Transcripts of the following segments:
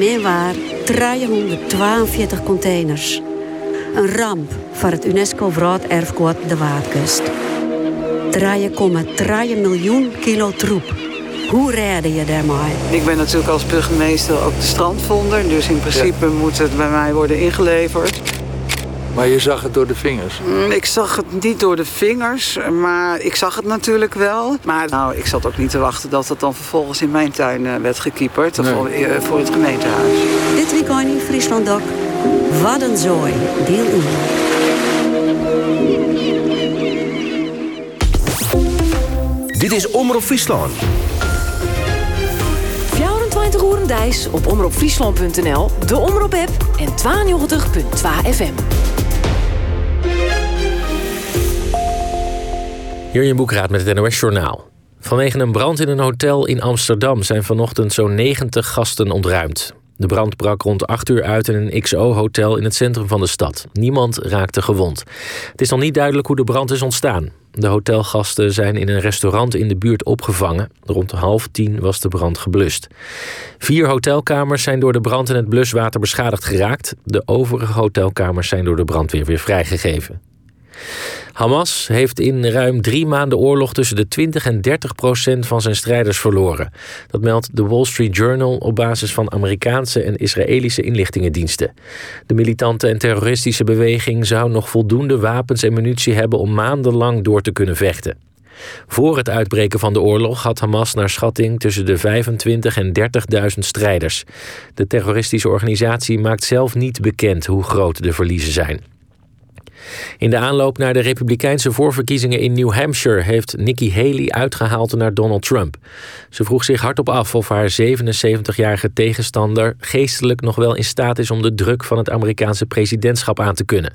Meer waar 342 containers. Een ramp voor het UNESCO Werelderfgoed de Waardkust. 3,3 miljoen kilo troep. Hoe redde je daarmee? Ik ben natuurlijk als burgemeester ook de strandvonder. Dus in principe moet het bij mij worden ingeleverd. Maar je zag het door de vingers? Mm, ik zag het niet door de vingers, maar ik zag het natuurlijk wel. Maar nou, ik zat ook niet te wachten dat het dan vervolgens in mijn tuin uh, werd gekieperd. Nee. Voor, uh, voor, het gemeentehuis. Dit weekend in Friesland. Wat een zooi. Deel in. Dit is Omroep Friesland. 24 uur Dijs op omroepfriesland.nl, de Omroep-app en 92.2 FM. Hier Boekraad met het NOS-journaal. Vanwege een brand in een hotel in Amsterdam zijn vanochtend zo'n 90 gasten ontruimd. De brand brak rond 8 uur uit in een XO-hotel in het centrum van de stad. Niemand raakte gewond. Het is nog niet duidelijk hoe de brand is ontstaan. De hotelgasten zijn in een restaurant in de buurt opgevangen. Rond half tien was de brand geblust. Vier hotelkamers zijn door de brand in het bluswater beschadigd geraakt. De overige hotelkamers zijn door de brandweer weer vrijgegeven. Hamas heeft in ruim drie maanden oorlog tussen de 20 en 30 procent van zijn strijders verloren. Dat meldt de Wall Street Journal op basis van Amerikaanse en Israëlische inlichtingendiensten. De militante en terroristische beweging zou nog voldoende wapens en munitie hebben om maandenlang door te kunnen vechten. Voor het uitbreken van de oorlog had Hamas naar schatting tussen de 25 en 30.000 strijders. De terroristische organisatie maakt zelf niet bekend hoe groot de verliezen zijn. In de aanloop naar de Republikeinse voorverkiezingen in New Hampshire heeft Nikki Haley uitgehaald naar Donald Trump. Ze vroeg zich hardop af of haar 77-jarige tegenstander geestelijk nog wel in staat is om de druk van het Amerikaanse presidentschap aan te kunnen.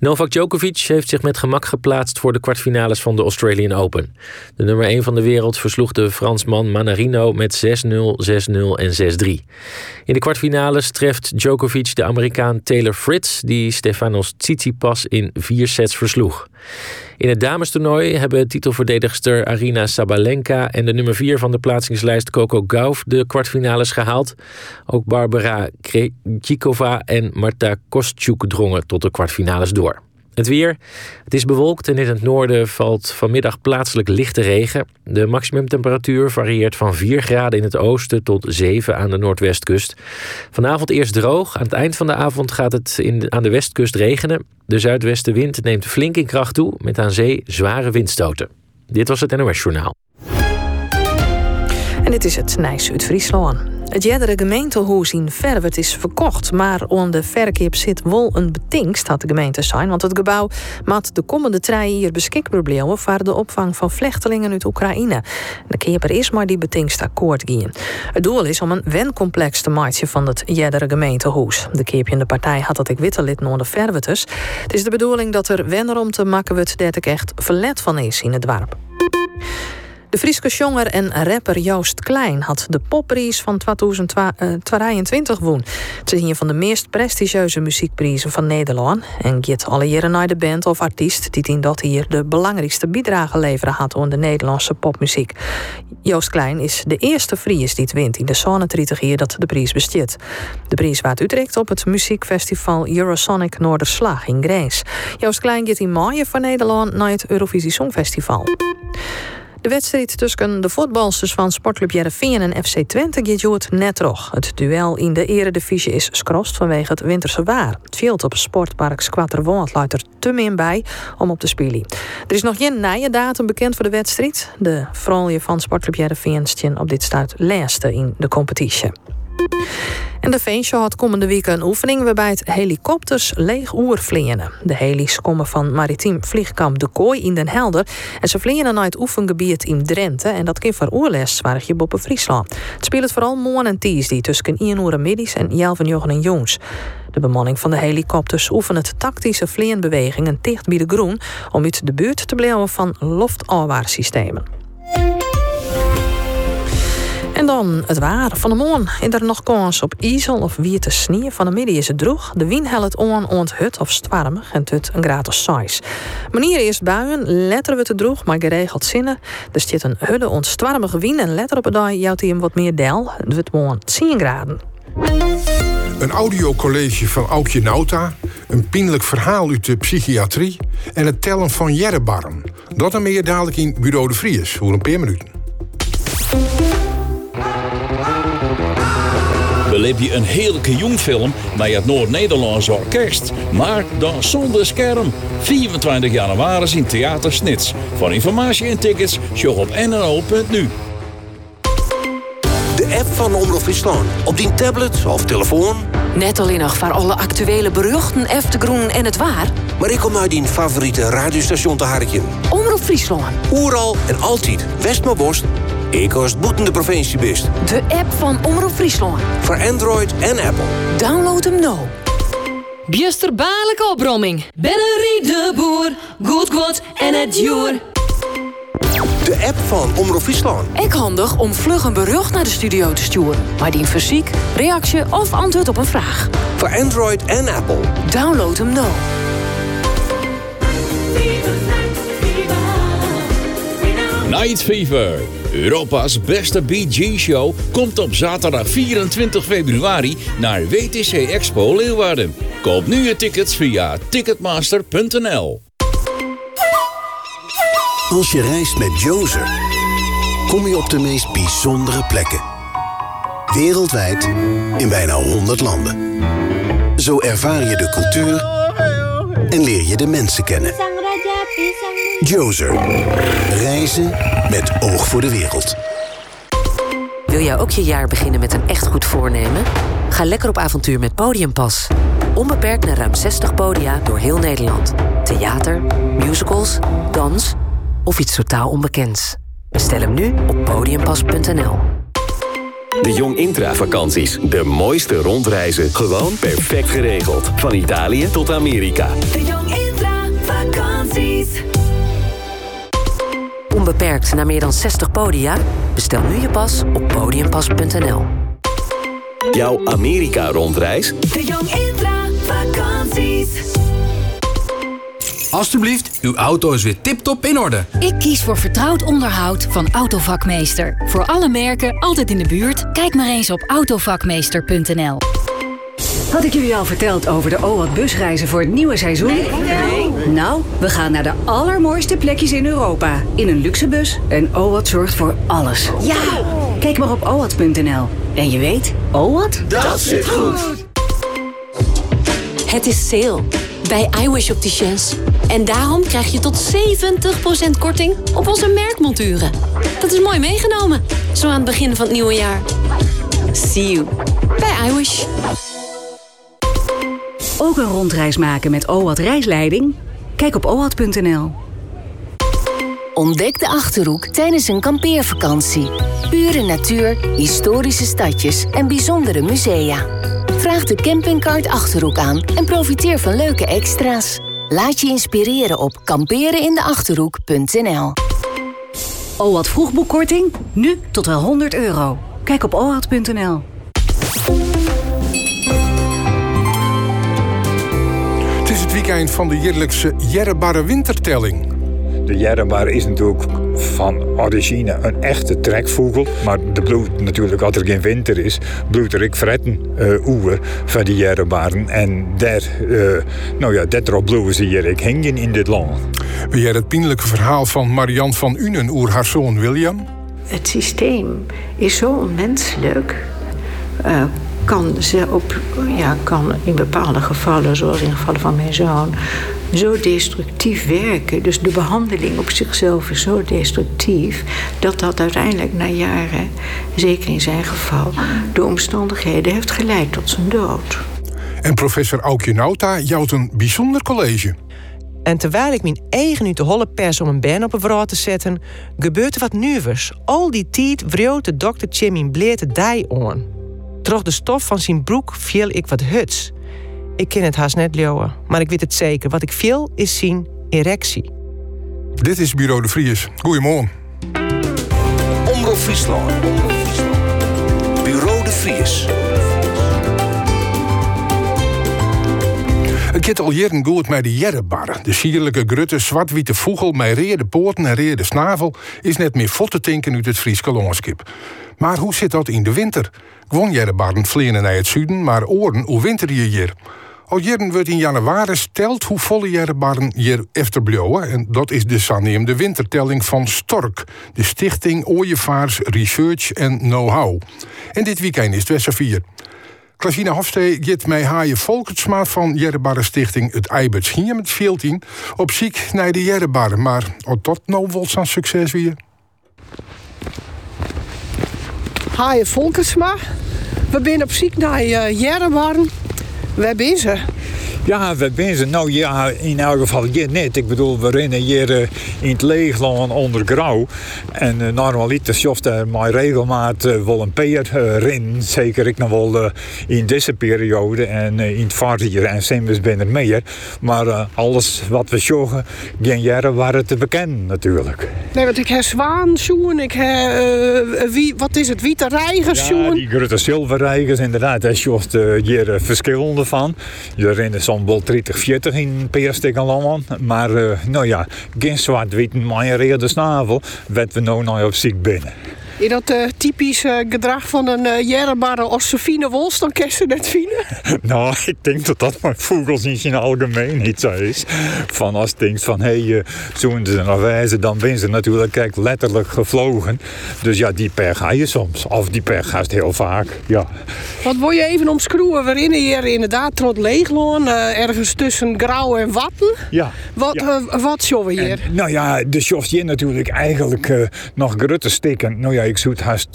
Novak Djokovic heeft zich met gemak geplaatst voor de kwartfinales van de Australian Open. De nummer 1 van de wereld versloeg de Fransman Manarino met 6-0, 6-0 en 6-3. In de kwartfinales treft Djokovic de Amerikaan Taylor Fritz, die Stefanos Tsitsipas in vier sets versloeg. In het damestoernooi hebben titelverdedigster Arina Sabalenka en de nummer 4 van de plaatsingslijst Coco Gauff de kwartfinales gehaald. Ook Barbara Krejcikova en Marta Kostjuk drongen tot de kwartfinales door. Het weer. Het is bewolkt en in het noorden valt vanmiddag plaatselijk lichte regen. De maximumtemperatuur varieert van 4 graden in het oosten tot 7 aan de noordwestkust. Vanavond eerst droog. Aan het eind van de avond gaat het in, aan de westkust regenen. De zuidwestenwind neemt flink in kracht toe met aan zee zware windstoten. Dit was het NOS Journaal. En dit is het Nijs uit Friesland. Het jerdere gemeentehuis in Verwert is verkocht, maar onder de verkeer zit wel een betingst, had de gemeente zijn, want het gebouw maakt de komende drie jaar beschikbaar blijven voor de opvang van vluchtelingen uit Oekraïne. De keeper is maar die betingst akkoord gaan. Het doel is om een wencomplex te maken van het jerdere gemeentehuis. De keepje in de partij had dat ik witte lid naar de Verweters. Het is de bedoeling dat er wennerom te maken wordt dat ik echt verlet van is in het dorp. De Friese jonger en rapper Joost Klein had de popprijs van 2022 won. Het is een van de meest prestigieuze muziekprijzen van Nederland. En gaat alle jaren naar de band of artiest die in dat hier de belangrijkste bijdrage leveren had aan de Nederlandse popmuziek. Joost Klein is de eerste Fries die het wint in de zone 30 jaar dat de prijs besteedt. De prijs wordt Utrecht op het muziekfestival Eurosonic Noorderslag in Grijs. Joost Klein gaat in mei van Nederland naar het Eurovisie Songfestival. De wedstrijd tussen de voetbalsters van Sportclub Jereveen en FC Twente gaat net nog. Het duel in de eredivisie is skrost vanwege het winterse waar. Het veld op Sportpark Squatterwoord luidt er te min bij om op te spelen. Er is nog geen nieuwe datum bekend voor de wedstrijd. De vrouwen van Sportclub Jereveen op dit stuit laatste in de competitie. En de Veenshow had komende week een oefening waarbij het helikopters leeg oer vliegen. De helis komen van maritiem vliegkamp De Kooi in Den Helder en ze vliegen naar het oefengebied in Drenthe en dat kan voor oerles zwaar je boven Friesland. Het speelt vooral morgen en die tussen 1 uur middags en 11 jochen en jongs. De bemanning van de helikopters oefent tactische vleenbewegingen dicht bij de groen om uit de buurt te blijven van loftafwaarsystemen. En dan het waar van de morgen. Is er nog kans op ijzel of wierte sneeuw? Van de middag is het droeg. De wind helpt on ont hut of stwarmig en het een gratis size. Manier is buien, letteren we te droeg, maar geregeld zinnen. Er zit een hudde ontstwarmige wind en letter op het dag jouwt hij hem wat meer del. Het wordt gewoon 10 graden. Een audiocollege van Aukje Nauta, een pijnlijk verhaal uit de psychiatrie en het tellen van jerrebarren. Dat en meer dadelijk in Bureau de Vries, voor een paar minuten. Beleef je een heerlijke jongfilm bij het Noord-Nederlands Orkest, maar dan zonder scherm. 24 januari in Theater Snits. Voor informatie en tickets, show op nno.nu. De app van Omroep Friesland. Op die tablet of telefoon. Net alleen nog voor alle actuele beruchten, Eftegroen en het waar. Maar ik kom uit die favoriete radiostation te harken. Omroep Friesland. Oeral en altijd. West maar borst. Ik als boeten de provincie best. De app van Omroep Friesland. Voor Android en Apple. Download hem nou. Biesterbaarlijke opbromming. Bennerie de boer. Goed kwad en het joer. De app van Omroep Friesland. Ik handig om vlug een berucht naar de studio te sturen. Maar die fysiek, reactie of antwoord op een vraag. Voor Android en Apple. Download hem nou. Night Fever. Europa's beste BG-show komt op zaterdag 24 februari naar WTC Expo Leeuwarden. Koop nu je tickets via ticketmaster.nl. Als je reist met Jozer, kom je op de meest bijzondere plekken. Wereldwijd in bijna 100 landen. Zo ervaar je de cultuur en leer je de mensen kennen. Jozer. Reizen met oog voor de wereld. Wil jij ook je jaar beginnen met een echt goed voornemen? Ga lekker op avontuur met Podiumpas. Onbeperkt naar ruim 60 podia door heel Nederland. Theater, musicals, dans of iets totaal onbekends. Bestel hem nu op podiumpas.nl. De Jong Intra vakanties. De mooiste rondreizen. Gewoon perfect geregeld. Van Italië tot Amerika. De Jong Onbeperkt naar meer dan 60 podia? Bestel nu je pas op podiumpas.nl. Jouw Amerika-rondreis? De Jong Intra vakanties. Alsjeblieft, uw auto is weer tip-top in orde. Ik kies voor vertrouwd onderhoud van Autovakmeester. Voor alle merken, altijd in de buurt. Kijk maar eens op autovakmeester.nl. Had ik jullie al verteld over de OWAT busreizen voor het nieuwe seizoen? Nee. Nou, we gaan naar de allermooiste plekjes in Europa. In een luxe bus en OWAT zorgt voor alles. Ja! Kijk maar op owat.nl. En je weet, OWAT? Dat zit goed. Het is sale bij iWish Opticians. En daarom krijg je tot 70% korting op onze merkmonturen. Dat is mooi meegenomen, zo aan het begin van het nieuwe jaar. See you bij iWish. Ook een rondreis maken met OWAT reisleiding? Kijk op owat.nl. Ontdek de Achterhoek tijdens een kampeervakantie. Pure natuur, historische stadjes en bijzondere musea. Vraag de campingcard Achterhoek aan en profiteer van leuke extra's. Laat je inspireren op kamperenindeachterhoek.nl OWAT vroegboekkorting? Nu tot wel 100 euro. Kijk op owat.nl. weekend van de jaarlijkse Jerrebare Wintertelling. De jerrebar is natuurlijk van origine een echte trekvogel. Maar de bloed natuurlijk, als er geen winter is, bloedt er ik fretten uh, oer van die jerrebaren. En daar, uh, nou ja, dat erop bloeien ze hier ik hingen in dit land. Ben jij het pijnlijke verhaal van Marianne van Unen oer haar zoon William? Het systeem is zo onmenselijk. Uh, kan, ze op, ja, kan in bepaalde gevallen, zoals in gevallen van mijn zoon, zo destructief werken. Dus de behandeling op zichzelf is zo destructief dat dat uiteindelijk na jaren, zeker in zijn geval, de omstandigheden heeft geleid tot zijn dood. En professor Aukje Nauta jouwt een bijzonder college. En terwijl ik mijn eigen uit de holle pers om een ben op een vrouw te zetten, gebeurt er wat nieuws. Al die tijd wreeuwt de dokter Jimmy Bleer de dij aan. Troch de stof van zijn broek viel ik wat huts. Ik ken het haast net leeuwen, maar ik weet het zeker. Wat ik viel is zien erectie. Dit is Bureau de Vries. Goedemorgen. Omroep Friesland. Vries. Het gaat al jaren goed met de jerrebarren. De sierlijke grutte zwart-witte vogel met reerde poorten en reerde snavel... is net meer vot te tinken uit het Frieske longenskip. Maar hoe zit dat in de winter? Gewoon jerrebarren vliegen naar het zuiden, maar oren hoe winter je hier? Al jaren wordt in januari stelt hoe volle jerrebarren hier efterblijven. En dat is de de wintertelling van Stork. De Stichting Ooievaars Research en Know-how. En dit weekend is het 4. Klasina Hofstee gaat mij haaien Volkertsma van Jerrebare Stichting het Eiberts hier met 14 op ziek naar de Jerrebare. Maar of dat nou wel zo'n succes weer? Haaien Volkertsma. We zijn op ziek naar uh, Jerrebare. Waar ben ze? Ja, we zijn ze. Nou ja, in elk geval hier net. Ik bedoel, we rennen hier uh, in het leegland onder grauw. En uh, normaliter sjoft er maar regelmaat uh, wel een peer rin. Zeker ik nog wel in deze periode. En in het voorjaar en soms ben er meer. Maar alles wat we joggen, geen jaren waren te bekend natuurlijk. Nee, want ik heb zwaansjoen, ik heb, wie, wat is het, witte reigers Ja, die grote zilverreigers inderdaad. Daar sjoft hier verschillende van. Je rennen soms wel 30, 40 in Peerstik allemaal. Maar uh, nou ja, geen zwart-wit, maar een rede snavel. Wat we nou nog op ziek binnen. Is dat uh, typisch uh, gedrag van een uh, jerrebare als Sofine Wols, dan kerst net fine? nou, ik denk dat dat mijn vogels in zijn algemeen niet zo is. Van als je denkt van, hé, hey, zoen ze naar wijze, dan ben ze natuurlijk kijk, letterlijk gevlogen. Dus ja, die per ga je soms. Of die per gaat heel vaak, ja. Wat wil je even omschroeven? Rennen hier inderdaad trot leegloon, ergens tussen grauw en watten. Ja. Wat, ja. wat we hier? En, nou ja, de sjoft je natuurlijk eigenlijk nog grutte steken. Nou ja, ik zoet haast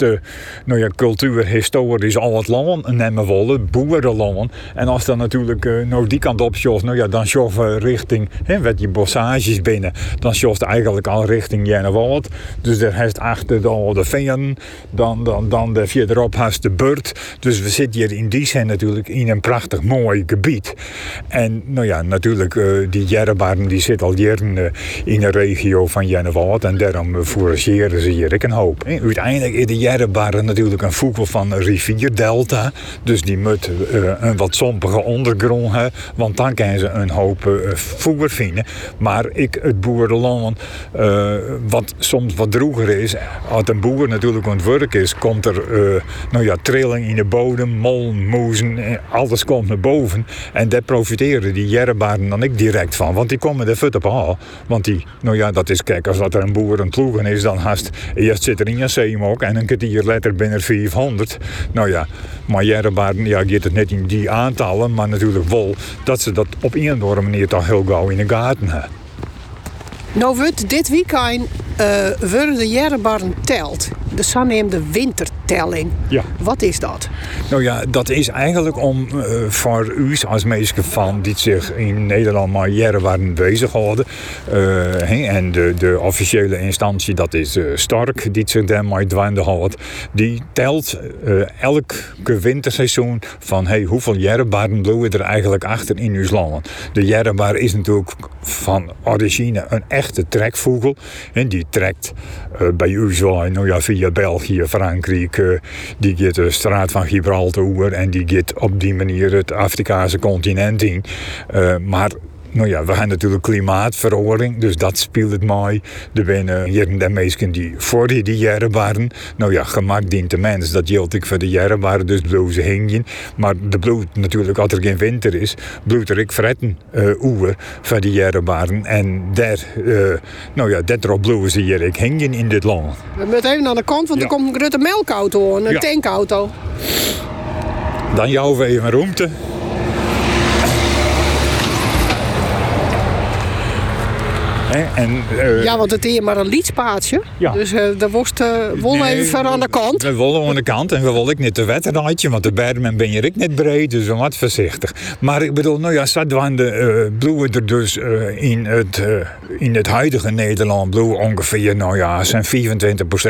nou ja, cultuur, historisch al wat landen nemen willen, boerenlanden. En als dan natuurlijk uh, nou die kant op sjoft, nou ja, dan sjoft richting, hè, met die bossages binnen, dan sjoft eigenlijk al richting Jennewald. Dus daar heeft achter de, de veen, dan, dan, dan de verderop haast de Burt. Dus we zitten hier in die zin natuurlijk in een prachtig mooi gebied. En nou ja, natuurlijk, uh, die Jerrebaren die zit al jaren in de regio van Jennewald en daarom forageren ze hier ik een hoop. Hè. Uiteindelijk is de Jerrebaren natuurlijk een voedsel van een rivierdelta. Dus die moet uh, een wat sompige ondergrond hebben. Want dan kunnen ze een hoop uh, voer vinden. Maar ik, het boerenland, uh, wat soms wat droeger is. Als een boer natuurlijk aan het werk is, komt er nou ja, trilling in de bodem, mol, moezen, alles komt naar boven. En daar profiteren die Jerrebaren dan ik direct van. Want die komen er fut op aan. Want die, nou ja, dat is, kijk, als dat er een boer het ploegen is, dan haast, eerst zit er in je zeemok en een kwartier later binnen 400. Nou ja, maar Jerrebaren, ja, het net in die aantallen, maar natuurlijk wel dat ze dat op een of andere manier toch heel gauw in de gaten hebben. Nou wordt dit weekend uh, worden de Jerrebaren telt. De zogenaamde Ja. Wat is dat? Nou ja, dat is eigenlijk om uh, voor u als mensen van die zich in Nederland maar Jerrebaren bezighouden. Uh, en de, de officiële instantie, dat is Stark, die zich daarmee dwaande houdt. Die telt elke winterseizoen van hey, hoeveel bloeien er eigenlijk achter in uw land. De Jerrebaar is natuurlijk van origine een echte trekvogel. En die trekt bij u zo, nou ja, via België, Frankrijk, die gaat de straat van Gibraltar over en die gaat op die manier het Afrikaanse continent in. Uh, maar nou ja, we hebben natuurlijk klimaatverandering, dus dat speelt het mooi. Er zijn hier de mensen die voor die jaren waren. Nou ja, gemak dient de mens, dat geldt ik voor de jaren waren, dus bloezen hingen. Maar de bloed natuurlijk, als er geen winter is, bloed er ik fretten uh, oer voor die jaren waren. En daar, uh, nou ja, dat erop bloeien ze hier ik hingen in dit land. We moeten even aan de kant, want ja. er komt een grote melkauto, een ja. tankauto. Dan jouw we even ruimte. En, uh, ja, want het is maar een liedspaatsje. Ja. Dus uh, daar was uh, wel nee, even aan de kant. We willen aan de kant en we willen ik niet te wedstrijdje, want de bermen ben je ik niet breed, dus we wat voorzichtig. Maar ik bedoel, nou ja, Stadwande uh, bloeien er dus in, het, in het huidige Nederland bloeien ongeveer, nou ja, zijn 24%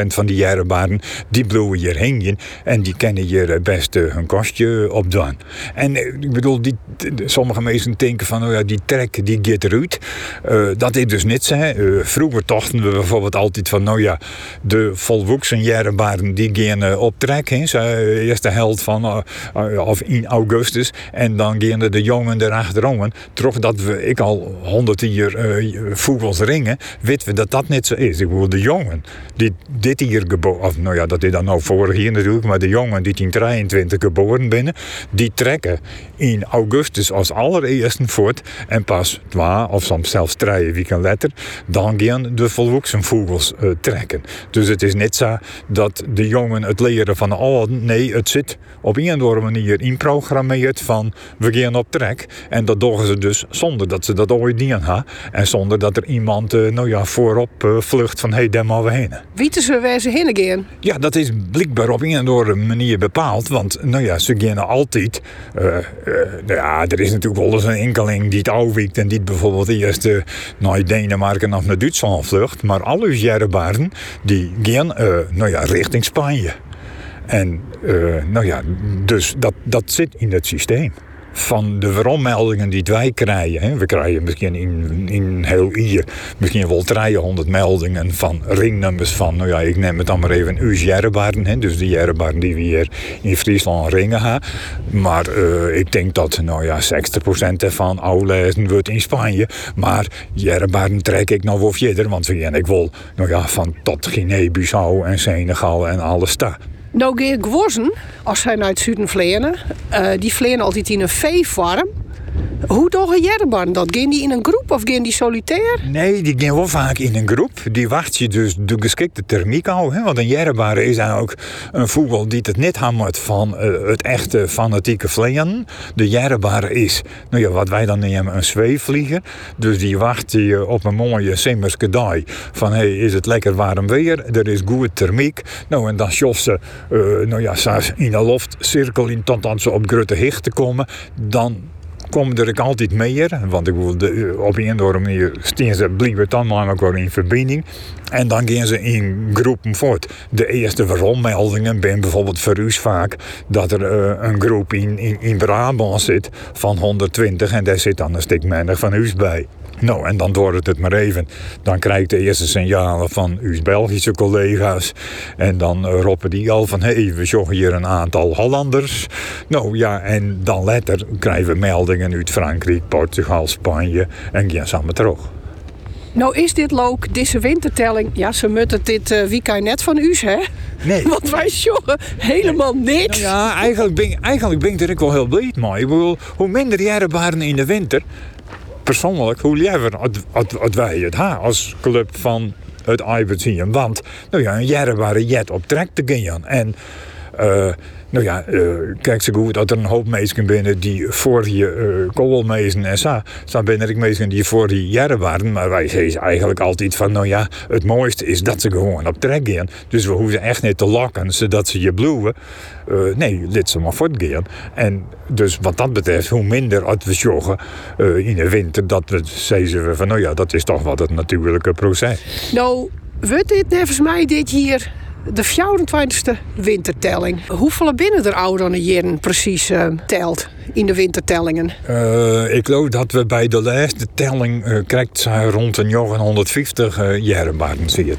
van die jarenbaren, die bloeien hier heen en die kennen hier best hun kostje opdoen. En ik bedoel, die, sommige mensen denken van, nou ja, die trek die gaat eruit. dat is dus niet Uh, vroeger dachten we bijvoorbeeld altijd van, nou ja, de volwassen jarenbaren die gaan uh, op trek. Hè. Ze, eerst de helft van, of in augustus. En dan gaan de jongen erachterom. Toch dat we, ik al honderd jaar vogels ringen, weten we dat dat niet zo is. Ik bedoel, de jongen die dit hier geboren, of nou ja, dat is dan nou vorig jaar natuurlijk, maar de jongen die in 23 geboren binnen, die trekken in augustus als allereerste voort en pas twee of soms zelfs drie weken later, dan gaan de volwassen vogels uh, trekken. Dus het is niet zo dat de jongen het leren van oh nee, het zit op een of andere manier inprogrammeerd van we gaan op trek. En dat doen ze dus zonder dat ze dat ooit hebben en zonder dat er iemand uh, nou ja, voorop uh, vlucht van hé, hey, daar maar we heen. Weten ze waar ze heen gaan? Ja, dat is blijkbaar op een of andere manier bepaald, want nou ja, ze gaan altijd. ja, er is natuurlijk wel eens een enkeling die het en die bijvoorbeeld eerst uh, naar Denemarken of naar Duitsland vlucht. Maar alle jerebaren die gaan uh, nou ja, richting Spanje. En uh, nou ja, dus dat, dat zit in het systeem van de verommeldingen die wij krijgen. Hè. We krijgen misschien in, in heel hier misschien wel 300 meldingen van ringnummers van, nou ja, ik neem het dan maar even uw jerrebaren. Dus de jerrebaren die we hier in Friesland ringen hebben. Maar uh, ik denk dat, nou ja, 60% ervan aflezen wordt in Spanje. Maar jerrebaren trek ik nog wel verder, want we gaan ik wil, nou ja, van tot Guinea-Bissau en Senegal en alles daar. Nou, Geer Gworzen, als zij naar het zuiden vleenen, uh, die vleenen altijd in een veefarm. Hoe toch een jerban dat? Gaan die in een groep of gaan die solitair? Nee, die gaan wel vaak in een groep. Die wacht je dus de geschikte thermiek al. Hè? Want een jerban is ook een vogel die het niet hammert van uh, het echte fanatieke vleien. De jerban is, nou ja, wat wij dan nemen, een zweefvlieger. Dus die wacht je op een mooie simmerske dag. Van, hey, is het lekker warm weer? Er is goede thermiek. Nou, en dan schof ze, uh, nou ja, in de luchtcirkel in totdat ze op grote hichten komen. Dan komen er altijd meer. Want ik bedoel, de, op een of andere manier staan ze dan maar in verbinding. En dan gaan ze in groepen voort. De eerste verommeldingen zijn bijvoorbeeld voor u vaak dat er uh, een groep in, in, in Brabant zit van 120 en daar zit dan een stuk minder van u bij. Nou, en dan door het maar even. Dan krijg ik de eerste signalen van uw Belgische collega's. En dan roepen die al van, hé, hey, we zoeken hier een aantal Hollanders. Nou ja, en dan later krijgen we meldingen uit Frankrijk, Portugal, Spanje en gaan samen terug. Nou is dit leuk, deze wintertelling. Ja, ze moeten dit uh, weekend net van u, hè? Nee. Want wij joggen helemaal niks. Nou ja, eigenlijk ben, eigenlijk ben ik er ook wel heel blij mee. Ik bedoel, hoe minder jaren waren in de winter, persoonlijk, hoe liever had wij het ha, als club van het Ibertien. Want, nou ja, een jaren waren jet op trek te gaan. En, uh, nou ja, uh, kijk zo goed dat er een hoop mensen binnen die voor je uh, koolmezen en zo. Zo ben ik mensen die voor die jaren waren. Maar wij zeggen eigenlijk altijd van, nou ja, het mooiste is dat ze gewoon op trek gaan. Dus we hoeven echt niet te lokken zodat ze je bloeien. Uh, nee, dit ze maar voortgaan. En dus wat dat betreft, hoe minder als we joggen in de winter, dat we zeggen van, nou ja, dat is toch wat het natuurlijke proces. Nou, wordt dit nevens mij dit hier de 24e wintertelling. Hoeveel binnen er ouderen jaren precies uh, telt in de wintertellingen? Uh, ik geloof dat we bij de laatste telling uh, krijgt rond een 150 uh, jaren zitten.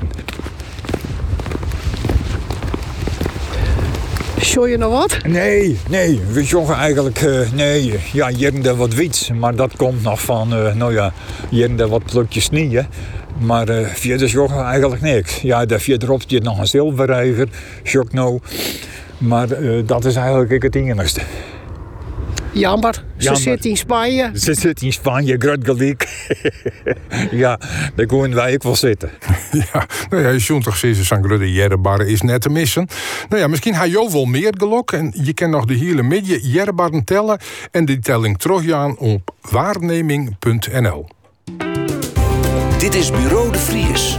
Show je nog wat? Nee, nee. We joggen eigenlijk, uh, nee, ja, hier wat wiets. Maar dat komt nog van, uh, nou ja, hier wat plukjes snieën. Maar uh, verder joggen eigenlijk niks. Ja, daar verderop zit nog een zilverrijger, jog nou. Maar dat is eigenlijk het enigste. Jammer. Ze Jammer. zit in Spanje. Ze zit in Spanje, groot gelijk. ja, daar kunnen wij ook wel zitten. ja, nou ja, je toch steeds zo'n grote jerrebarren is net te missen. Nou ja, misschien ga je wel meer gelok. En je kan nog de hele midden jerrebarren tellen. En die telling teruggaan op waarneming.nl. Dit is Bureau de Vries.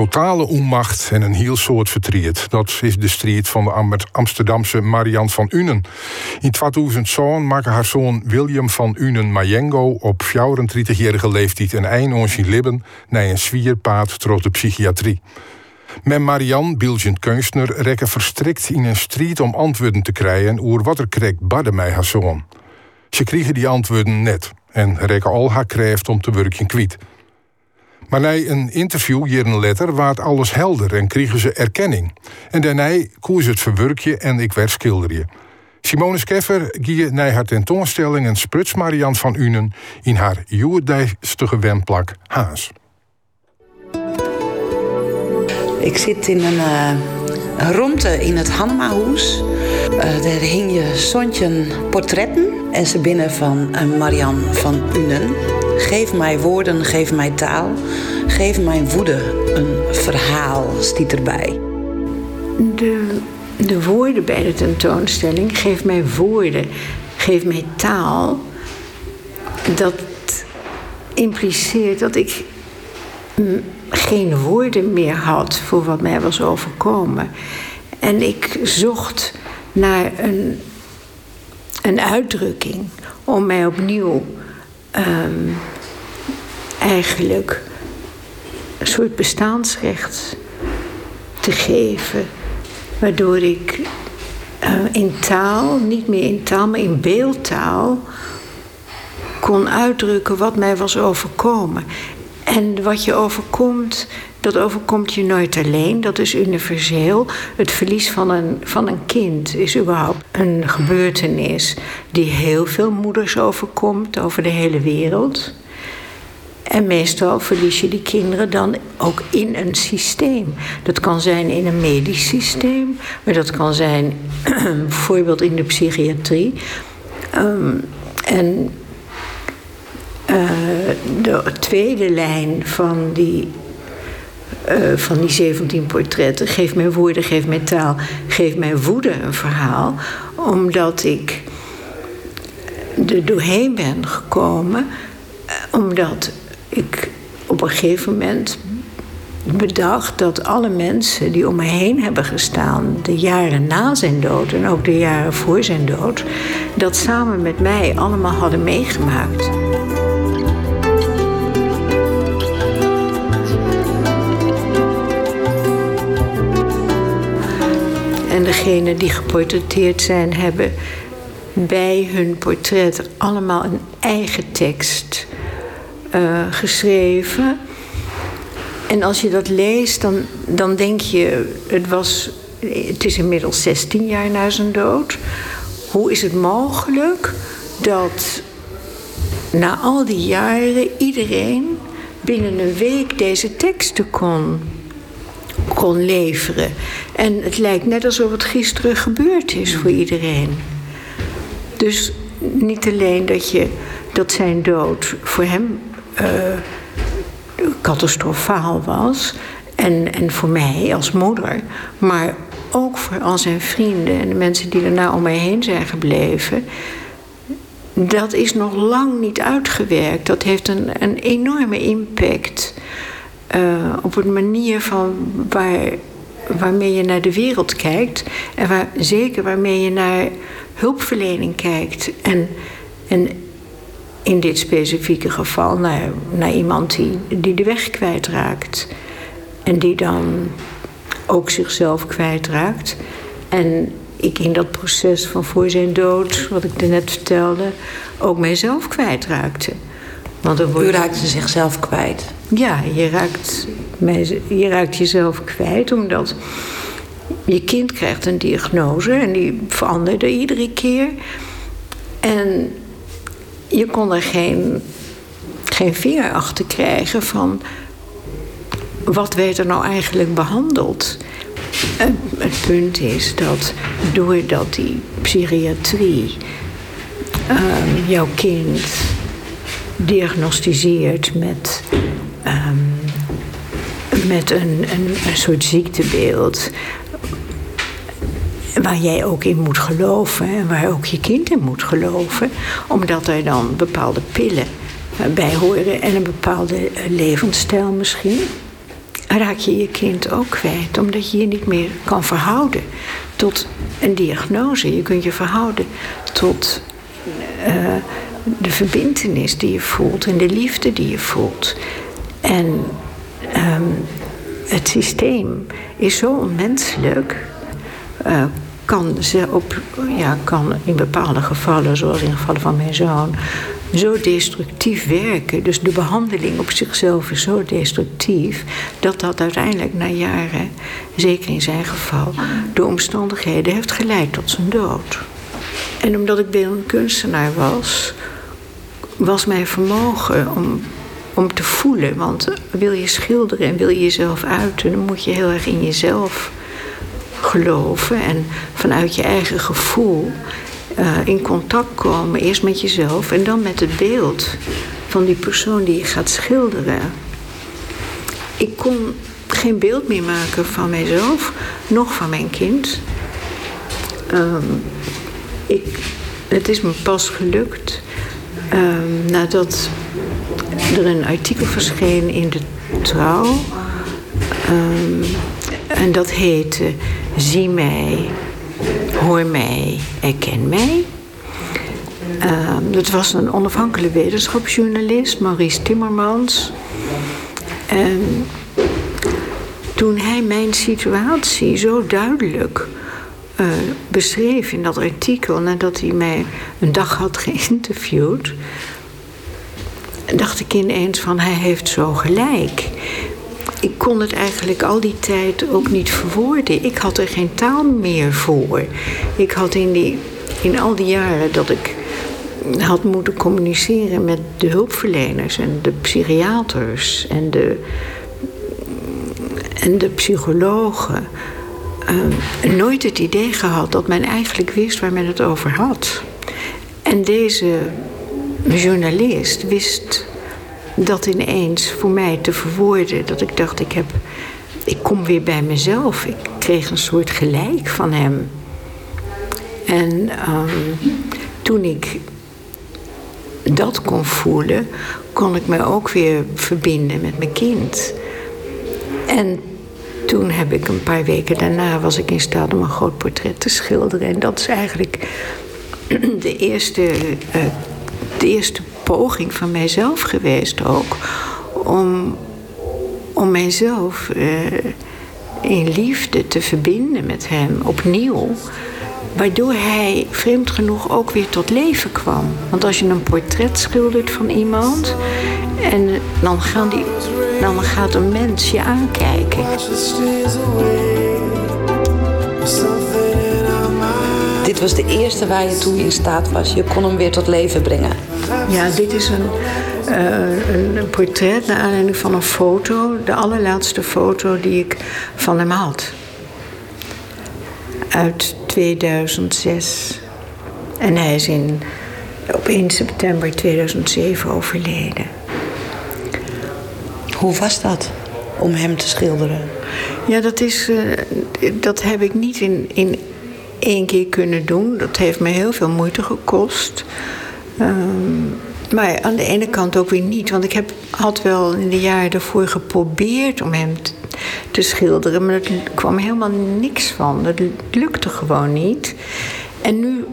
Totale onmacht en een heel soort verdriet. Dat is de strijd van de Amsterdamse Marian van Unen. In 2007 maakte haar zoon William van Unen Mayengo op 34-jarige leeftijd een eind aan libben naar een zwierpaad trots de psychiatrie. Met Marianne, Bielgent kunstner, rekken verstrikt in een strijd om antwoorden te krijgen oer wat er kreeg badde mij haar zoon. Ze kregen die antwoorden net en rekken al haar krijft om te werken kwiet. Maar na een interview jaren later waard alles helder en kregen ze erkenning. En daarna koers het verwerkje en ik werd schilderje. Simone Skeffer gie naar haar tentoonstelling een spruts Marianne van Unen in haar joerdijstige wemplak Haas. Ik zit in een, uh, in het Hanmahoes. Uh, daar hing je zontje portretten. En ze binnen van uh, Marianne van Unen. Geef mij woorden, geef mij taal. Geef mijn woede een verhaal, stiet erbij. De, de woorden bij de tentoonstelling, geef mij woorden, geef mij taal. Dat impliceert dat ik geen woorden meer had voor wat mij was overkomen. En ik zocht naar een, een uitdrukking om mij opnieuw um, eigenlijk een soort bestaansrecht te geven, waardoor ik uh, in taal, niet meer in taal, maar in beeldtaal, kon uitdrukken wat mij was overkomen. En wat je overkomt, dat overkomt je nooit alleen. Dat is universeel. Het verlies van een, van een kind is überhaupt een gebeurtenis die heel veel moeders overkomt over de hele wereld. En meestal verlies je die kinderen dan ook in een systeem. Dat kan zijn in een medisch systeem, maar dat kan zijn bijvoorbeeld in de psychiatrie. Um, en uh, de tweede lijn van die, uh, van die 17 portretten, geef mij woorden, geef mij taal, geef mij woede een verhaal, omdat ik er doorheen ben gekomen, uh, omdat ik op een gegeven moment bedacht dat alle mensen die om me heen hebben gestaan, de jaren na zijn dood en ook de jaren voor zijn dood, dat samen met mij allemaal hadden meegemaakt. En degenen die geportretteerd zijn, hebben bij hun portret allemaal een eigen tekst uh, geschreven. En als je dat leest, dan, dan denk je, het, was, het is inmiddels 16 jaar na zijn dood. Hoe is het mogelijk dat na al die jaren iedereen binnen een week deze teksten kon kon leveren. En het lijkt net alsof het gisteren gebeurd is voor iedereen. Dus niet alleen dat, je, dat zijn dood voor hem uh, catastrofaal was. En, en voor mij als moeder. Maar ook voor al zijn vrienden en de mensen die daarna om mij heen zijn gebleven. Dat is nog lang niet uitgewerkt. Dat heeft een, een enorme impact uh, op een manier van waar, waarmee je naar de wereld kijkt. En waar, zeker waarmee je naar hulpverlening kijkt. En, en in dit specifieke geval naar, naar iemand die, die de weg kwijtraakt. En die dan ook zichzelf kwijtraakt. En ik in dat proces van voor zijn dood, wat ik net vertelde, ook mijzelf kwijtraakte. Want dan wordt... U raakte zichzelf kwijt. Ja, je raakt, je raakt jezelf kwijt omdat je kind krijgt een diagnose en die veranderde iedere keer. En je kon er geen, geen vinger achter krijgen van wat werd er nou eigenlijk behandeld. En het punt is dat doordat die psychiatrie um, jouw kind diagnosticeert met, um, met een, een, soort ziektebeeld. Waar jij ook in moet geloven en waar ook je kind in moet geloven, omdat er dan bepaalde pillen bij horen en een bepaalde levensstijl misschien raak je je kind ook kwijt, omdat je je niet meer kan verhouden tot een diagnose. Je kunt je verhouden tot uh, de verbindenis die je voelt en de liefde die je voelt. En um, het systeem is zo onmenselijk. Uh, kan, ze op, ja, kan in bepaalde gevallen, zoals in gevallen van mijn zoon, zo destructief werken. Dus de behandeling op zichzelf is zo destructief. dat dat uiteindelijk na jaren, zeker in zijn geval, de omstandigheden heeft geleid tot zijn dood. En omdat ik beeldend kunstenaar was, was mijn vermogen om, om te voelen. Want wil je schilderen en wil je jezelf uiten, dan moet je heel erg in jezelf geloven en vanuit je eigen gevoel uh, in contact komen. Eerst met jezelf en dan met het beeld van die persoon die je gaat schilderen. Ik kon geen beeld meer maken van mijzelf, nog van mijn kind. Um, ik, het is me pas gelukt um, nadat er een artikel verscheen in de trouw. Um, en dat heette Zie mij, hoor mij, erken mij. Uh, dat was een onafhankelijke wetenschapsjournalist, Maurice Timmermans. En toen hij mijn situatie zo duidelijk uh, beschreef in dat artikel, nadat hij mij een dag had geïnterviewd, dacht ik ineens van hij heeft zo gelijk ik kon het eigenlijk al die tijd ook niet verwoorden. Ik had er geen taal meer voor. Ik had in, die, in al die jaren dat ik had moeten communiceren met de hulpverleners en de psychiaters en de, en de psychologen. Uh, nooit het idee gehad dat men eigenlijk wist waar men het over had. En deze journalist wist dat ineens voor mij te verwoorden. Dat ik dacht, ik, heb, ik kom weer bij mezelf. Ik kreeg een soort gelijk van hem. En um, toen ik dat kon voelen, kon ik me ook weer verbinden met mijn kind. En toen heb ik een paar weken daarna was ik in staat om een groot portret te schilderen. En dat is eigenlijk de eerste, uh, de eerste poging van mijzelf geweest ook. Om, om mijzelf uh, in liefde te verbinden met hem opnieuw. Waardoor hij vreemd genoeg ook weer tot leven kwam. Want als je een portret schildert van iemand. En dan, gaan die, dan gaat een mens je aankijken. Dit was de eerste waar je toe in staat was. Je kon hem weer tot leven brengen. Ja, dit is een, uh, een portret naar aanleiding van een foto. De allerlaatste foto die ik van hem had. Uit 2006. En hij is in, op 1 september 2007 overleden. Hoe was dat om hem te schilderen? Ja, dat, is, uh, dat heb ik niet in, in één keer kunnen doen. Dat heeft me heel veel moeite gekost. Um, maar aan de ene kant ook weer niet. Want ik heb, had wel in de jaren daarvoor geprobeerd om hem te, te schilderen. Maar er kwam helemaal niks van. Dat lukte gewoon niet. En nu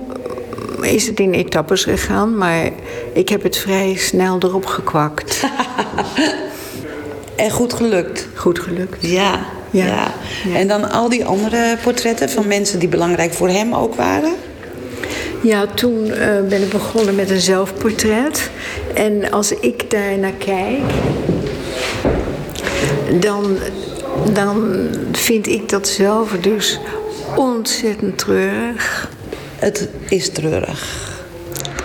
is het in etappes gegaan. Maar ik heb het vrij snel erop gekwakt. en goed gelukt. Goed gelukt. Ja. Ja. ja. En dan al die andere portretten van mensen die belangrijk voor hem ook waren? Ja, toen uh, ben ik begonnen met een zelfportret. En als ik daar naar kijk, dan, dan vind ik dat zelf dus ontzettend treurig. Het is treurig.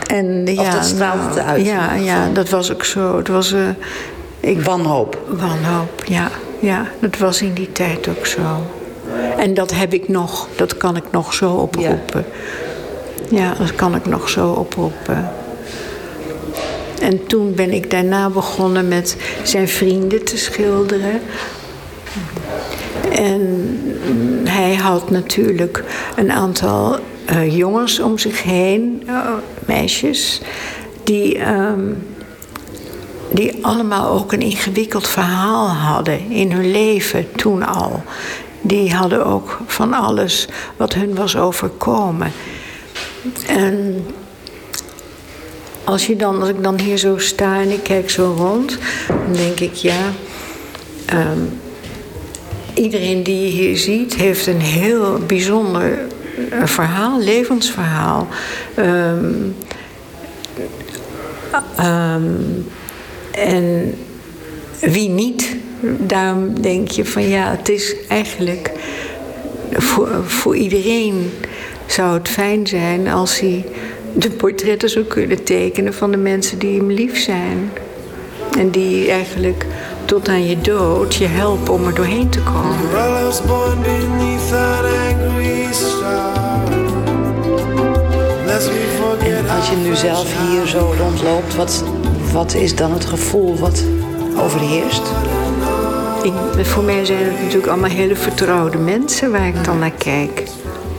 En ja, of dat straalt het uit? Ja, ja, dat was ook zo. Het was, uh, ik, wanhoop. Wanhoop, ja. Ja, dat was in die tijd ook zo. En dat heb ik nog, dat kan ik nog zo oproepen. Ja, ja dat kan ik nog zo oproepen. En toen ben ik daarna begonnen met zijn vrienden te schilderen. En hij had natuurlijk een aantal uh, jongens om zich heen, uh, meisjes, die. Uh, die allemaal ook een ingewikkeld verhaal hadden in hun leven toen al. Die hadden ook van alles wat hun was overkomen. En als, je dan, als ik dan hier zo sta en ik kijk zo rond, dan denk ik ja. Um, iedereen die je hier ziet heeft een heel bijzonder eh, verhaal, levensverhaal. Ehm, ehm, en wie niet? Daarom denk je van ja, het is eigenlijk voor, voor iedereen zou het fijn zijn als hij de portretten zou kunnen tekenen van de mensen die hem lief zijn. En die eigenlijk tot aan je dood je helpen om er doorheen te komen. En als je nu zelf hier zo rondloopt, wat, wat is dan het gevoel wat overheerst? Ik, voor mij zijn het natuurlijk allemaal hele vertrouwde mensen waar ik dan naar kijk.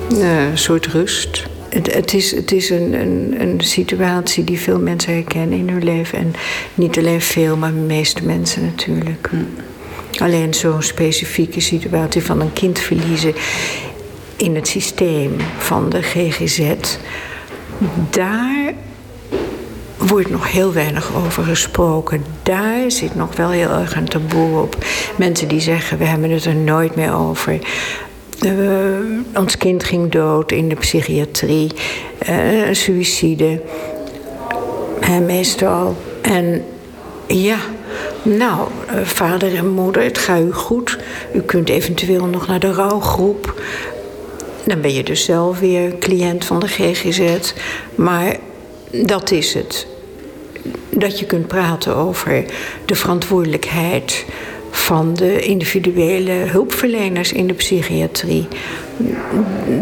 Een soort rust. Het, het, is, het is een, een, een situatie die veel mensen herkennen in hun leven. En niet alleen veel, maar de meeste mensen natuurlijk. Alleen zo'n specifieke situatie van een kind verliezen in het systeem van de GGZ. Daar wordt nog heel weinig over gesproken. Daar zit nog wel heel erg een taboe op. Mensen die zeggen, we hebben het er nooit meer over. Uh, ons kind ging dood in de psychiatrie. Uh, suïcide. Uh, meestal. En ja, nou, vader en moeder, het gaat u goed. U kunt eventueel nog naar de rouwgroep. Dan ben je dus zelf weer cliënt van de GGZ. Maar dat is het. Dat je kunt praten over de verantwoordelijkheid van de individuele hulpverleners in de psychiatrie.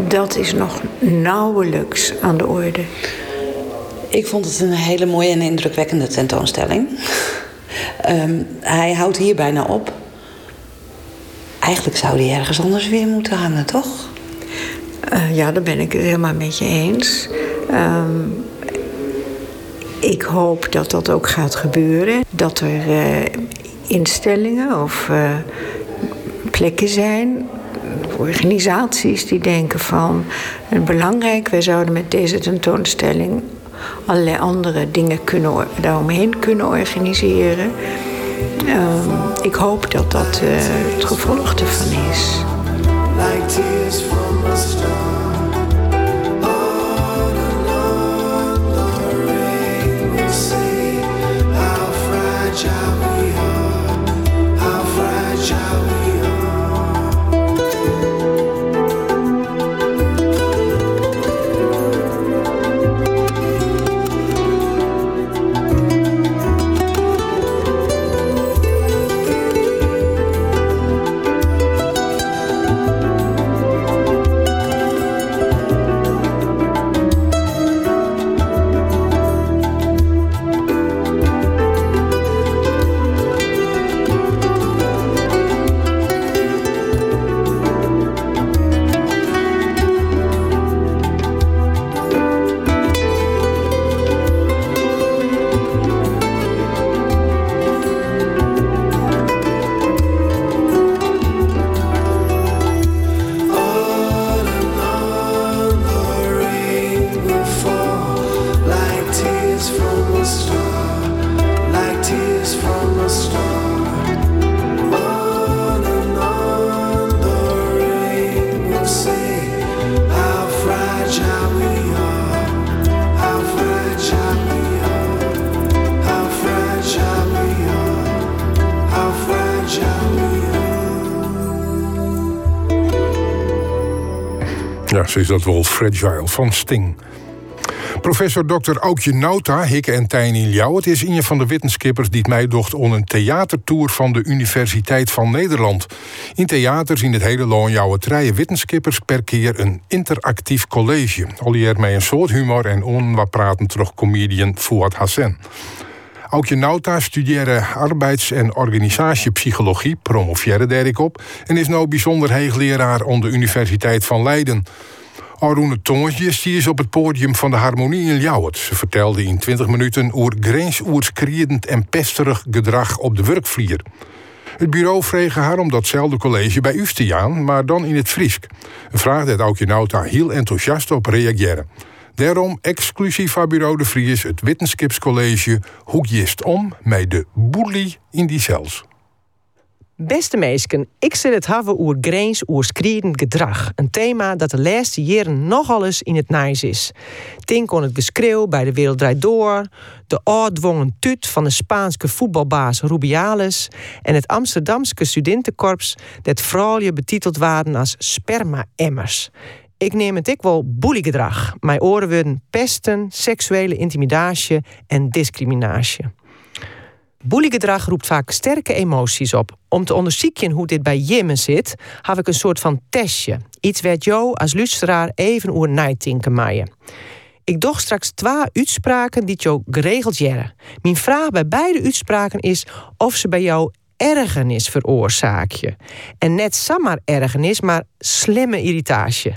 Dat is nog nauwelijks aan de orde. Ik vond het een hele mooie en indrukwekkende tentoonstelling. um, hij houdt hier bijna op. Eigenlijk zou hij ergens anders weer moeten hangen, toch? Uh, ja, daar ben ik het helemaal met je eens. Um, ik hoop dat dat ook gaat gebeuren. Dat er uh, instellingen of uh, plekken zijn, organisaties die denken van belangrijk, wij zouden met deze tentoonstelling allerlei andere dingen kunnen, daaromheen kunnen organiseren. Um, ik hoop dat dat uh, het gevolg ervan is. Zo is dat wel fragile van Sting. Professor Dr. Aukje Nauta, Hikke en Tijn in Ljouw. Het is een van de wetenschappers die het mij docht on een theatertour van de Universiteit van Nederland. In theaters in het hele land jouwen treien wetenschappers per keer een interactief college. Alliëer mij een soort humor en on wat praten terug comedian Fouad Hassan. Aukje Nauta studeerde arbeids- en organisatiepsychologie, promoveerde daar ik op, en is nu bijzonder hoogleraar aan de Universiteit van Leiden. Arune die is op het podium van de Harmonie in Ljouwert. Ze vertelde in 20 minuten over grensoerskriedend en pesterig gedrag op de werkvlier. Het bureau vreeg haar om datzelfde college bij u te gaan, maar dan in het Friesk. Een vraag dat Aukje Nauta heel enthousiast op reageren. Daarom exclusief van bureau De Vries het Wittenskipscollege Hoe Jist om met de boelie in die cels. Beste meesken, ik zit het hebben oer grensoerskriedend gedrag. Een thema dat de laatste jaren nogal eens in het nijs is. Denk aan het geschreeuw bij de Wereld Draait Door... de oordwongen tuut van de Spaanse voetbalbaas Rubiales... en het Amsterdamse studentenkorps... dat vrouwen betiteld waren als sperma-emmers. Ik neem het ik wel boeliegedrag. Mijn oren worden pesten, seksuele intimidatie en discriminatie. Boeliegedrag roept vaak sterke emoties op. Om te onderzoeken hoe dit bij Jimmen zit, heb ik een soort van testje. Iets werd jou als luisteraar even oer nijtinken maaien. Ik doch straks twee uitspraken die jou geregeld jaren. Mijn vraag bij beide uitspraken is of ze bij jou ergernis veroorzaakje. En net zomaar ergernis, maar slimme irritatie.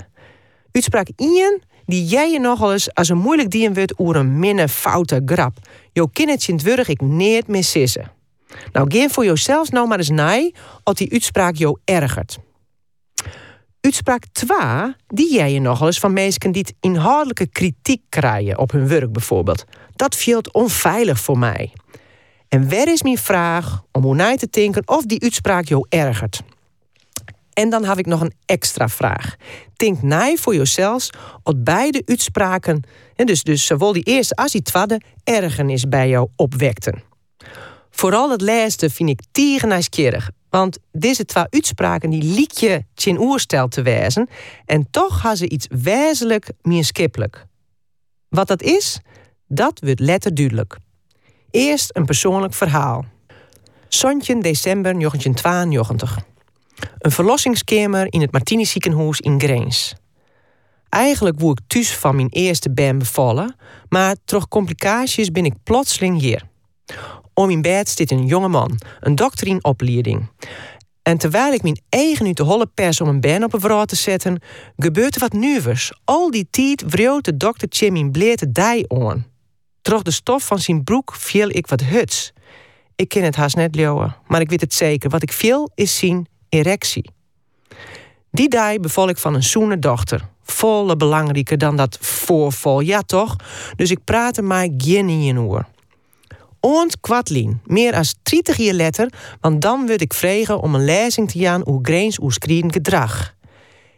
Uitspraak 1 die jij je nogal eens als een moeilijk dien wordt oer een minne foute grap. Jo kindertje in het ik neert meer sissen. Nou, geef voor jezelf nou maar eens naai of die uitspraak jou ergert. Uitspraak 2, die jij je nogal eens van mensen die inhoudelijke kritiek krijgen op hun werk bijvoorbeeld. Dat viel onveilig voor mij. En waar is mijn vraag om hoe na te denken of die uitspraak jou ergert? En dan heb ik nog een extra vraag. Denk na voor jezelf of beide uitspraken, en dus, dus zowel die eerste als die tweede, ergernis bij jou opwekten. Vooral het laatste vind ik tierenijskierig. Want deze twee uitspraken die liek je tjen oerstel te wijzen. En toch hebben ze iets wezenlijk skippelijk. Wat dat is, dat wordt letterduidelijk. Eerst een persoonlijk verhaal. Sontje december 1992. Een verlossingskamer in het Martini ziekenhuis in Greens. Eigenlijk woe ik thuis van mijn eerste band bevallen, maar door complicaties ben ik plotseling hier. Om in bed zit een jonge man, een dokter in opleiding. En terwijl ik mijn eigen uit de holle pers om een ben op een vrouw te zetten, gebeurt er wat nieuws. Al die tijd wreeuwt de dokter Jim in bleerte dij aan. Troch de stof van zijn broek viel ik wat huts. Ik ken het haast net leeuwen, maar ik weet het zeker. Wat ik viel is zien erectie. Die dag beval ik van een zoene dochter. Volle belangrijker dan dat voorval, ja toch? Dus ik praatte mij geen in oor. Oont kwadlien, meer als 30 jaar letter, want dan werd ik vregen om een lezing te gaan hoe Greens oerskrieden gedrag.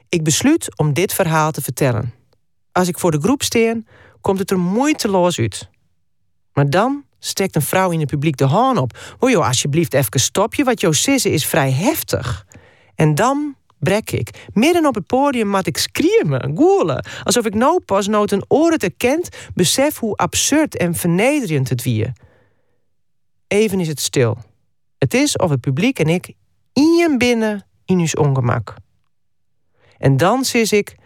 Ik besluit om dit verhaal te vertellen. Als ik voor de groep steen, komt het er moeiteloos uit. Maar dan steekt een vrouw in het publiek de haan op. Wil je alsjeblieft even stopje, wat jouw sissen is vrij heftig. En dan brek ik. Midden op het podium mat ik screamen, goelen. Alsof ik nou pas nooit een oren te kent, besef hoe absurd en vernederend het wie. Even is het stil. Het is of het publiek en ik in binnen in ons ongemak. En dan zie ik,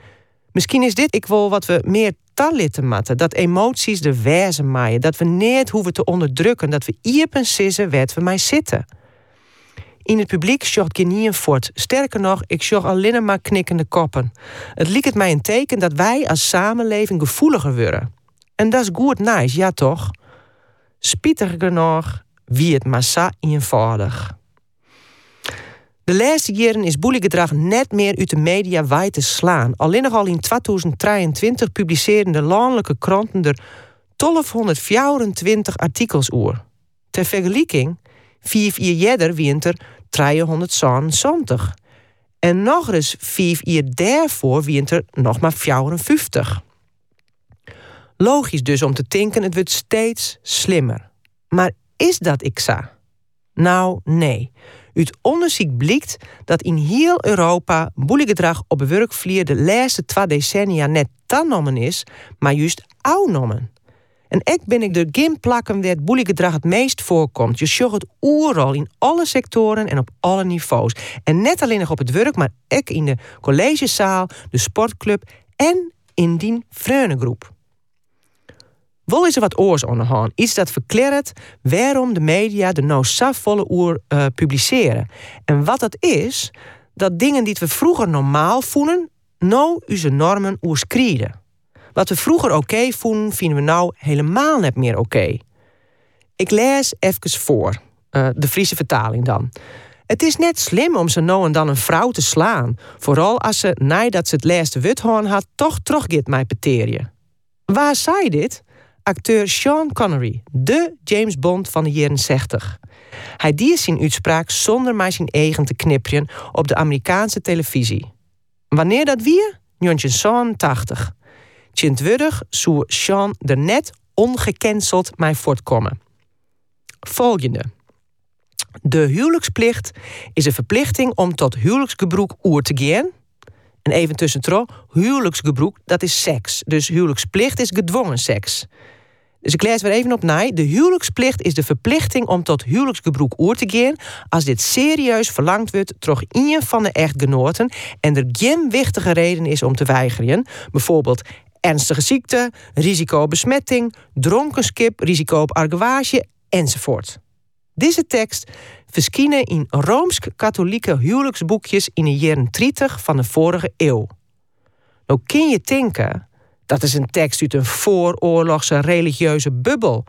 misschien is dit ik wel wat we meer talitten matten. Dat emoties de wijze maaien. Dat we niet hoeven te onderdrukken. Dat we iepen sissen werd we mij zitten. In het publiek zocht geen voort. Sterker nog, ik zocht alleen maar knikkende koppen. Het liep het mij een teken dat wij als samenleving gevoeliger worden. En dat is goed nice, ja toch? Spietig genoeg, wie het massa eenvoudig. De laatste jaren is boeliegedrag net meer uit de media wijd te slaan. Alleen nog al in 2023 publiceerden de landelijke kranten er 1224 artikels oer. Ter vergelijking, vier jaar jeder winter 370. En nog eens vier jaar daarvoor winter nog maar 54. Logisch dus om te denken, het wordt steeds slimmer. Maar is dat ik? Nou, nee. Uit onderzoek blijkt dat in heel Europa boeliegedrag op werkvlier de laatste twee decennia net tannomen is, maar juist ouwnomen. En ik ben ik de gim plakken waar het het meest voorkomt. Je zorgt het oerrol in alle sectoren en op alle niveaus. En net alleen nog op het werk, maar ook in de collegezaal, de sportclub en in die vreunengroep. Wel is er wat oors onderhand. Iets dat verklaart waarom de media de nou volle oer uh, publiceren. En wat dat is, dat dingen die we vroeger normaal voelen, nou onze normen oerskrieden. Wat we vroeger oké vonden, vinden we nou helemaal net meer oké. Ik lees even voor, uh, de Friese vertaling dan. Het is net slim om ze nou en dan een vrouw te slaan. Vooral als ze, nadat ze het laatste wuthoorn had, toch teruggeeft mij peterie. Waar zei dit? acteur Sean Connery, de James Bond van de jaren 60. Hij die zijn uitspraak zonder maar zijn eigen te knipperen op de Amerikaanse televisie. Wanneer dat wie? 1980. Tjintwurdig zou Sean er net ongecanceld mij voortkomen. Volgende. De huwelijksplicht is een verplichting om tot huwelijksgebroek oer te gaan. En even tussentro, huwelijksgebroek, dat is seks. Dus huwelijksplicht is gedwongen seks. Dus ik lees weer even op na. De huwelijksplicht is de verplichting om tot huwelijksgebroek oer te gaan als dit serieus verlangd wordt door een van de echtgenoten en er geen wichtige reden is om te weigeren. Bijvoorbeeld ernstige ziekte, risico op besmetting, dronkenskip, risico op argwage enzovoort. Deze tekst verschijnen in rooms-katholieke huwelijksboekjes in de jaren 30 van de vorige eeuw. Nou kun je denken, dat is een tekst uit een vooroorlogse religieuze bubbel.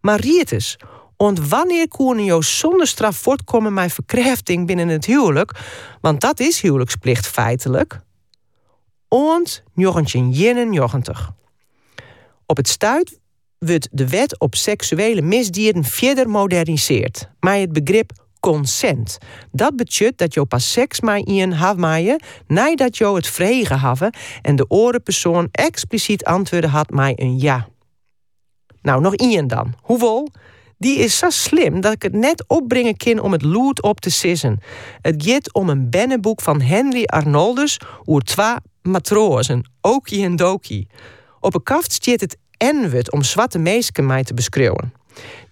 Maar Rietes, want wanneer koen je zonder straf voortkomen met verkrachting binnen het huwelijk? Want dat is huwelijksplicht feitelijk. Ont 1991. Op het stuit wordt de wet op seksuele misdieren verder moderniseerd. Maar het begrip consent. Dat betekent dat je pas seks met iemand maaien nadat je het vregen have en de oren persoon expliciet antwoorden had met een ja. Nou, nog iemand dan. Hoeveel? Die is zo slim dat ik het net opbrengen kan om het lood op te sissen. Het gaat om een bennenboek van Henry Arnoldus oer twee matrozen, Oki en Doki. Op een kaft stiert het N-wut om zwarte meesken mij te beschreeuwen.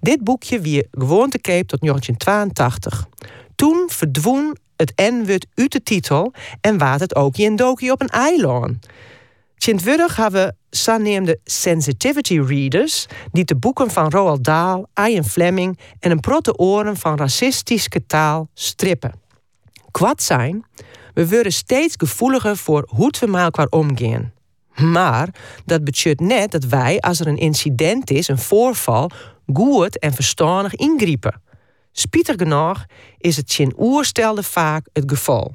Dit boekje wie keep tot 1982. Toen verdwoen het N-wut uit de titel en waat het Oki en Doki op een eiland. Sint-Wurg hebben zanneemde sensitivity readers die de boeken van Roald Dahl, Ian Fleming en een protte oren van racistische taal strippen. Kwad zijn, we worden steeds gevoeliger voor hoe we met elkaar omgaan. Maar dat betekent net dat wij, als er een incident is, een voorval, goed en verstandig ingrijpen. Spieter genoeg is het in oerstelde vaak het geval.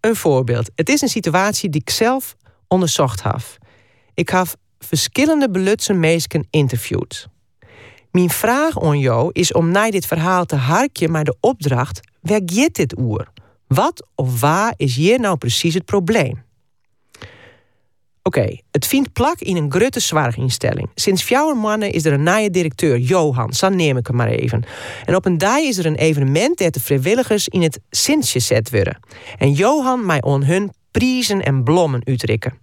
Een voorbeeld. Het is een situatie die ik zelf onderzocht heb. Ik heb verschillende belutse mensen interviewd. Mijn vraag aan jou is om na dit verhaal te harkje maar de opdracht: waar gaat dit oer? Wat of waar is hier nou precies het probleem? Oké, het vindt plak in een grote zorginstelling. Sinds vier maanden is er een nieuwe directeur, Johan, zo neem ik hem maar even. En op een dag is er een evenement dat de vrijwilligers in het Sintje zet worden. En Johan mij on hun prijzen en blommen uitrikken.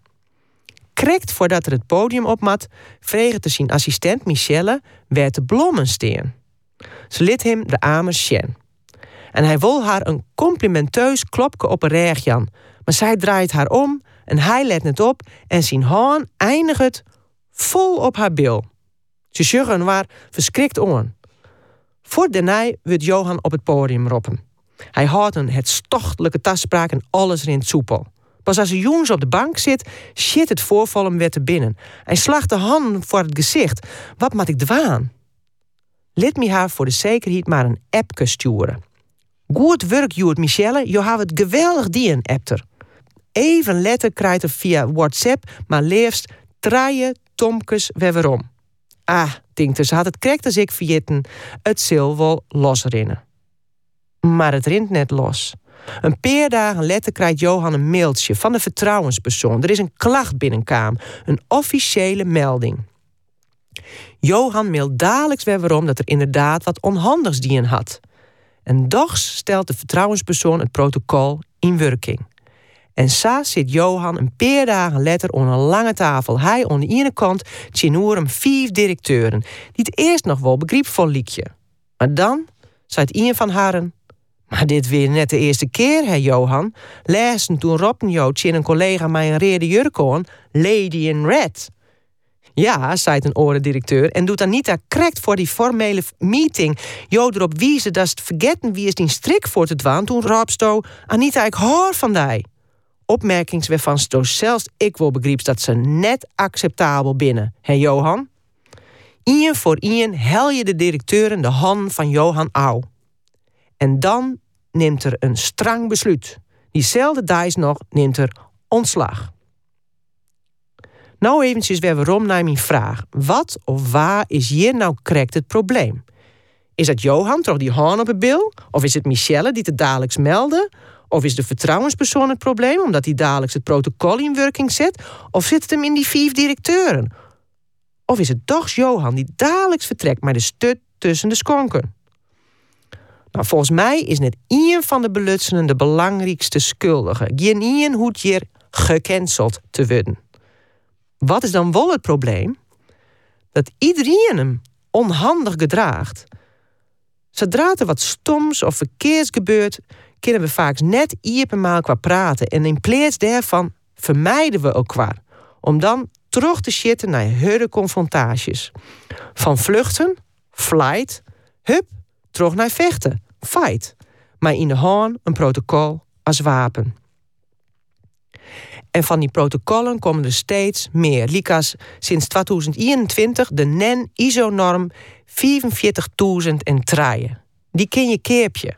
Krekt voordat er het podium opmat, vreeg te zien assistent Michelle waar de blommen steen. Ze liet hem de amers sjen. En hij wil haar een complimenteus klopje op een reagjan, maar zij draait haar om en hij let net op en zijn haan eindigt vol op haar bil. Ze sjuggen waar verschrikt on. Voor daarna wordt Johan op het podium roepen. Hij houdt een het stochtelijke tastspraak en alles rint soepel. Pas als een jongens op de bank zit, shit het voorval hem weer te binnen. Hij slacht de handen voor het gezicht. Wat moet ik dwaan? Lid me haar voor de zekerheid maar een appje sturen. Goed werk, Joert Michelle. Je hebt het geweldig die een appter even letter krijgt er via WhatsApp, maar liefst traaien tomkes waarom. Ah, denkt ze had het krekt als ik verjitten, het zil wel losrennen. Maar het rint net los. Een paar dagen later krijgt Johan een mailtje van de vertrouwenspersoon. Er is een klacht binnenkam, een officiële melding. Johan mailt dadelijks weer waarom dat er inderdaad wat onhandigs dien had. En doch stelt de vertrouwenspersoon het protocol in werking. En sa zit Johan een paar dagen later onder een lange tafel. Hij aan de ene kant hem vijf directeuren, die het eerst nog wel begripvol liekje. Maar dan zei een van haren... Maar dit weer net de eerste keer, hè, Johan. Lezen toen Rob en een collega mij een rede jurk aan, Lady in Red. Ja, zei een orendirecteur, en doet Anita correct voor die formele meeting. Erop wiezen dat het vergeten wie is die strik voor te dwaan. Toen Rob sto, Anita, ik hoor van die opmerkings waarvan ze zelfs ik wil begrijpen dat ze net acceptabel binnen. Hé Johan? Ien voor ien hel je de directeuren de hand van Johan Au. En dan neemt er een strang besluit. Diezelfde dag nog neemt er ontslag. Nou eventjes weer waarom naar mijn vraag. Wat of waar is hier nou correct het probleem? Is dat Johan, toch die haan op het bil? Of is het Michelle die het dagelijks meldde? Of is de vertrouwenspersoon het probleem omdat hij dagelijks het protocol in werking zet? Of zit het hem in die vijf directeuren? Of is het toch Johan die dagelijks vertrekt met de stut tussen de skonken? Nou, volgens mij is net één van de belutsenen de belangrijkste schuldige. Geen één hoeft hier gecanceld te worden. Wat is dan wel het probleem? Dat iedereen hem onhandig gedraagt. Zodra er wat stoms of verkeers gebeurt, kunnen we vaak net iepenmaal qua praten. En in plaats daarvan vermijden we elkaar. Om dan terug te shitten naar hurde confrontaties. Van vluchten, flight, hup, terug naar vechten, fight. Maar in de hand een protocol als wapen. En van die protocollen komen er steeds meer. Likas sinds 2021 de NEN ISO-norm 45.000 en traaien. Die ken je keerpje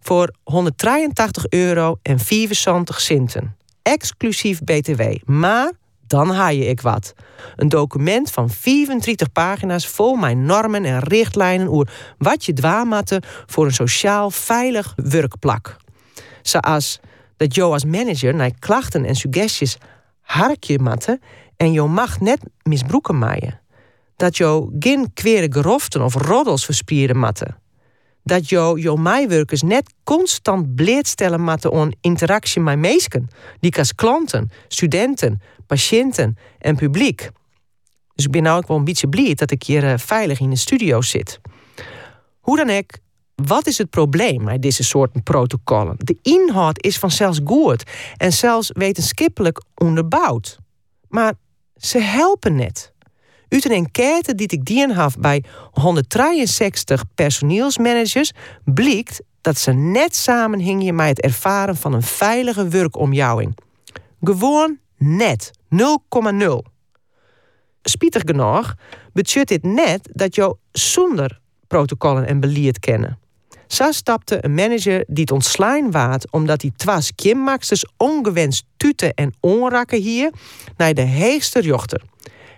voor 183 euro en 74 centen. Exclusief BTW. Maar dan haal je ik wat. Een document van 34 pagina's vol mijn normen en richtlijnen over wat je dwaamatte voor een sociaal veilig werkplak. Zoals dat jou als manager naar klachten en suggesties harkje matte en je mag net misbroeken maaien. Dat jou geen kwere geroften of roddels verspieren matte. Dat jou jouw mijwerkers net constant bleedstellen matte on interactie met meesken, die als klanten, studenten, patiënten en publiek. Dus ik ben nou ook wel een beetje blij dat ik hier eh, veilig in de studio zit. Hoe dan ook, wat is het probleem met deze soorten protocollen? De inhoud is vanzelfs goed en zelfs wetenschappelijk onderbouwd. Maar ze helpen net. Uit een enquête die ik dien had bij 163 personeelsmanagers blijkt dat ze net samenhingen met het ervaren van een veilige werkomjouwing. Gewoon net 0,0. Spietig genoeg betekent dit net dat je zonder protocollen en beleid kennen. Zo stapte een manager die het ontslaan waard omdat hij twas kimmaxers ongewenst tuten en onrakken hier naar de heegste jochter.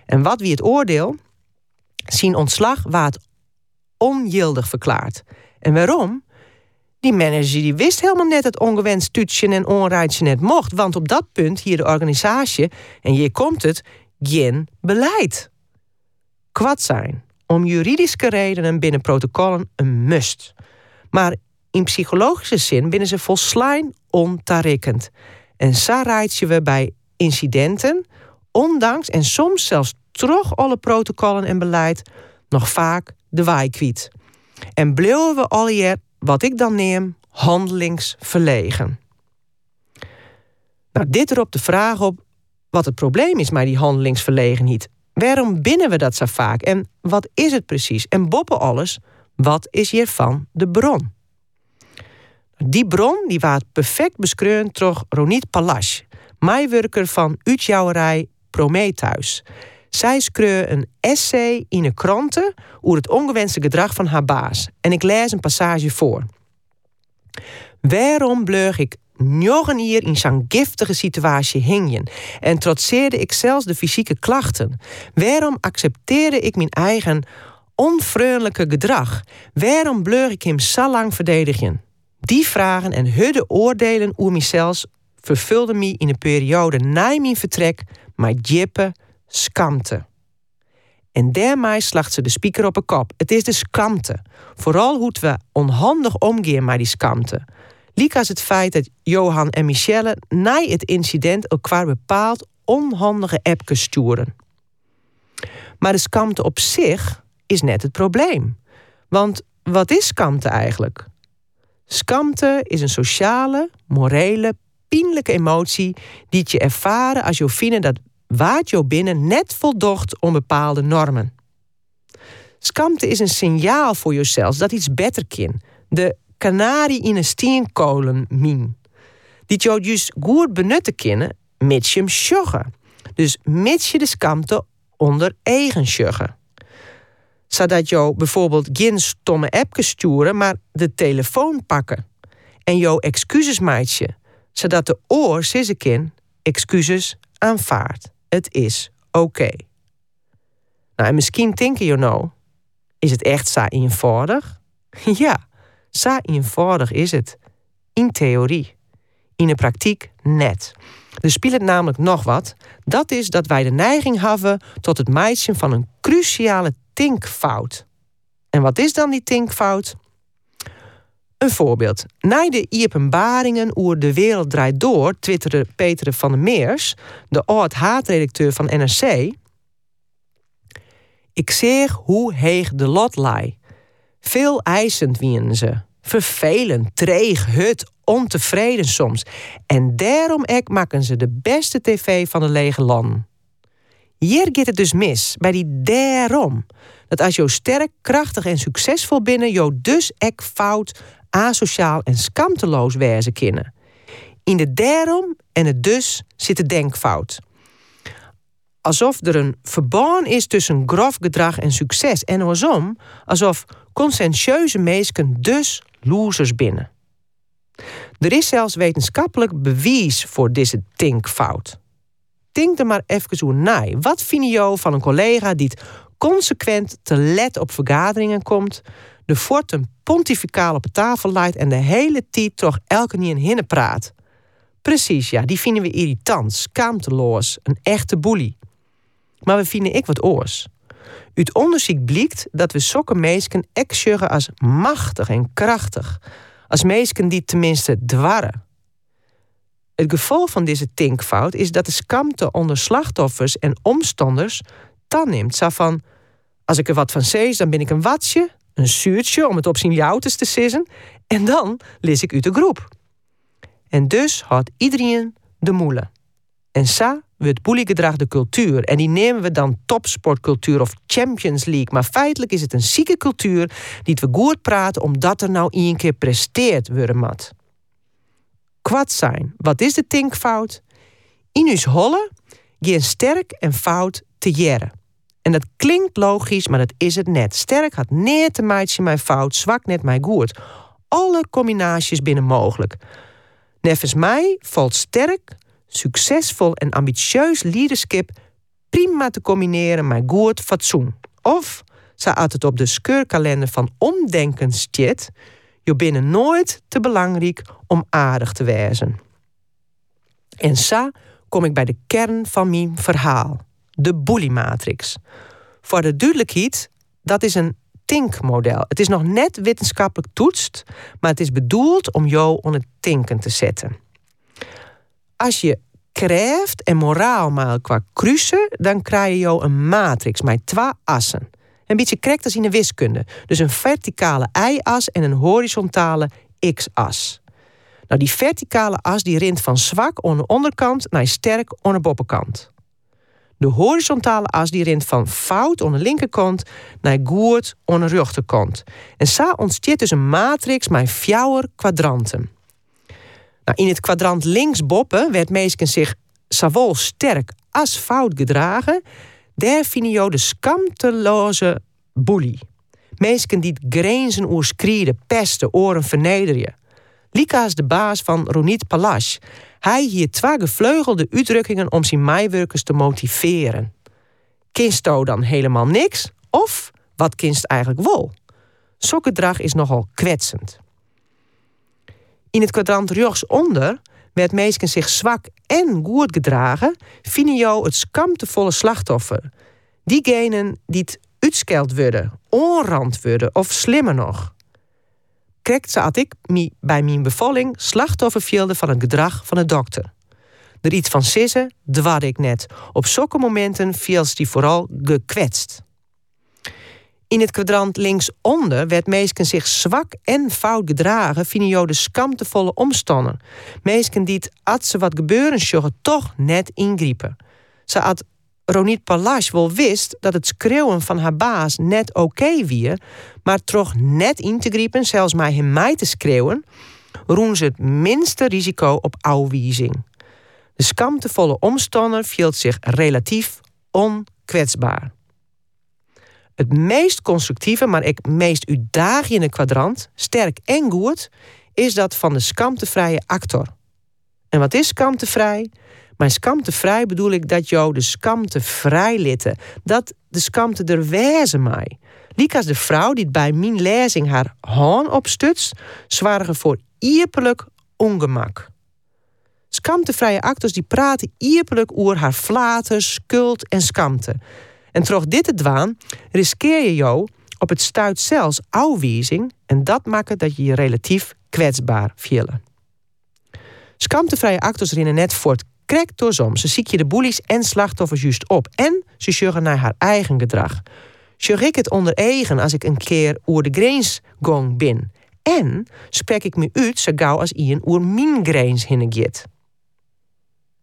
En wat wie het oordeel? Zien ontslag waard ongildig verklaard. En waarom? Die manager die wist helemaal net dat ongewenst tutje en onrijtje net mocht. Want op dat punt hier de organisatie, en hier komt het, geen beleid. Kwad zijn. Om juridische redenen binnen protocollen een must. Maar in psychologische zin binnen ze volslijn ontarrikkend. En zo je we bij incidenten, ondanks en soms zelfs troch alle protocollen en beleid, nog vaak de waai kwiet. En bleven we al hier, wat ik dan neem, handelingsverlegen. Nou, dit erop de vraag op wat het probleem is met die handelingsverlegenheid. Waarom binnen we dat zo vaak en wat is het precies? En boppen alles, wat is hiervan de bron? Die bron die waard perfect beschreven door Ronit Palas, mijwerker van Utjouwerij Prometheus. Zij schreef een essay in een kranten over het ongewenste gedrag van haar baas. En ik lees een passage voor. Waarom bleug ik nog een hier in zo'n giftige situatie hingen en trotseerde ik zelfs de fysieke klachten? Waarom accepteerde ik mijn eigen onvriendelijke gedrag? Waarom bleur ik hem zo lang verdedigen? Die vragen en hudde oordelen over vervulden me in de periode na mijn vertrek met diepe skamte. En daarmee slacht ze de speaker op een kop. Het is de skamte. Vooral hoe we onhandig omgaan met die skamte. Liek als het feit dat Johan en Michelle na het incident elkaar bepaald onhandige appjes sturen. Maar de skamte op zich is net het probleem. Want wat is skamte eigenlijk? Skamte is een sociale, morele, pijnlijke emotie die je ervaren als je vindt dat waard je binnen net voldocht om bepaalde normen. Skamte is een signaal voor jezelf dat iets beter kan. De kanarie in een steenkolenmien. Die je dus goed benutten kunnen, mits je sjoggen. Dus mits je de skamte onder eigen sjoggen zodat je bijvoorbeeld geen stomme appjes sturen, maar de telefoon pakken. En jouw excuses maatje, zodat de oor sissekin excuses aanvaardt. Het is oké. Nou, en misschien denken je nou, is het echt zo eenvoudig? Ja, zo eenvoudig is het. In theorie. In de praktijk net. Er speelt namelijk nog wat. Dat is dat wij de neiging hebben tot het meisje van een cruciale tinkfout. En wat is dan die tinkfout? Een voorbeeld. Na de openbaringen oer de wereld draait door, twitterde Peter van der Meers, de oud-haatredacteur van NRC. Ik zeg hoe heeg de lot lei. Veel eisend wienen ze. Vervelend, treeg, hut, ontevreden soms. En daarom ek maken ze de beste tv van de lege landen. Hier gaat het dus mis, bij die daarom. Dat als je sterk, krachtig en succesvol binnen, je dus ek fout, asociaal en skamteloos wezen kunnen. In de daarom en het dus zit de denkfout. Alsof er een verband is tussen grof gedrag en succes. En andersom, alsof conscientieuze mensen dus losers binnen. Er is zelfs wetenschappelijk bewijs voor deze tinkfout. Denk er maar even zo naar. Wat vind je van een collega die het consequent te let op vergaderingen komt, de fort een pontificaal op tafel leidt en de hele tijd toch elke niet in hinnen praat? Precies, ja, die vinden we irritant, schaamteloos, een echte boelie. Maar we vinden ik wat oors. Uit onderzoek blijkt dat we sokken meesken als machtig en krachtig. Als meesken die tenminste dwarren. Het gevolg van deze tinkfout is dat de skamte onder slachtoffers en omstanders dan neemt. Zo van, als ik er wat van zees, dan ben ik een watje, een zuurtje om het op zijn te sissen. En dan lees ik uit de groep. En dus had iedereen de moele. En sa wordt boeliegedrag de cultuur. En die nemen we dan topsportcultuur of Champions League. Maar feitelijk is het een zieke cultuur die we goed praten omdat er nou één keer presteerd worden mat. Kwad zijn. Wat is de tinkfout? In uw holle geen sterk en fout te jaren. En dat klinkt logisch, maar dat is het net. Sterk had neer te meidje mijn fout, zwak net mijn goed. Alle combinaties binnen mogelijk. Nevens mij valt sterk, succesvol en ambitieus leadership prima te combineren met goed fatsoen. Of, staat het op de scheurkalender van omdenken stjet, je binnen nooit te belangrijk om aardig te wezen. En sa kom ik bij de kern van mijn verhaal, de bully matrix. Voor de duidelijkheid, dat is een tinkmodel. Het is nog net wetenschappelijk toetst, maar het is bedoeld om jou onder het tinken te zetten. Als je krijgt en moraal maar qua kruisen, dan krijg je een matrix met twee assen. Een beetje krekt als in de wiskunde. Dus een verticale y-as en een horizontale x-as. Nou, die verticale as die rint van zwak aan de onderkant naar sterk aan de boppenkant. De horizontale as die rint van fout aan de linkerkant naar goed aan de rechterkant. En zo ontstaat dus een matrix met vier kwadranten. Nou, in het kwadrant links boppen werd meesken zich zowel sterk als fout gedragen. Daar de skamteloze boelie. Meesken die grenzen oerskrieden, pesten, oren vernederen. Lika is de baas van Ronit Palash. Hij hier twee gevleugelde uitdrukkingen om zijn meiwerkers te motiveren. Kinsto dan helemaal niks? Of wat kinst eigenlijk wel? Sokkendrag is nogal kwetsend. In het kwadrant rechtsonder werd meesken zich zwak en goed gedragen, vinden jou het skamtevolle slachtoffer. Diegenen die het uitskeld worden, onrand worden of slimmer nog. Krijgt ze had ik bij mijn bevalling slachtoffer van het gedrag van de dokter. Er iets van sissen dwar ik net. Op zulke momenten viel ze die vooral gekwetst. In het kwadrant linksonder werd meesken zich zwak en fout gedragen, vinden jou de skamtevolle omstander. Meesken die als ze wat gebeuren sjoggen, toch net ingriepen. Ze had Ronit Palash wel wist dat het schreeuwen van haar baas net oké okay wie, maar toch net in te griepen, zelfs maar hem mij te schreeuwen, roen ze het minste risico op ouwwiezing. De skamtevolle omstander viel zich relatief onkwetsbaar. Het meest constructieve, maar ik meest uitdagende kwadrant, sterk en goed, is dat van de skamtevrije actor. En wat is skamtevrij? Maar skamtevrij bedoel ik dat jou de skamte vrij litten, dat de skamte er wezen mij. Likas de vrouw die bij mijn lezing haar haan opstutst, zwargen voor ierpelijk ongemak. Skamtevrije actors die praten ierpelijk oer haar flater, schuld en skamte. En troch dit te dwaan, riskeer je jou op het stuit zelfs ouwwiezing en dat maakt dat je je relatief kwetsbaar vielen. Skamtevrije actors rinnen net voort krek door som. Ze ziek je de boelies en slachtoffers juist op. En ze sjuggen naar haar eigen gedrag. Sjug ik het onder eigen als ik een keer oer de grens gong bin. En spreek ik me uit zo gauw als Ian oer min grens hinnegit.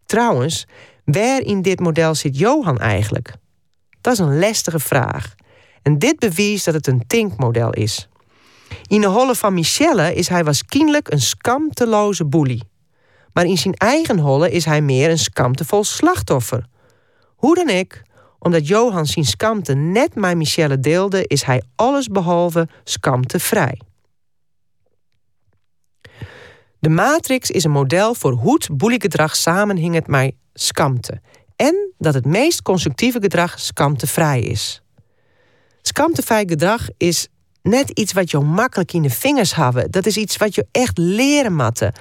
Trouwens, waar in dit model zit Johan eigenlijk? Dat is een lastige vraag. En dit bewijst dat het een tinkmodel is. In de holle van Michelle is hij waarschijnlijk een skamteloze boelie. Maar in zijn eigen holle is hij meer een skamtevol slachtoffer. Hoe dan ik, omdat Johan zijn skamte net met Michelle deelde, is hij allesbehalve skamtevrij. De matrix is een model voor hoe het boeliegedrag samenhingt met skamte. En dat het meest constructieve gedrag skamtevrij is. Skamtevrij gedrag is net iets wat je makkelijk in de vingers hebben. Dat is iets wat je echt leren matten.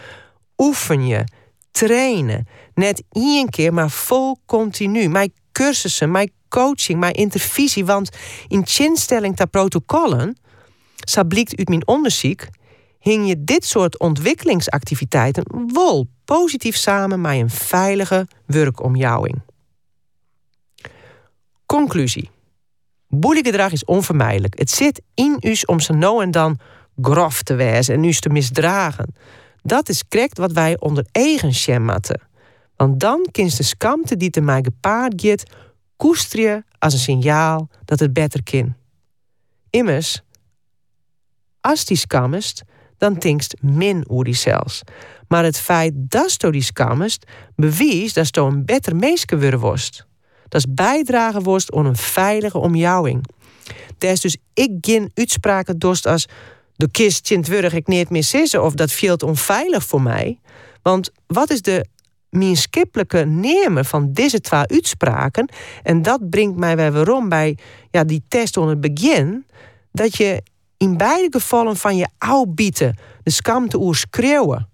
Oefen je, trainen. Net één keer, maar vol continu. Mijn cursussen, mijn coaching, mijn intervisie. Want in chinstelling ter protocollen, zo blijkt uit mijn onderzoek, hing je dit soort ontwikkelingsactiviteiten wel positief samen met een veilige werkomjouwing. Conclusie. Boeliegedrag is onvermijdelijk. Het zit in u om zo nou en dan grof te wijzen en u te misdragen. Dat is correct wat wij onder eigen schemmatten. Want dan kinst de skamte die te mij gepaard gaat, koester je als een signaal dat het beter kan. Immers, als die skammest, dan tinkst min oer die zelfs. Maar het feit dat je die skammest, bewijst dat je een beter meeske worden. Dat is bijdragen worst aan een veilige omjouwing. Daar is dus ik geen uitspraken dorst als de kist Sint-Wurg ik niet meer sissen of dat viel onveilig voor mij. Want wat is de minskippelijke nemen van deze twee uitspraken? En dat brengt mij weer waarom bij ja, die test onder het begin. Dat je in beide gevallen van je bieten de skamte oer schreeuwen.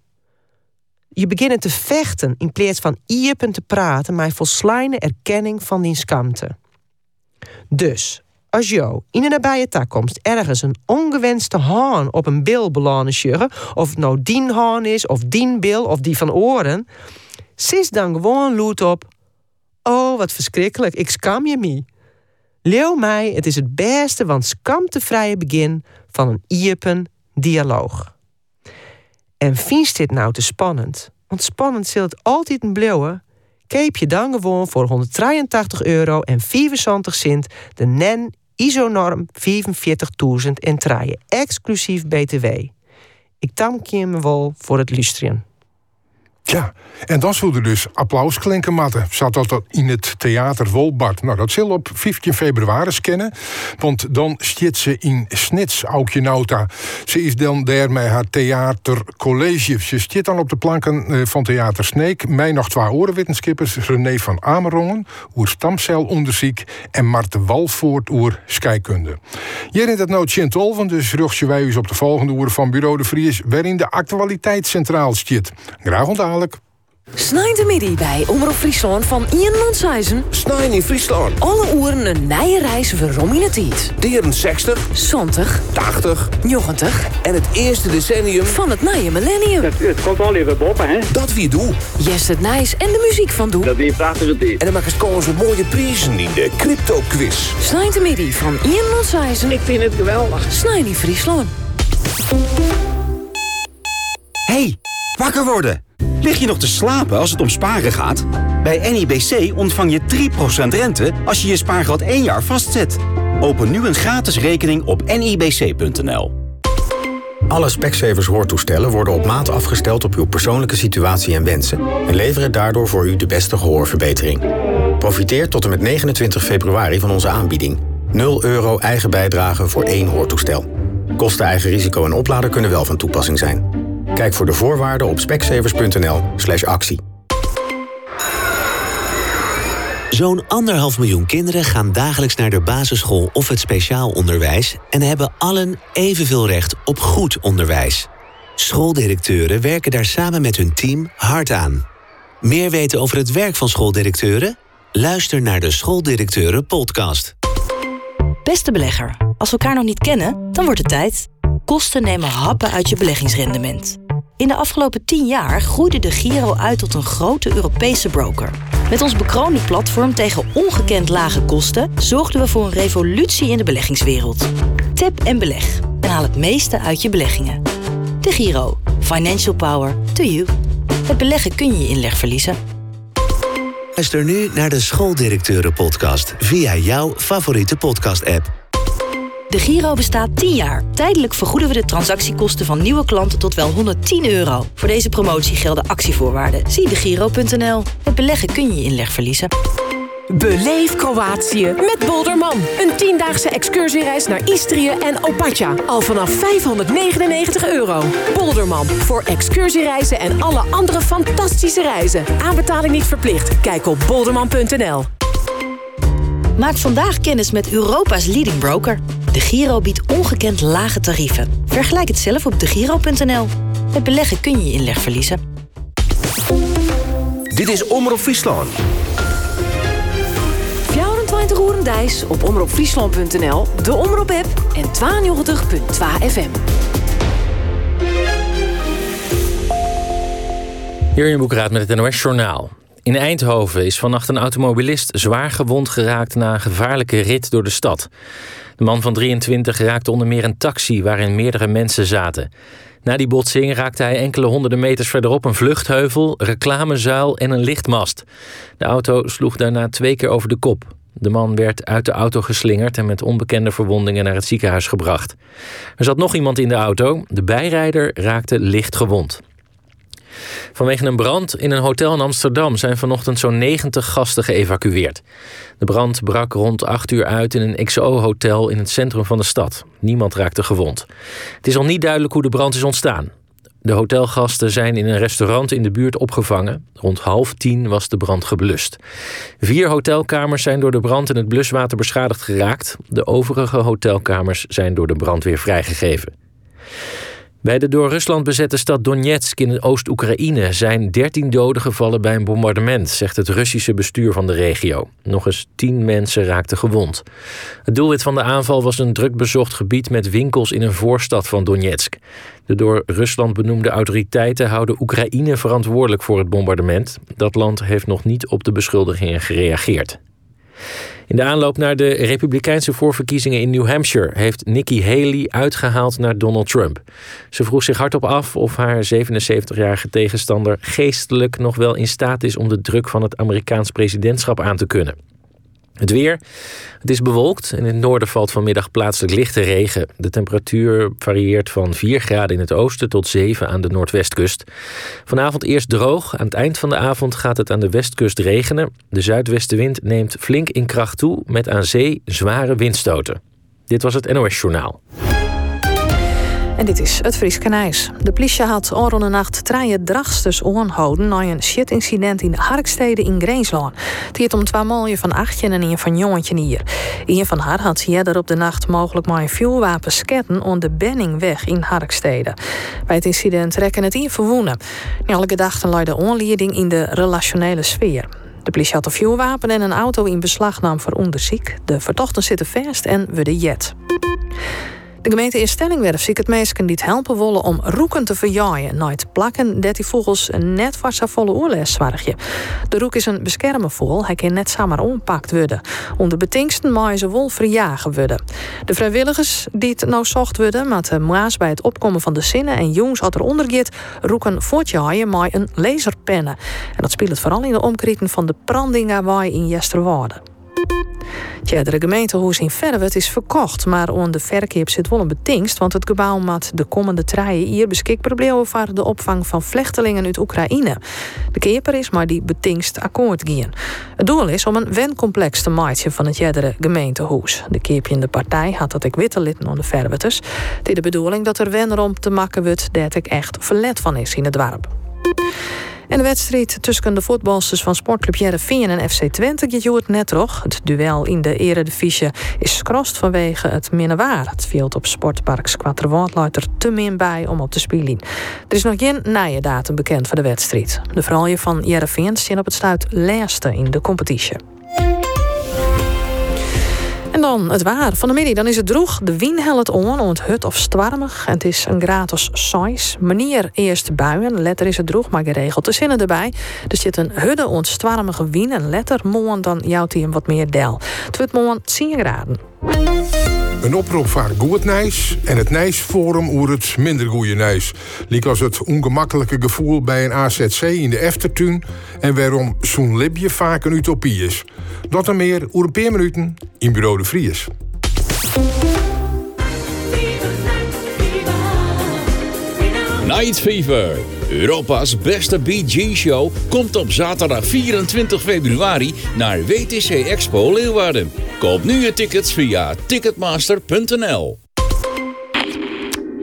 Je begint te vechten in plaats van iepen te praten, maar volslijne erkenning van die skamte. Dus, als jou in de nabije toekomst ergens een ongewenste haan op een bil belanden sjuggen, of het nou dien haan is, of dien bil, of die van oren, sis dan gewoon loet op. Oh, wat verschrikkelijk, ik skam je me. Leeuw mij, het is het beste, want skamtevrije begin van een iepen dialoog. En vindt dit nou te spannend? Want spannend zult het altijd een blauwe. Keep je dan gewoon voor 183 euro en 75 cent de NEN ISO-norm 45.000 en traaien, exclusief BTW. Ik dank je me wel voor het luisteren. Ja, en dan zullen dus applaus klinken matten. Zat dat in het theater Wolbart. Nou, dat zal op 15 februari scannen. Want dan stiet ze in Snits, Aukje Nauta. Ze is dan daar met haar theatercollege. Ze stiet dan op de planken eh, van Theater Sneek. Mij nog twee orenwetenschappers. René van Amerongen, oer stamcelonderzoek. En Marten Walvoort, oer scheikunde. Hier in dat nou Olven, dus rugje wij op de volgende oer van Bureau de Vries. Waarin de actualiteit centraal stiet. Graag ontdaan. Snijn de midi bij Omroep Friesland van Ian Manshuizen. Snijn in Friesland. Alle oeren een nije reis voor in het tijd. Dieren 60, 70, 80, 90 en het eerste decennium van het nije millennium. Het, het komt al even boppen, hè? Dat wie doe. Yes, het nice en de muziek van doe. Dat weer prachtig het En dan maken ze zo mooie prijzen in de crypto quiz. De midi van Ian Manshuizen. Ik vind het geweldig. Snijn in Friesland. Hey, wakker worden. Lig je nog te slapen als het om sparen gaat? Bij NIBC ontvang je 3% rente als je je spaargeld één jaar vastzet. Open nu een gratis rekening op nibc.nl. Alle Specsavers hoortoestellen worden op maat afgesteld op uw persoonlijke situatie en wensen... en leveren daardoor voor u de beste gehoorverbetering. Profiteer tot en met 29 februari van onze aanbieding. 0 euro eigen bijdrage voor één hoortoestel. Kosten eigen risico en oplader kunnen wel van toepassing zijn. Kijk voor de voorwaarden op specsavers.nl slash actie. Zo'n anderhalf miljoen kinderen gaan dagelijks naar de basisschool of het speciaal onderwijs en hebben allen evenveel recht op goed onderwijs. Schooldirecteuren werken daar samen met hun team hard aan. Meer weten over het werk van schooldirecteuren? Luister naar de Schooldirecteuren podcast. Beste belegger, als we elkaar nog niet kennen, dan wordt het tijd. Kosten nemen happen uit je beleggingsrendement. In de afgelopen 10 jaar groeide de Giro uit tot een grote Europese broker. Met ons bekroonde platform tegen ongekend lage kosten zorgden we voor een revolutie in de beleggingswereld. Tap en beleg en haal het meeste uit je beleggingen. De Giro. Financial power to you. Het beleggen kun je je inleg verliezen. Luister nu naar de Schooldirecteuren podcast via jouw favoriete podcast-app. De Giro bestaat 10 jaar. Tijdelijk vergoeden we de transactiekosten van nieuwe klanten tot wel 110 euro. Voor deze promotie gelden actievoorwaarden. Zie degiro.nl. Het beleggen kun je je inleg verliezen. Beleef Kroatië met Bolderman. Een tiendaagse excursiereis naar Istrië en Opatja. Al vanaf 599 euro. Bolderman. Voor excursiereizen en alle andere fantastische reizen. Aanbetaling niet verplicht. Kijk op bolderman.nl. Maak vandaag kennis met Europa's leading broker. De Giro biedt ongekend lage tarieven. Vergelijk het zelf op degiro.nl. Met beleggen kun je je inleg verliezen. Dit is Omroep Friesland. 24 uur Dijs op omroepfriesland.nl, de Omroep-app en 92.2 FM. Hier Boekraad met het NOS Journaal. In Eindhoven is vannacht een automobilist zwaar gewond geraakt na een gevaarlijke rit door de stad. De man van 23 raakte onder meer een taxi waarin meerdere mensen zaten. Na die botsing raakte hij enkele honderden meters verderop een vluchtheuvel, reclamezuil en een lichtmast. De auto sloeg daarna twee keer over de kop. De man werd uit de auto geslingerd en met onbekende verwondingen naar het ziekenhuis gebracht. Er zat nog iemand in de auto. De bijrijder raakte licht gewond. Vanwege een brand in een hotel in Amsterdam zijn vanochtend zo'n 90 gasten geëvacueerd. De brand brak rond 8 uur uit in een XO-hotel in het centrum van de stad. Niemand raakte gewond. Het is al niet duidelijk hoe de brand is ontstaan. De hotelgasten zijn in een restaurant in de buurt opgevangen. Rond half tien was de brand geblust. Vier hotelkamers zijn door de brand in het bluswater beschadigd geraakt. De overige hotelkamers zijn door de brandweer vrijgegeven. Bij de door Rusland bezette stad Donetsk in Oost-Oekraïne zijn 13 doden gevallen bij een bombardement, zegt het Russische bestuur van de regio. Nog eens 10 mensen raakten gewond. Het doelwit van de aanval was een druk bezocht gebied met winkels in een voorstad van Donetsk. De door Rusland benoemde autoriteiten houden Oekraïne verantwoordelijk voor het bombardement. Dat land heeft nog niet op de beschuldigingen gereageerd. In de aanloop naar de Republikeinse voorverkiezingen in New Hampshire heeft Nikki Haley uitgehaald naar Donald Trump. Ze vroeg zich hardop af of haar 77-jarige tegenstander geestelijk nog wel in staat is om de druk van het Amerikaans presidentschap aan te kunnen. Het weer. Het is bewolkt. In het noorden valt vanmiddag plaatselijk lichte regen. De temperatuur varieert van 4 graden in het oosten tot 7 aan de noordwestkust. Vanavond eerst droog. Aan het eind van de avond gaat het aan de westkust regenen. De zuidwestenwind neemt flink in kracht toe met aan zee zware windstoten. Dit was het NOS Journaal. En dit is het Fries Kanijs. De politie had rond de nacht treien dragsters aanhouden na een shit-incident in Harkstede in Greenslaan. Het gaat om twee mooie van achtje en een van jongetje hier. Een van haar had eerder op de nacht mogelijk maar een vuurwapen sketten aan de Benningweg in Harkstede. Bij het incident rekken het in verwoenen. Elke dag luidde onleiding in de relationele sfeer. De politie had een vuurwapen en een auto in beslag nam voor onderzoek. De vertochten zitten vast en we de jet. De gemeente in Stellingwerf ziet het meesten die het helpen willen om roeken te verjaaien. Nooit plakken dat die vogels net voor zijn volle zwargje. De roek is een beschermen vogel, hij kan net samen ompakt worden. Onder betingsten mag ze wol verjagen worden. De vrijwilligers die het nou zocht worden, met maas bij het opkomen van de zinnen en jongens had eronder gaat, roeken voortjaaien met een laserpennen. En dat speelt vooral in de omkrieten van de Prandinga in Jesterwaarde. Tja, de gemeentehuis in Verwet is verkocht, maar aan de verkeer zit wel een betingst, want het gebouw moet de komende treien hier beschikbaar blijven voor de opvang van vluchtelingen uit Oekraïne. De keeper is maar die betingst akkoord gaan. Het doel is om een wencomplex te maken van het jeddere gemeentehuis. De keepjende partij had dat ik witte aan de Verweters. Is de bedoeling dat er wen om te maken wordt dat ik echt verlet van is in het dorp. En de wedstrijd tussen de voetbalsters van sportclub Jereveen en FC Twente gaat het net nog. Het duel in de eredivisie is skrost vanwege het minnewaar. Het viel op sportpark Squatterwoord luidt er te min bij om op te spelen. Er is nog geen nieuwe datum bekend voor de wedstrijd. De vrouwen van Jereveen zijn op het sluit laatste in de competitie. En dan het waar van de middag. Dan is het droeg. De wind helpt on, om het hut of stwarmig. En het is een gratis size. Manier eerst buien. Letter is het droeg, maar geregeld de zinnen erbij. Er zit een hudde ontstwarmige wien. En letter moon dan jouwt hij hem wat meer del. Het wordt moon 10 graden. Een oproep voor goed nijs en het nijsforum oer het minder goede nijs. Liek als het ongemakkelijke gevoel bij een AZC in de Eftertuin en waarom zo'n libje vaak een utopie is. Dat en meer oer een paar minuten in Bureau de Vries. Night Fever, Europa's beste BG-show, komt op zaterdag 24 februari naar WTC Expo Leeuwarden. Koop nu je tickets via ticketmaster.nl.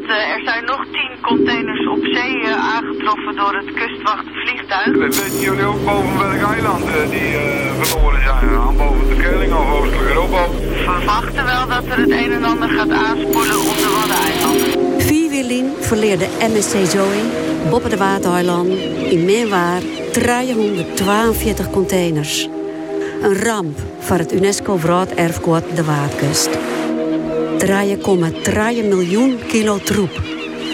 Er zijn nog 10 containers op zee uh, aangetroffen door het kustwachtvliegtuig. Weten jullie ook boven welk eiland uh, die uh, verloren zijn? Aan boven de Kerling of Oostelijk Europa? We verwachten wel dat er het een en ander gaat aanspoelen op de Waddeneilanden. Vierwielin verleerde MSC Zoe, Boppen de Waterheilanden, in Meerwaar 342 containers. Een ramp voor het UNESCO Werelderfgoed de Waardkust. 3,3 miljoen kilo troep.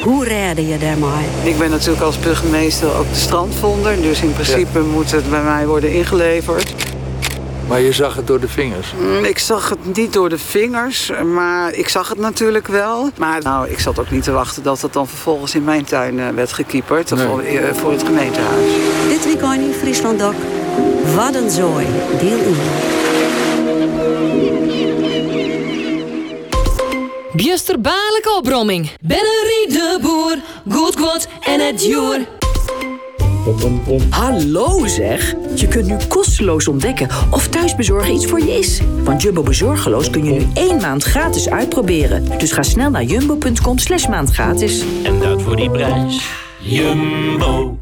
Hoe redde je daarmee? Ik ben natuurlijk als burgemeester ook de strandvonder. Dus in principe moet het bij mij worden ingeleverd. Maar je zag het door de vingers? Mm, Ik zag het niet door de vingers, maar ik zag het natuurlijk wel. Maar nou, ik zat ook niet te wachten dat het dan vervolgens in mijn tuin eh, werd gekieperd. Of voor, eh, voor het gemeentehuis. Dit weekend in Friesland ook. Wat een zooi. Deel in. Biesterbaarlijke opbromming. Bennerie de boer, goed goed en het joer. Hallo zeg! Je kunt nu kosteloos ontdekken of thuisbezorgen iets voor je is. Want Jumbo Bezorgeloos kun je nu één maand gratis uitproberen. Dus ga snel naar jumbo.com slash maand gratis. En dat voor die prijs. Jumbo.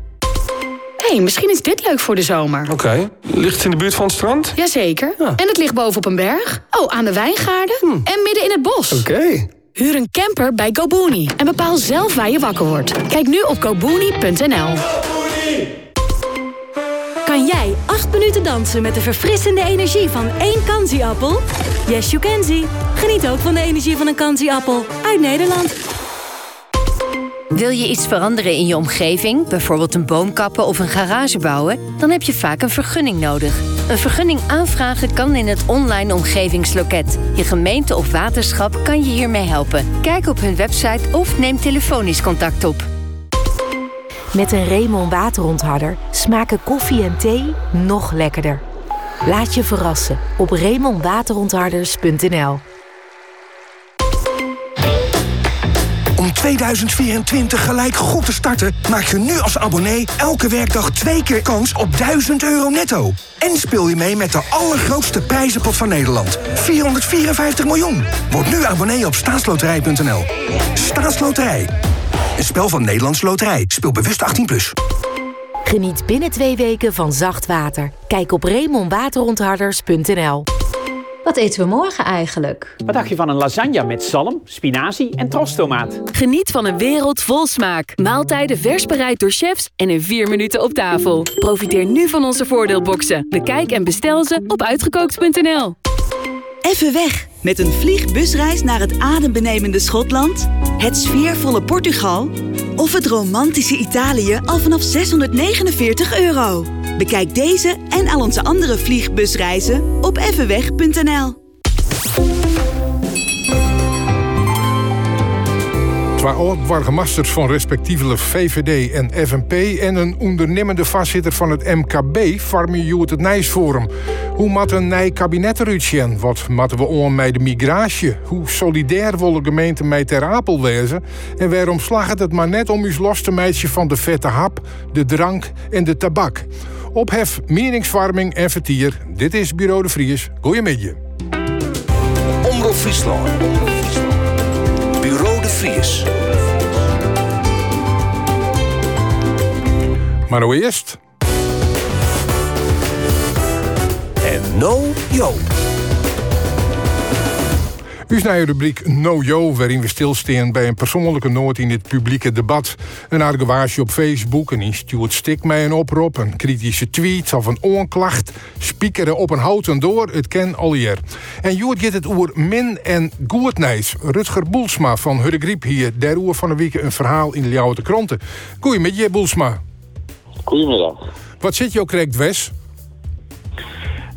hey, misschien is dit leuk voor de zomer. Oké. Ligt het in de buurt van het strand? Jazeker. En het ligt bovenop een berg. Oh, aan de wijngaarden. En midden in het bos. Oké. Huur een camper bij GoBooney. En bepaal zelf waar je wakker wordt. Kijk nu op gobooney.nl. Kan jij acht minuten dansen met de verfrissende energie van één kansieappel? Yes, you can see. Geniet ook van de energie van een kansieappel uit Nederland. Wil je iets veranderen in je omgeving, bijvoorbeeld een boom kappen of een garage bouwen, dan heb je vaak een vergunning nodig. Een vergunning aanvragen kan in het online omgevingsloket. Je gemeente of waterschap kan je hiermee helpen. Kijk op hun website of neem telefonisch contact op. Met een Remon waterontharder smaken koffie en thee nog lekkerder. Laat je verrassen op remonwaterontharders.nl. Om 2024 gelijk goed te starten, maak je nu als abonnee elke werkdag twee keer kans op 1000 euro netto. En speel je mee met de allergrootste prijzenpot van Nederland. 454 miljoen. Word nu abonnee op staatsloterij.nl. Staatsloterij. Een spel van Nederlands Loterij. Speel bewust 18+. Plus. Geniet binnen twee weken van zacht water. Kijk op remonwaterontharders.nl. Wat eten we morgen eigenlijk? Wat dacht je van een lasagne met zalm, spinazie en trostomaat? Geniet van een wereld vol smaak. Maaltijden vers bereid door chefs en in vier minuten op tafel. Profiteer nu van onze voordeelboxen. Bekijk en bestel ze op uitgekookt.nl. Even weg met een vliegbusreis naar het adembenemende Schotland, het sfeervolle Portugal of het romantische Italië al vanaf 649 euro. Bekijk deze en al onze andere vliegbusreizen op evenweg.nl. Twee oud-wargemasters van respectievelijk VVD en FNP en een ondernemende voorzitter van het MKB vormen je het Nijsforum. Hoe mat een nij kabinet eruit? Wat matten we om met de migratie? Hoe solidair willen gemeenten met Ter Apel wezen? En waarom slaagt het maar net om u los te meisje van de vette hap, de drank en de tabak? Ophef, meningsvorming en vertier. Dit is Bureau de Vries. Goeiemiddag. Omroep Friesland. Vries. Maar nou eerst... En no yo. U is naar je rubriek No Yo, waarin we stilstaan bij een persoonlijke noot in het publieke debat. Een arguage op Facebook, een instituut stik mij een oproep, een kritische tweet of een onklacht. Spiekeren op een houten door, het ken al hier. En Joert gaat het oer min en goednijs. Rutger Boelsma van Hurre Griep hier, der oer van de week een verhaal in de Ljouwte Kranten. Goeie met je, Boelsma. Goedemiddag. Wat zit je ook Wes?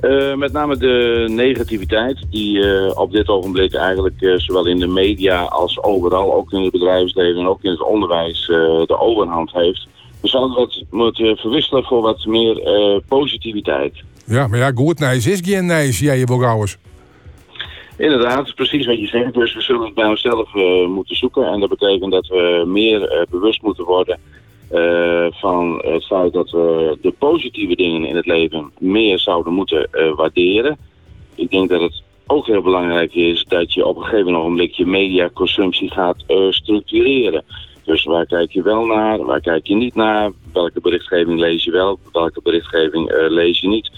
Uh, met name de negativiteit die uh, op dit ogenblik eigenlijk uh, zowel in de media als overal, ook in het bedrijfsleven en ook in het onderwijs, de overhand heeft. We zouden dat moeten verwisselen voor wat meer positiviteit. Ja, maar ja, goed nijs is geen nijs, jij je Bogouwers. Inderdaad, precies wat je zegt. Dus we zullen het bij onszelf moeten zoeken. En dat betekent dat we meer bewust moeten worden uh, van het feit dat we de positieve dingen in het leven meer zouden moeten uh, waarderen. Ik denk dat het ook heel belangrijk is dat je op een gegeven moment je mediaconsumptie gaat uh, structureren. Dus waar kijk je wel naar, waar kijk je niet naar, welke berichtgeving lees je wel, welke berichtgeving lees je niet.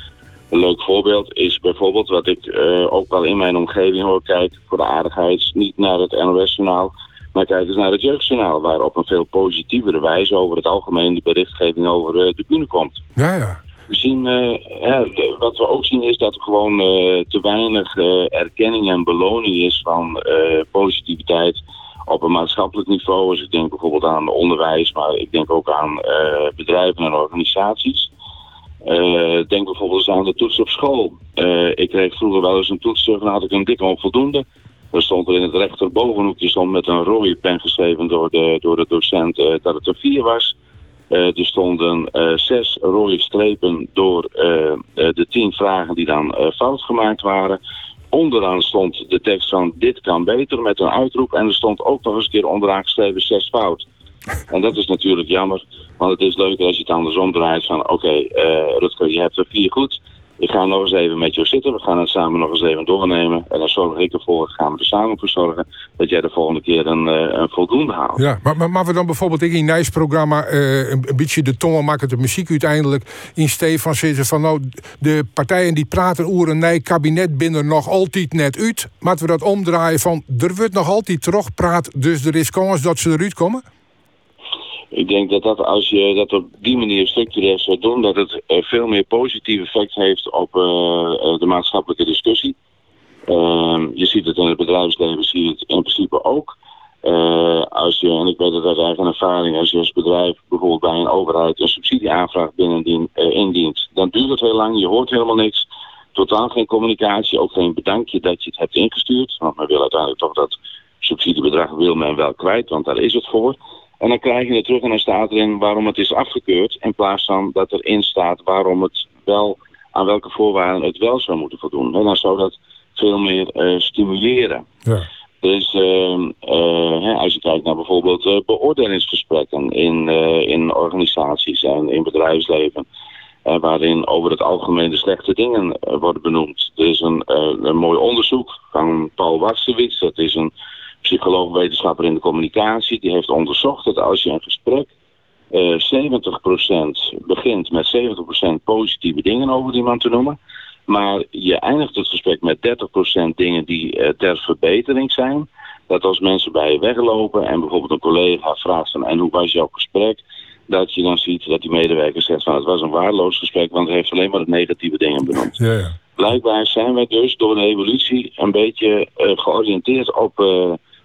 Een leuk voorbeeld is bijvoorbeeld wat ik ook wel in mijn omgeving hoor, kijk voor de aardigheid niet naar het NOS-journaal, maar kijk eens naar het jeugdjournaal, waar op een veel positievere wijze over het algemeen de berichtgeving over uh, de bühne komt. Ja, ja. We zien, uh, ja, wat we ook zien is dat er gewoon uh, te weinig erkenning en beloning is van positiviteit op een maatschappelijk niveau. Dus ik denk bijvoorbeeld aan onderwijs, maar ik denk ook aan bedrijven en organisaties. denk bijvoorbeeld aan de toets op school. ik kreeg vroeger wel eens een toets terug en had ik een dikke onvoldoende. Er stond er in het rechterbovenhoekje stond met een rode pen geschreven door de, door de docent uh, dat het er vier was. Uh, er stonden uh, zes rode strepen door de tien vragen die dan fout gemaakt waren. Onderaan stond de tekst van dit kan beter met een uitroep. En er stond ook nog eens een keer onderaan geschreven zes fout. En dat is natuurlijk jammer, want het is leuker als je het andersom draait van oké, Rutger, je hebt er vier goed. Ik ga nog eens even met jou zitten. We gaan het samen nog eens even doornemen. En dan zorg ik ervoor, gaan we er samen voor zorgen... dat jij de volgende keer een, uh, een voldoende haalt. Ja, maar, maar, maar we dan bijvoorbeeld in een Nijs-programma... Uh, een, beetje de tongen maken, de muziek uiteindelijk... in Stefan zitten van... nou, de partijen die praten oer een nij kabinet binnen nog altijd net uit. Maar we dat omdraaien van... er wordt nog altijd terugpraat, dus er is kans dat ze eruit komen? Ik denk dat, dat als je dat op die manier structureel zou doen, dat het uh, veel meer positief effect heeft op uh, de maatschappelijke discussie. Ehm, je ziet het in het bedrijfsleven, zie je het in principe ook. als je, en ik weet het uit eigen ervaring, als je als bedrijf bijvoorbeeld bij een overheid een subsidieaanvraag binnen indient, dan duurt het heel lang, je hoort helemaal niks. Totaal geen communicatie, ook geen bedankje dat je het hebt ingestuurd. Want men wil uiteindelijk toch dat subsidiebedrag wil men wel kwijt, want daar is het voor. En dan krijg je het terug en dan staat erin waarom het is afgekeurd. In plaats van dat erin staat waarom het wel, aan welke voorwaarden het wel zou moeten voldoen. En dan zou dat veel meer uh, stimuleren. Ja. Dus uh, uh, als je kijkt naar bijvoorbeeld uh, beoordelingsgesprekken in, in organisaties en in bedrijfsleven. waarin over het algemeen de slechte dingen worden benoemd. Er is een, een mooi onderzoek van Paul Warsewitz. Dat is een psycholoog wetenschapper in de communicatie, die heeft onderzocht dat als je een gesprek uh, 70% begint met 70% positieve dingen over iemand te noemen, maar je eindigt het gesprek met 30% dingen die uh, ter verbetering zijn, dat als mensen bij je weglopen en bijvoorbeeld een collega vraagt van en hoe was jouw gesprek, dat je dan ziet dat die medewerker zegt van het was een waardeloos gesprek, want het heeft alleen maar de negatieve dingen benoemd. Ja, ja. Blijkbaar zijn wij dus door de evolutie een beetje uh, georiënteerd op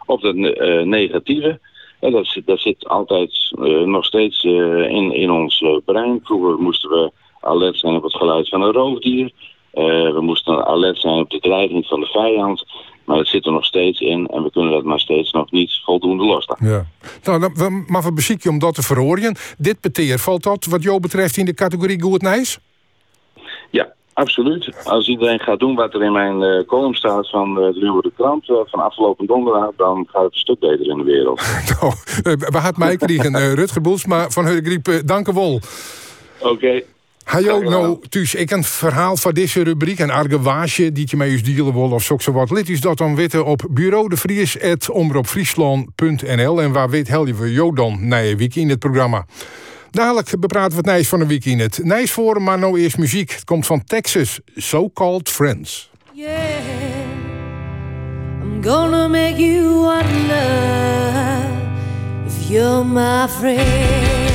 op het uh, negatieve. En dat, dat zit altijd uh, nog steeds uh, in, in ons brein. Vroeger moesten we alert zijn op het geluid van een roofdier. we moesten alert zijn op de dreiging van de vijand. Maar dat zit er nog steeds in en we kunnen dat maar steeds nog niet voldoende loslaten. Ja. Nou, dan, maar we bezieken om dat te verhoren. Dit beteer, valt dat wat jou betreft in de categorie goed nice? Ja, Absoluut. Als iedereen gaat doen wat er in mijn uh, column staat van uh, de Krant uh, van afgelopen donderdag, dan gaat het een stuk beter in de wereld. nou, we gaan mij krijgen. Rutger Boelsma van Heugriep, dank u wel. Oké. Okay. Hallo, nou, dus ik een verhaal van deze rubriek, een argewaasje die je mij eens dealen wil of zo wat. Lid is dat dan weten op bureau de Vries omroepfriesland.nl en waar weet hel je voor jou dan na week in het programma. Dadelijk bepraten we het Nijs van de week in het Nijsforum, maar nou eerst muziek. Het komt van Texas, So Called Friends. Yeah, I'm gonna make you my friend.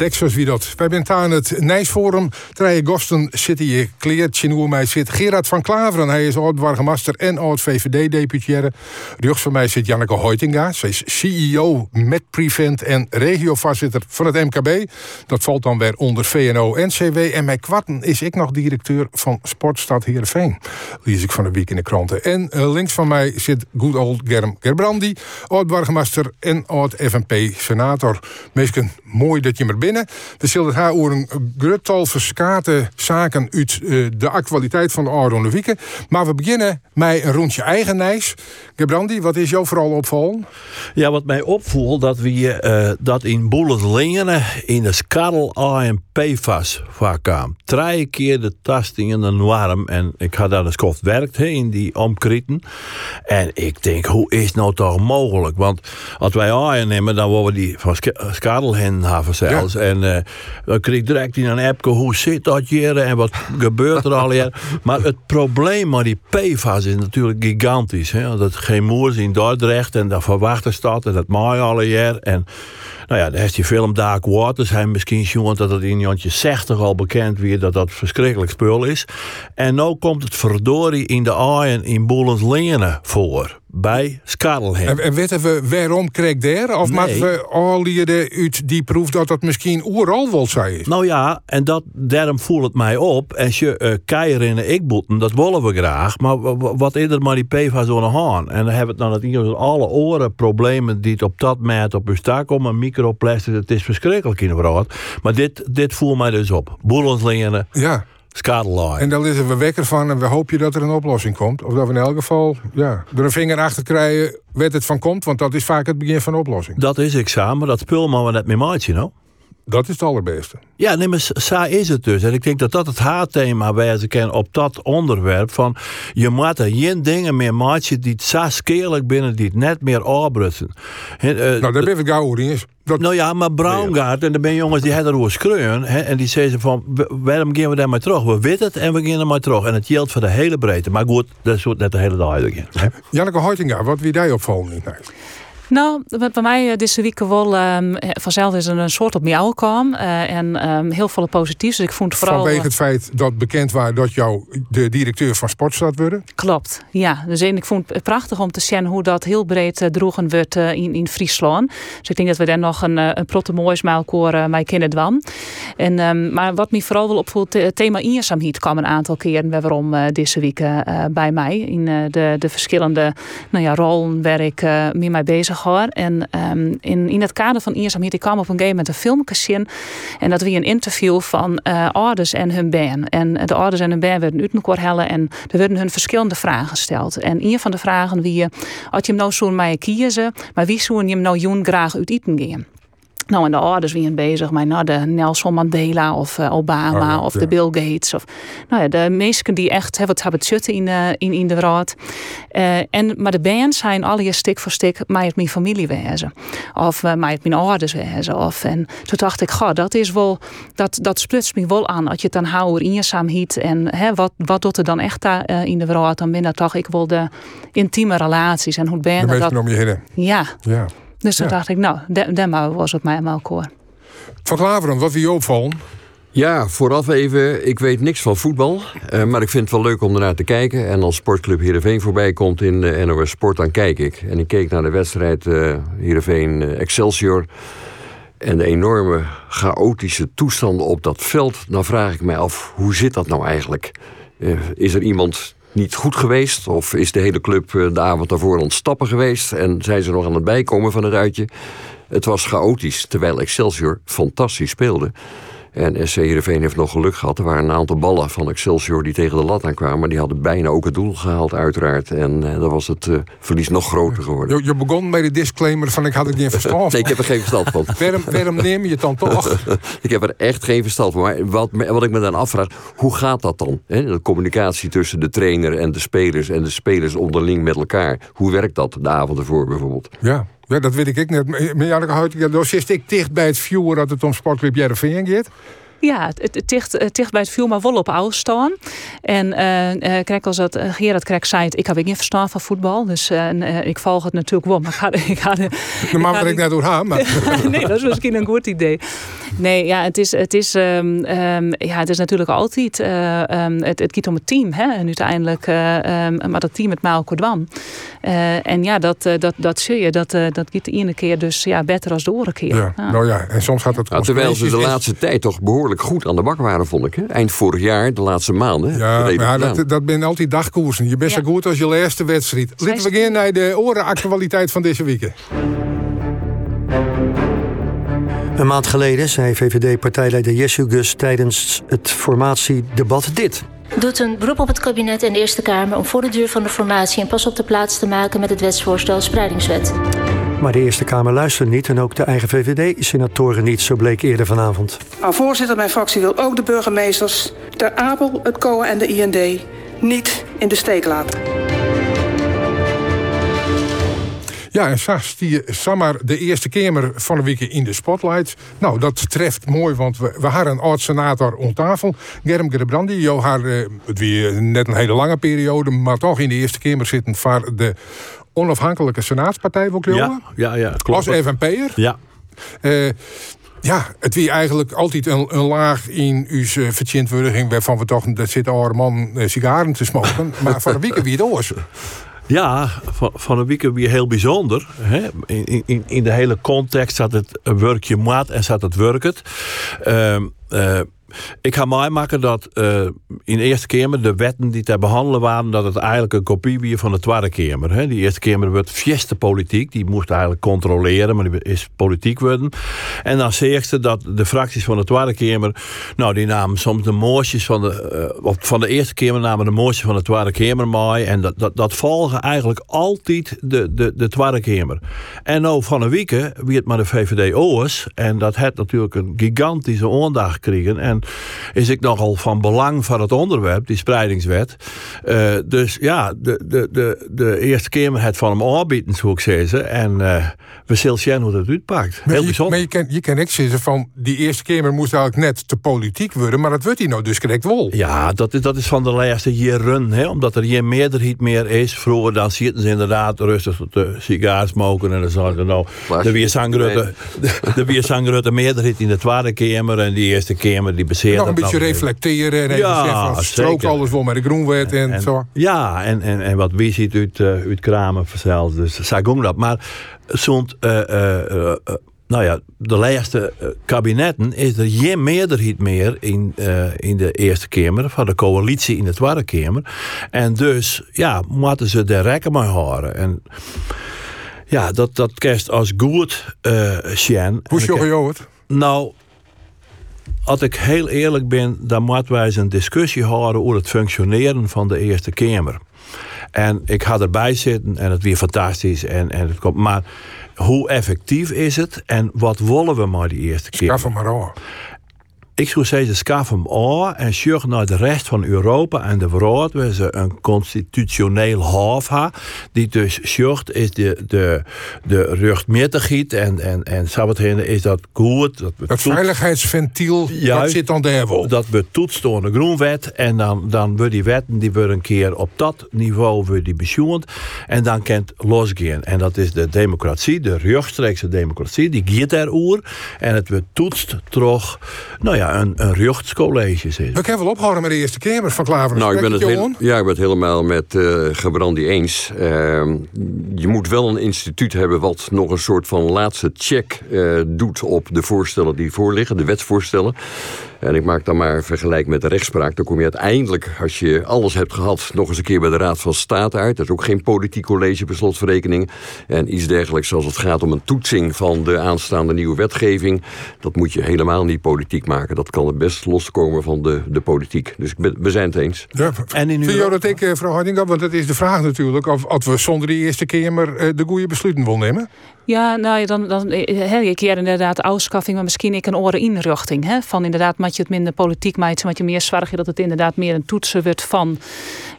Texas, wie dat. Wij zijn aan het Nijsforum. Drie gasten zitten hier kleertje hoe mij zit. Gerard van Klaveren, hij is oud-burgemeester en oud-VVD-deputière. Rechts van mij zit Janneke Hoitinga. Zij is CEO met Prevent en regiovoorzitter van het MKB. Dat valt dan weer onder VNO-NCW. En mijn kwarten is ik nog directeur van Sportstad Heerenveen. Lees ik van de week in de kranten. En eh, links van mij zit good old Germ Gerbrandi. Oud-burgemeester en oud-FNP-senator. Meesken, mooi dat je maar binnen. We zullen haar over een gruttal verskate zaken uit eh, de actualiteit van de oude Wieken. Maar we beginnen met een rondje eigen nijs. Gebrandi, wat is jou vooral opvallen? Ja, wat mij opvoelt, dat we eh, dat in Boeletlingen in de Skarrel AMP PFAS voorkwam. Drie keer de tastingen en warm. En ik had daar een skoft werkt he, in die omkrieten. En ik denk, hoe is nou toch mogelijk? Want als wij aannemen, dan worden die van Skarrel heen hebben zelfs. En uh, dan kreeg ik direct in een appje, hoe zit dat hier en wat gebeurt er al hier? Maar het probleem met die PFAS is natuurlijk gigantisch. Hè? Dat geen moers in Dordrecht en dat verwachten staat en dat maai alle jaar. En Nou ja, daar heeft die film Dark Waters. Hij misschien jongen dat het in jantje 60 al bekend weer dat dat verschrikkelijk spul is. En nu komt het verdorie in de aaien in Boelens voor. Bij Skarlhem. En, en weten we waarom kreeg daar? Of Nee. moeten we al leren uit die proef dat dat misschien oeral wel zij is? Nou ja, en dat, daarom voelt het mij op. Als je uh, keier in de ikboeten, dat willen we graag. Maar wa- wa- wat eerder maar die aan de haan. En dan hebben we het dan het alle oren problemen die het op dat moment op uw staak komen. Microplastics, het is verschrikkelijk in de wereld. Maar dit, dit voelt mij dus op. Boelenslingen, Ja. skadelaai. En daar liggen we wekker van en we hopen dat er een oplossing komt. Of dat we in elk geval ja, er een vinger achter krijgen waar het van komt. Want dat is vaak het begin van de oplossing. Dat is examen, dat spul maar we net mee maatje, nou. Dat is het allerbeste. Ja, nee, maar zo is het dus. En ik denk dat dat het haatthema wijzen kan op dat onderwerp. Van je moet er geen dingen meer maken die het zo skeerlijk binnen, die het net meer aanbrutsen. En, eh, Nou, daar ben ik gauw eens. Nou ja, maar Braungaard, en er zijn jongens die hebben erover hè, En die zeggen van, "W- waarom gaan we daar maar terug? We weten het en we gaan er maar terug. En het geldt voor de hele breedte. Maar goed, dat is net de hele dag. Janneke Hoitinga, wat wie jij opvallen niet? Nou, bij mij eh, deze week wel ehm, vanzelf is er een soort op jou kwam. eh, en ehm, heel veel positiefs. Dus ik vond vooral. Vanwege het feit dat bekend was dat jou de directeur van Sportstad worden. Klopt, ja. Dus en ik vond het prachtig om te zien hoe dat heel breed eh, droegen wordt eh, in, in Friesland. Dus ik denk dat we daar nog een, eh, een protte moois eh, mee kunnen doen. En, ehm, maar wat me vooral wel opvoelt, het thema eenzaamheid kwam een aantal keren waarom eh, deze week eh, eh, bij mij. In eh, de, de verschillende nou ja, rollen waar ik eh mee mee bezig En ehm, in, in het kader van eenzaamheid, ik kwam op een gegeven moment een filmpje. En dat was een interview van eh ouders en hun band. En de ouders en hun band werden uit hellen en er werden hun verschillende vragen gesteld. En een van de vragen wie, had je hem nou zo'n mij kiezen, maar wie zou je hem nou jong graag uit eten gaan? Nou, en de ouders waren bezig met nou, de Nelson Mandela of eh, Obama Oh of ja. de Bill Gates. Of, nou ja, de mensen die echt hebben het hebben zitten in, eh, in, in de raad. Eh, en, maar de bands zijn alle je stik voor stik mij het mijn familie wezen. Of mij het mijn ouders wezen. Of, en toen dacht ik, goh, dat is wel, dat, dat splitst me wel aan. Als je het dan houdt in je saamhiet. En hè, wat, wat doet er dan echt daar in de raad? Dan ben dat toch ik wel de intieme relaties. En hoe De ben mensen dat... om je heen. Ja, Ja. Dus toen Ja. dacht ik, nou, dan maar was het mij maar koor. Van Klaveren, wat wie je opvallen? Ja, vooraf even, ik weet niks van voetbal. eh, maar ik vind het wel leuk om ernaar te kijken. En als Sportclub Heerenveen voorbij komt in eh, NOS Sport, dan kijk ik. En ik keek naar de wedstrijd eh Heerenveen Excelsior. En de enorme chaotische toestanden op dat veld. Dan vraag ik mij af, hoe zit dat nou eigenlijk? Eh, is er iemand niet goed geweest? Of is de hele club eh, de avond daarvoor aan het stappen geweest? En zijn ze nog aan het bijkomen van het uitje? Het was chaotisch, terwijl Excelsior fantastisch speelde. En SC Heerenveen heeft nog geluk gehad. Er waren een aantal ballen van Excelsior die tegen de lat aankwamen. Maar die hadden bijna ook het doel gehaald, uiteraard. En eh, dan was het eh, verlies nog groter geworden. Je, je begon met de disclaimer van ik had het niet verstand. Nee, ik heb er geen verstand van. waarom, waarom neem je het dan toch? ik heb er echt geen verstand van. Maar wat, wat ik me dan afvraag, hoe gaat dat dan? De communicatie tussen de trainer en de spelers... en de spelers onderling met elkaar. Hoe werkt dat de avond ervoor bijvoorbeeld? Ja. Ja, dat weet ik ook net. Maar Janneke Hoitinga, dan zit ik dicht bij het viewer dat het om Sportclub Jereveen gaat. Ja, het, dicht, het dicht bij het viel maar wel op staan. En eh eh, kijk, als dat eh, Gerard Krek zei, ik heb geen verstand van voetbal. Dus eh, eh, ik volg het natuurlijk wel. Maar ik ga, ik ga, Normaal ben ik net door haar, maar... nee, dat is misschien een goed idee. Nee, ja, het is, het is, ehm, ehm, ja, het is natuurlijk altijd. eh, ehm, het, het gaat om het team. Hè? En uiteindelijk, eh, ehm, maar dat team het elkaar dwan. Eh, en ja, dat, eh, dat, dat zie je. Dat, eh, dat gaat de ene keer dus ja, beter als de andere keer. Ja, nou ja, en soms gaat het Nou, terwijl ze de laatste tijd toch behoorlijk goed aan de bak waren, vond ik. Hè? Eind vorig jaar, de laatste maanden. Ja, maar ja, dat, dat zijn altijd dagkoersen. Je bent zo goed als je laatste wedstrijd. Laten we gaan naar de orenactualiteit van deze week. Een maand geleden zei VVD-partijleider Jesse Gus tijdens het formatiedebat dit. doet een beroep op het kabinet en de Eerste Kamer om voor de duur van de formatie een pas op de plaats te maken met het wetsvoorstel Spreidingswet. Maar de Eerste Kamer luisterde niet en ook de eigen VVD-senatoren niet, zo bleek eerder vanavond. Maar voorzitter, mijn fractie wil ook de burgemeesters, de APEL, het COA en de IND niet in de steek laten. Ja, en Sas, die Samar de Eerste Kamer van de week in de spotlight. Nou, dat treft mooi, want we, we hadden een oud-senator om tafel. Germ haar, eh, het weer net een hele lange periode... maar toch in de Eerste Kamer zitten voor de onafhankelijke senaatspartij, wil ik Ja, ja, ja, klopt. Als FNP'er. Ja. Eh, ja, het wie eigenlijk altijd een, een laag in uw uh, vertjintwürdiging... waarvan we toch, dat zit oude man sigaren te smoken. maar van de week wie het. Ja, van, een week weer heel bijzonder. Hè? In, in, in de hele context zat het werkje maat en zat het werket. Uh, uh, ik ga mij maken dat uh, in de Eerste Kamer de wetten die te behandelen waren, dat het eigenlijk een kopie was van de Tweede Kamer. Hè. Die Eerste Kamer werd fieste politiek, die moest eigenlijk controleren, maar die is politiek worden. En dan zie ze dat de fracties van de Tweede Kamer, nou die namen soms de moosjes van de, uh, van de Eerste Kamer namen de moosjes van de Tweede Kamer mee. En dat, dat, dat volgen eigenlijk altijd de, de, de Tweede Kamer. En nou van een week wie het maar de VVD oors. En dat had natuurlijk een gigantische aandacht gekregen. En is ik nogal van belang van het onderwerp, die spreidingswet. Uh, dus ja, de, de, de, de Eerste Kamer het van hem aanbieden, zou ik zeggen. En uh, we zullen zien hoe dat uitpakt. Heel je, bijzonder. Maar je kan, je kan ook zeggen van, die Eerste Kamer moest eigenlijk net te politiek worden, maar dat wordt hij nou dus correct wel. Ja, dat is, dat is van de laatste jaren, hè, omdat er hier meerderheid meer is. Vroeger dan zitten ze inderdaad rustig te sigaar smoken en dan zeggen ze nou, de weer zangrutte, de, de weer zangrutte meerderheid in de Tweede Kamer en die Eerste Kamer die nog een beetje reflecteren en even Ja, zeggen van strook zeker. alles wel met de groenwet en, en, zo. Ja, en, en, en wat wie ziet uit, uh, uit kramen vanzelf. Dus zij ging dat. Maar zo'n. Uh, uh, nou ja, de laatste kabinetten is er geen meerderheid meer in, in de Eerste Kamer, van de coalitie in de Tweede Kamer. En dus, ja, moeten ze de rekken mee houden. En ja, dat, dat kerst als goed uh, zien. Hoe zorg je het? Nou, als ik heel eerlijk ben, dan moeten wij eens een discussie houden over het functioneren van de Eerste Kamer. En ik ga erbij zitten en het weer fantastisch. En, en het komt, maar hoe effectief is het en wat willen we maar die Eerste Kamer? Schaf maar aan. Ik zou zeggen, schaf hem aan en zorg naar de rest van Europa en de wereld waar ze een constitutioneel hof hebben. Die dus zorgt is de, de, de rechtmatigheid en, en, en sabbatheden is dat goed. Dat Het veiligheidsventiel, dat zit dan daar wel. Dat betoetst door de groenwet en dan, dan worden die wetten die worden een keer op dat niveau worden die besjoend en dan kan het losgaan. En dat is de democratie, de rechtstreekse democratie, die gaat daarover en het wordt toetst terug, nou ja, een, een rechtscollege zit. We kunnen wel ophouden met de Eerste Kamer van Klaver. Nou, ik ben het, heel, ja, ik ben het helemaal met uh, Gebrandi eens. Uh, je moet wel een instituut hebben wat nog een soort van laatste check uh, doet op de voorstellen die voorliggen, de wetsvoorstellen. En ik maak dan maar een vergelijk met de rechtspraak. Dan kom je uiteindelijk, als je alles hebt gehad, nog eens een keer bij de Raad van State uit. Dat is ook geen politiek college per slotverrekening. En iets dergelijks als het gaat om een toetsing van de aanstaande nieuwe wetgeving. Dat moet je helemaal niet politiek maken. Dat kan het best loskomen van de, de politiek. Dus we zijn het eens. Ja, en in Vind je dat ik, mevrouw Hardinga, want dat is de vraag natuurlijk... of, of we zonder die Eerste Kamer uh, de goede besluiten willen nemen? Ja, nou, dan, dan he, ik keer inderdaad de afschaffing, maar misschien ik een oren inrichting. Hè? Van inderdaad, moet je het minder politiek maakt, moet je meer zorgen dat het inderdaad meer een toetsen wordt van.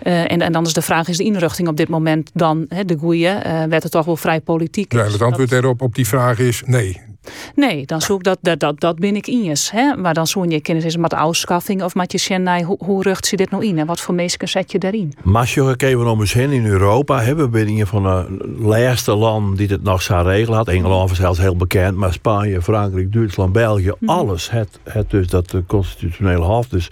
Uh, en, en dan is de vraag, is de inrichting op dit moment dan de goede? Uh, werd het toch wel vrij politiek? Ja, het antwoord daarop op die vraag is nee. Nee, dan zoek dat, dat, dat, dat ben ik eens. Hè? Maar dan zoen je kennis is met afschaffing of met je Chennai, hoe, hoe rucht ze dit nou in en wat voor mensen zet je daarin? Maar als je even om eens heen in Europa hebben we een van de laatste landen die het nog zou regelen had. Engeland was zelfs heel bekend, maar Spanje, Frankrijk, Duitsland, België, mm. alles. Het, het dus dat de constitutionele hof. Dus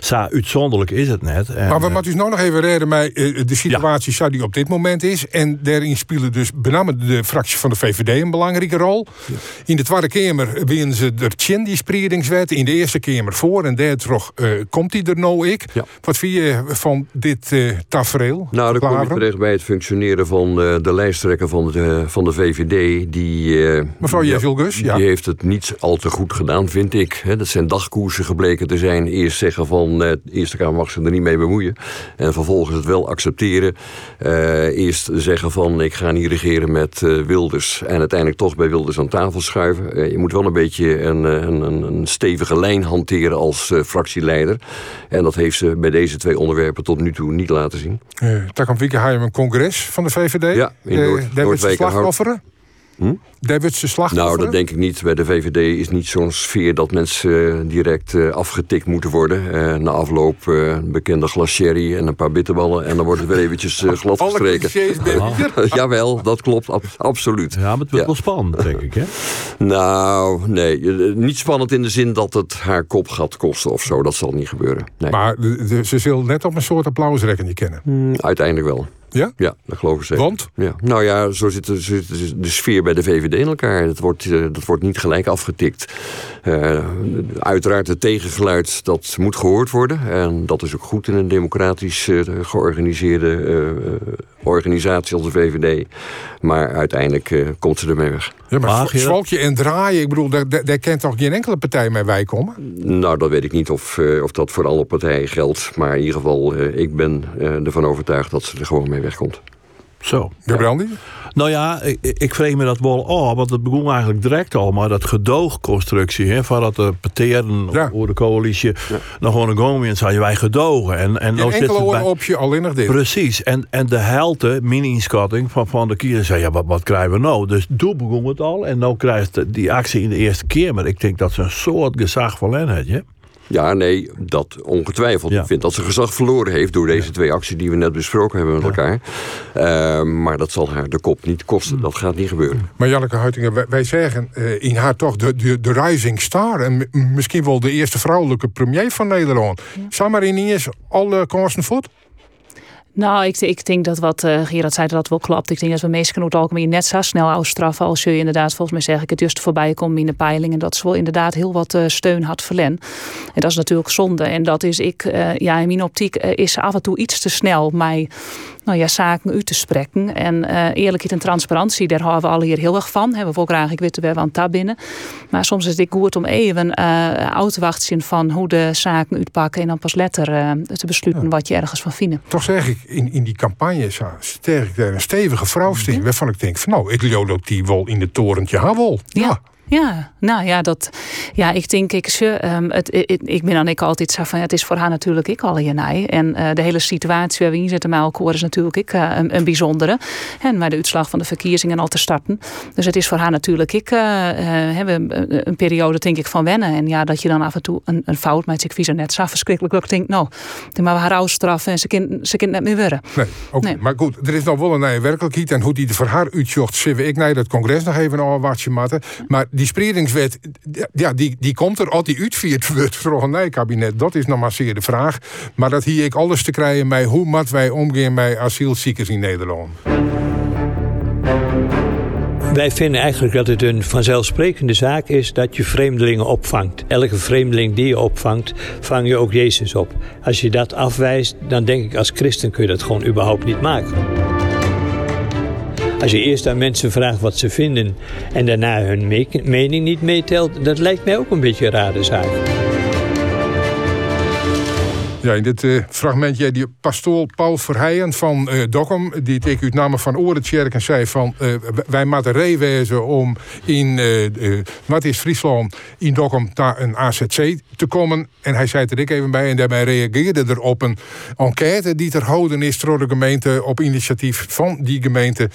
zo uitzonderlijk is het net. En, maar we moeten dus nou nog even reden met uh, de situatie ja. die op dit moment is. En daarin spelen dus bename de fractie van de VVD een belangrijke rol. Ja. In de Tweede Kamer winnen ze er tjen die spreidingswet. In de Eerste Kamer voor. En daar uh, komt die er nou ik. Ja. Wat vind je van dit uh, tafereel? Nou, dan kom je terecht bij het functioneren van uh, de lijsttrekker van de, van de VVD. Die, Mevrouw Jevilgus, ja. Die heeft het niet al te goed gedaan, vind ik. He, dat zijn dagkoersen gebleken te zijn. Eerst zeggen van de Eerste Kamer mag ze er niet mee bemoeien. En vervolgens het wel accepteren. eerst zeggen van ik ga niet regeren met Wilders. En uiteindelijk toch bij Wilders aan tafel schuiven. Je moet wel een beetje een, een, een stevige lijn hanteren als uh, fractieleider. En dat heeft ze bij deze twee onderwerpen tot nu toe niet laten zien. Uh, Wieke een congres van de VVD. Ja, in Noord, uh, verslag offeren. Daar ze slachtoffer? Nou, dat denk ik niet. Bij de VVD is niet zo'n sfeer dat mensen eh, direct eh, afgetikt moeten worden. Eh, na afloop eh, een bekende glas sherry en een paar bitterballen... en dan wordt het weer eventjes glad Alle gestreken. je Jawel, dat klopt, ab- absoluut. Ja, maar het wordt wel spannend, denk ik, hè? Nou, nee. Niet spannend in de zin dat het haar kop gaat kosten of zo. Dat zal niet gebeuren. Nee. Maar ze zullen net op een soort applausrekken kennen. Mm, Uiteindelijk wel. Ja? Ja, dat geloof ik zeker. Want? Ja. Nou ja, zo zit, de, zo zit de- de sfeer bij de VVD in elkaar. Dat wordt, eh, dat wordt niet gelijk afgetikt. Eh, uiteraard het tegengeluid, dat moet gehoord worden. En dat is ook goed in een democratisch eh, georganiseerde organisatie als de VVD. Maar uiteindelijk eh, komt ze ermee weg. Ja, maar zwalkje en draaien, ik bedoel, daar, daar, kent toch geen enkele partij mee wij komen? Nou, dat weet ik niet of, eh, of dat voor alle partijen geldt. Maar in ieder geval, eh, ik ben eh, ervan overtuigd dat ze er gewoon mee wegkomt. Zo. Gabriel, Nou ja, ik, ik vreeg me dat wel af, want het begon eigenlijk direct al, maar dat gedoogconstructie, hè, van dat de parteren over de coalitie nog gewoon een gang en zeiden wij gedogen. En, en nou zit het bij- op je, alleen nog dit. Precies, en, en de helte, mini-inschatting van, van de kiezer, zei ja, wat, wat krijgen we nou? Dus toen begon het al en nou krijgt de- die actie in de eerste keer, maar ik denk dat ze een soort gezag verlen heeft, hè? Ja, nee, dat ongetwijfeld. Ik vind dat ze gezag verloren heeft door deze twee acties die we net besproken hebben met elkaar. Eh, maar dat zal haar de kop niet kosten. Dat gaat niet gebeuren. Maar Janneke Huitingen, wij, wij zeggen eh, in haar toch de, de, de rising star. En misschien wel de eerste vrouwelijke premier van Nederland. Zou maar in eens alle kansen voet? Nou, ik, ik denk dat wat eh Gerard zei, dat wel klopt. Ik denk dat we meesten over het algemeen net zo snel uitstraffen als je inderdaad, volgens mij zeg ik het juist voorbij komt in de peiling. En dat ze wel inderdaad heel wat eh, steun had verlen. En dat is natuurlijk zonde. En dat is ik, eh, ja, in mijn optiek is af en toe iets te snel mij nou ja, zaken uit te spreken. En eh eerlijkheid en transparantie, daar houden we alle hier heel erg van. Hebben we ook graag, ik weet we aan tab binnen. Maar soms is het goed om even uh, uit te wachten van hoe de zaken uitpakken. En dan pas later eh, te besluiten wat je ergens van vindt. Toch zeg ik, in, in die campagne sterk ik daar een stevige vrouw staan. Waarvan ik denk, van, nou, ik loop ook die wel in het torentje Havel. Ja. Ja, nou ja, dat, ja ik denk, ik, ze, um, het, ik, ik ben dan ik altijd zo van, ja, het is voor haar natuurlijk ik al nij. En uh, de hele situatie waar we in zitten elkaar is natuurlijk ik, uh, een, een, bijzondere. En maar de uitslag van de verkiezingen al te starten. Dus het is voor haar natuurlijk ik, uh, hebben een periode denk ik van wennen. En ja, dat je dan af en toe een, een fout maakt. Ik vies er net zo verschrikkelijk. Dat ik denk, nou, maar we haar straffen en ze kind, ze kind net meer worden. Nee, okay. nee, maar goed, er is nog wel een werkelijkheid. En hoe die er voor haar uitzocht, zullen ik naar dat congres nog even een watje matten. Maar die spreidingswet, ja, die, die komt er als die uitvierd wordt door kabinet. Dat is nog maar zeer de vraag. Maar dat hier ik alles te krijgen met hoe mat wij omgaan met asielziekers in Nederland. Wij vinden eigenlijk dat het een vanzelfsprekende zaak is dat je vreemdelingen opvangt. Elke vreemdeling die je opvangt, vang je ook Jezus op. Als je dat afwijst, dan denk ik als christen kun je dat gewoon überhaupt niet maken. Als je eerst aan mensen vraagt wat ze vinden en daarna hun me mening niet meetelt, dat lijkt mij ook een beetje een rare zaak. Ja, in dit uh, fragmentje die pastoor Paul Verheijen van uh, Dokkum, die ik uit namen van Orenkerk en zei van uh, wij moeten reewezen om in wat is Friesland in Dokkum naar een AZC te komen. En hij zei er ik even bij en daarbij reageerde er op een enquête die ter houden is door de gemeente op initiatief van die gemeente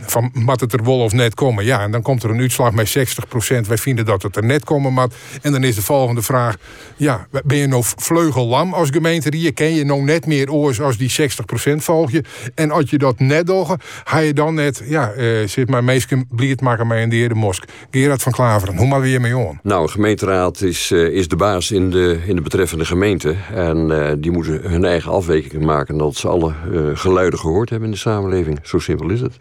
van mat het er wel of net komen. Ja, en dan komt er een uitslag met 60%. Wij vinden dat het er net komen mat. En dan is de volgende vraag, ja, ben je nou vleugel als gemeente hier ken je nog net meer oors als die 60% volg je. En als je dat net doet, ga je dan net, ja, uh, zit maar meestal bliert maken mij in de heer de Mosk. Gerard van Klaveren, hoe maar weer mee om? Nou, een gemeenteraad is, uh, is de baas in de, in de betreffende gemeente. En uh, die moeten hun eigen afwegingen maken dat ze alle geluiden gehoord hebben in de samenleving. Zo simpel is het.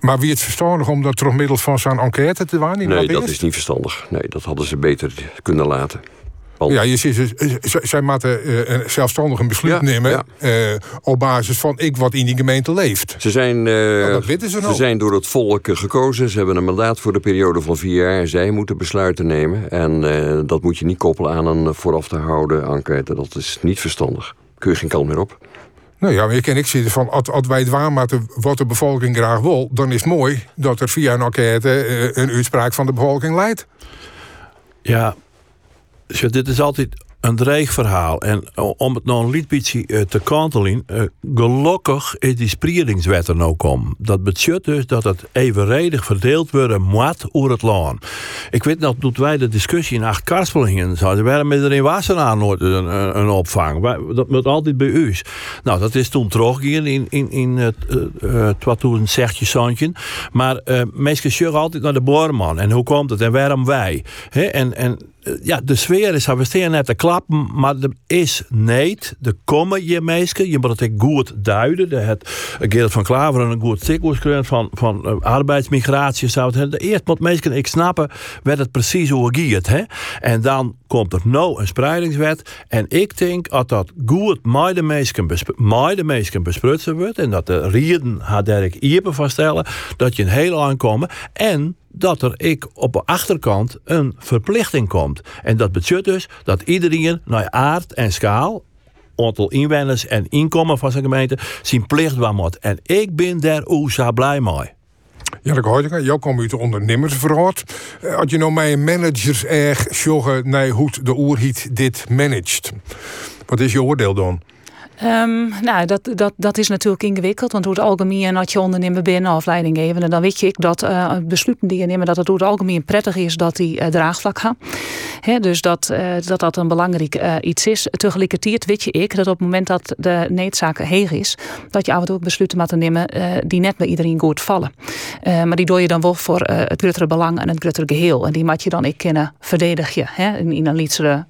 Maar wie het verstandig om dat door middel van zo'n enquête te waarnemen? Nee, dat is niet verstandig. Nee, dat hadden ze beter kunnen laten. Al. Ja, je ziet, zij moeten uh, zelfstandig een besluit ja, nemen ja. Uh, op basis van ik wat in die gemeente leeft. Ze zijn, uh, nou, dat weten ze, ze zijn door het volk gekozen. Ze hebben een mandaat voor de periode van vier jaar. Zij moeten besluiten nemen. En dat moet je niet koppelen aan een vooraf te houden enquête. Dat is niet verstandig. Kun je geen kant meer op. Nou ja, maar je kan ik zitten van, als, als wij het waarmaken wat de bevolking graag wil, dan is het mooi dat er via een enquête een uitspraak van de bevolking leidt. Ja, dus dit is altijd een dreig verhaal. En o- om het nou een liedbietje eh, te kantelen, eh, gelukkig is die spriedingswet er nou kom. Dat betekent dus dat het evenredig verdeeld worden moet over het land. Ik weet nog, toen wij de discussie in Acht Karspelingen zouden, waarom is er in Wassenaar nooit een, een, opvang? Dat moet altijd bij u. Nou, dat is toen teruggegaan in, in, in het uh, 2016 zoontje. Maar eh mensen altijd naar de boorman. En hoe komt het en waarom wij? Hè, en, en eh, ja, de sfeer is, we staan net te klappen, maar er is niet. Er komen je mensen, je moet het goed duiden. Er het Gerrit van Klaveren een goed stikwoord van, van eh, arbeidsmigratie. Zou het, eerst moet mensen ik snappen werd het precies hoe het. Hè? En dan komt er nou een spreidingswet. En ik denk dat dat goed met de mensen besprutsen wordt. En dat de rieden haar Dirk Iepen vaststellen. Dat je een heel aankomen. En dat er ik op de achterkant een verplichting komt. En dat betekent dus dat iedereen naar aard en schaal aantal inwoners en inkomen van zijn gemeente zijn plicht moet. En ik ben daar zo blij mee. Ja, dat hoor ik. Jou komt uit de ondernemersverhaal. Eh, Als je nou een managers erg zeggen naar hoe de oerhiet dit managt. Wat is je oordeel dan? Ehm, nou, dat, dat, dat is natuurlijk ingewikkeld. Want hoe het algemeen, als je ondernemer bent of leidinggevende, dan weet je ik dat uh, besluiten die je neemt, dat het hoe het algemeen prettig is dat die uh, draagvlak gaan. Dus dat, uh, dat dat een belangrijk iets is. Tegelijkertijd weet je ik dat op het moment dat de needzaak heeg is, dat je af en toe ook besluiten moet nemen die net bij iedereen goed vallen. maar die doe je dan wel voor het grotere belang en het grotere geheel. En die moet je dan ik kunnen verdedigen. Hè, in, in een lietsere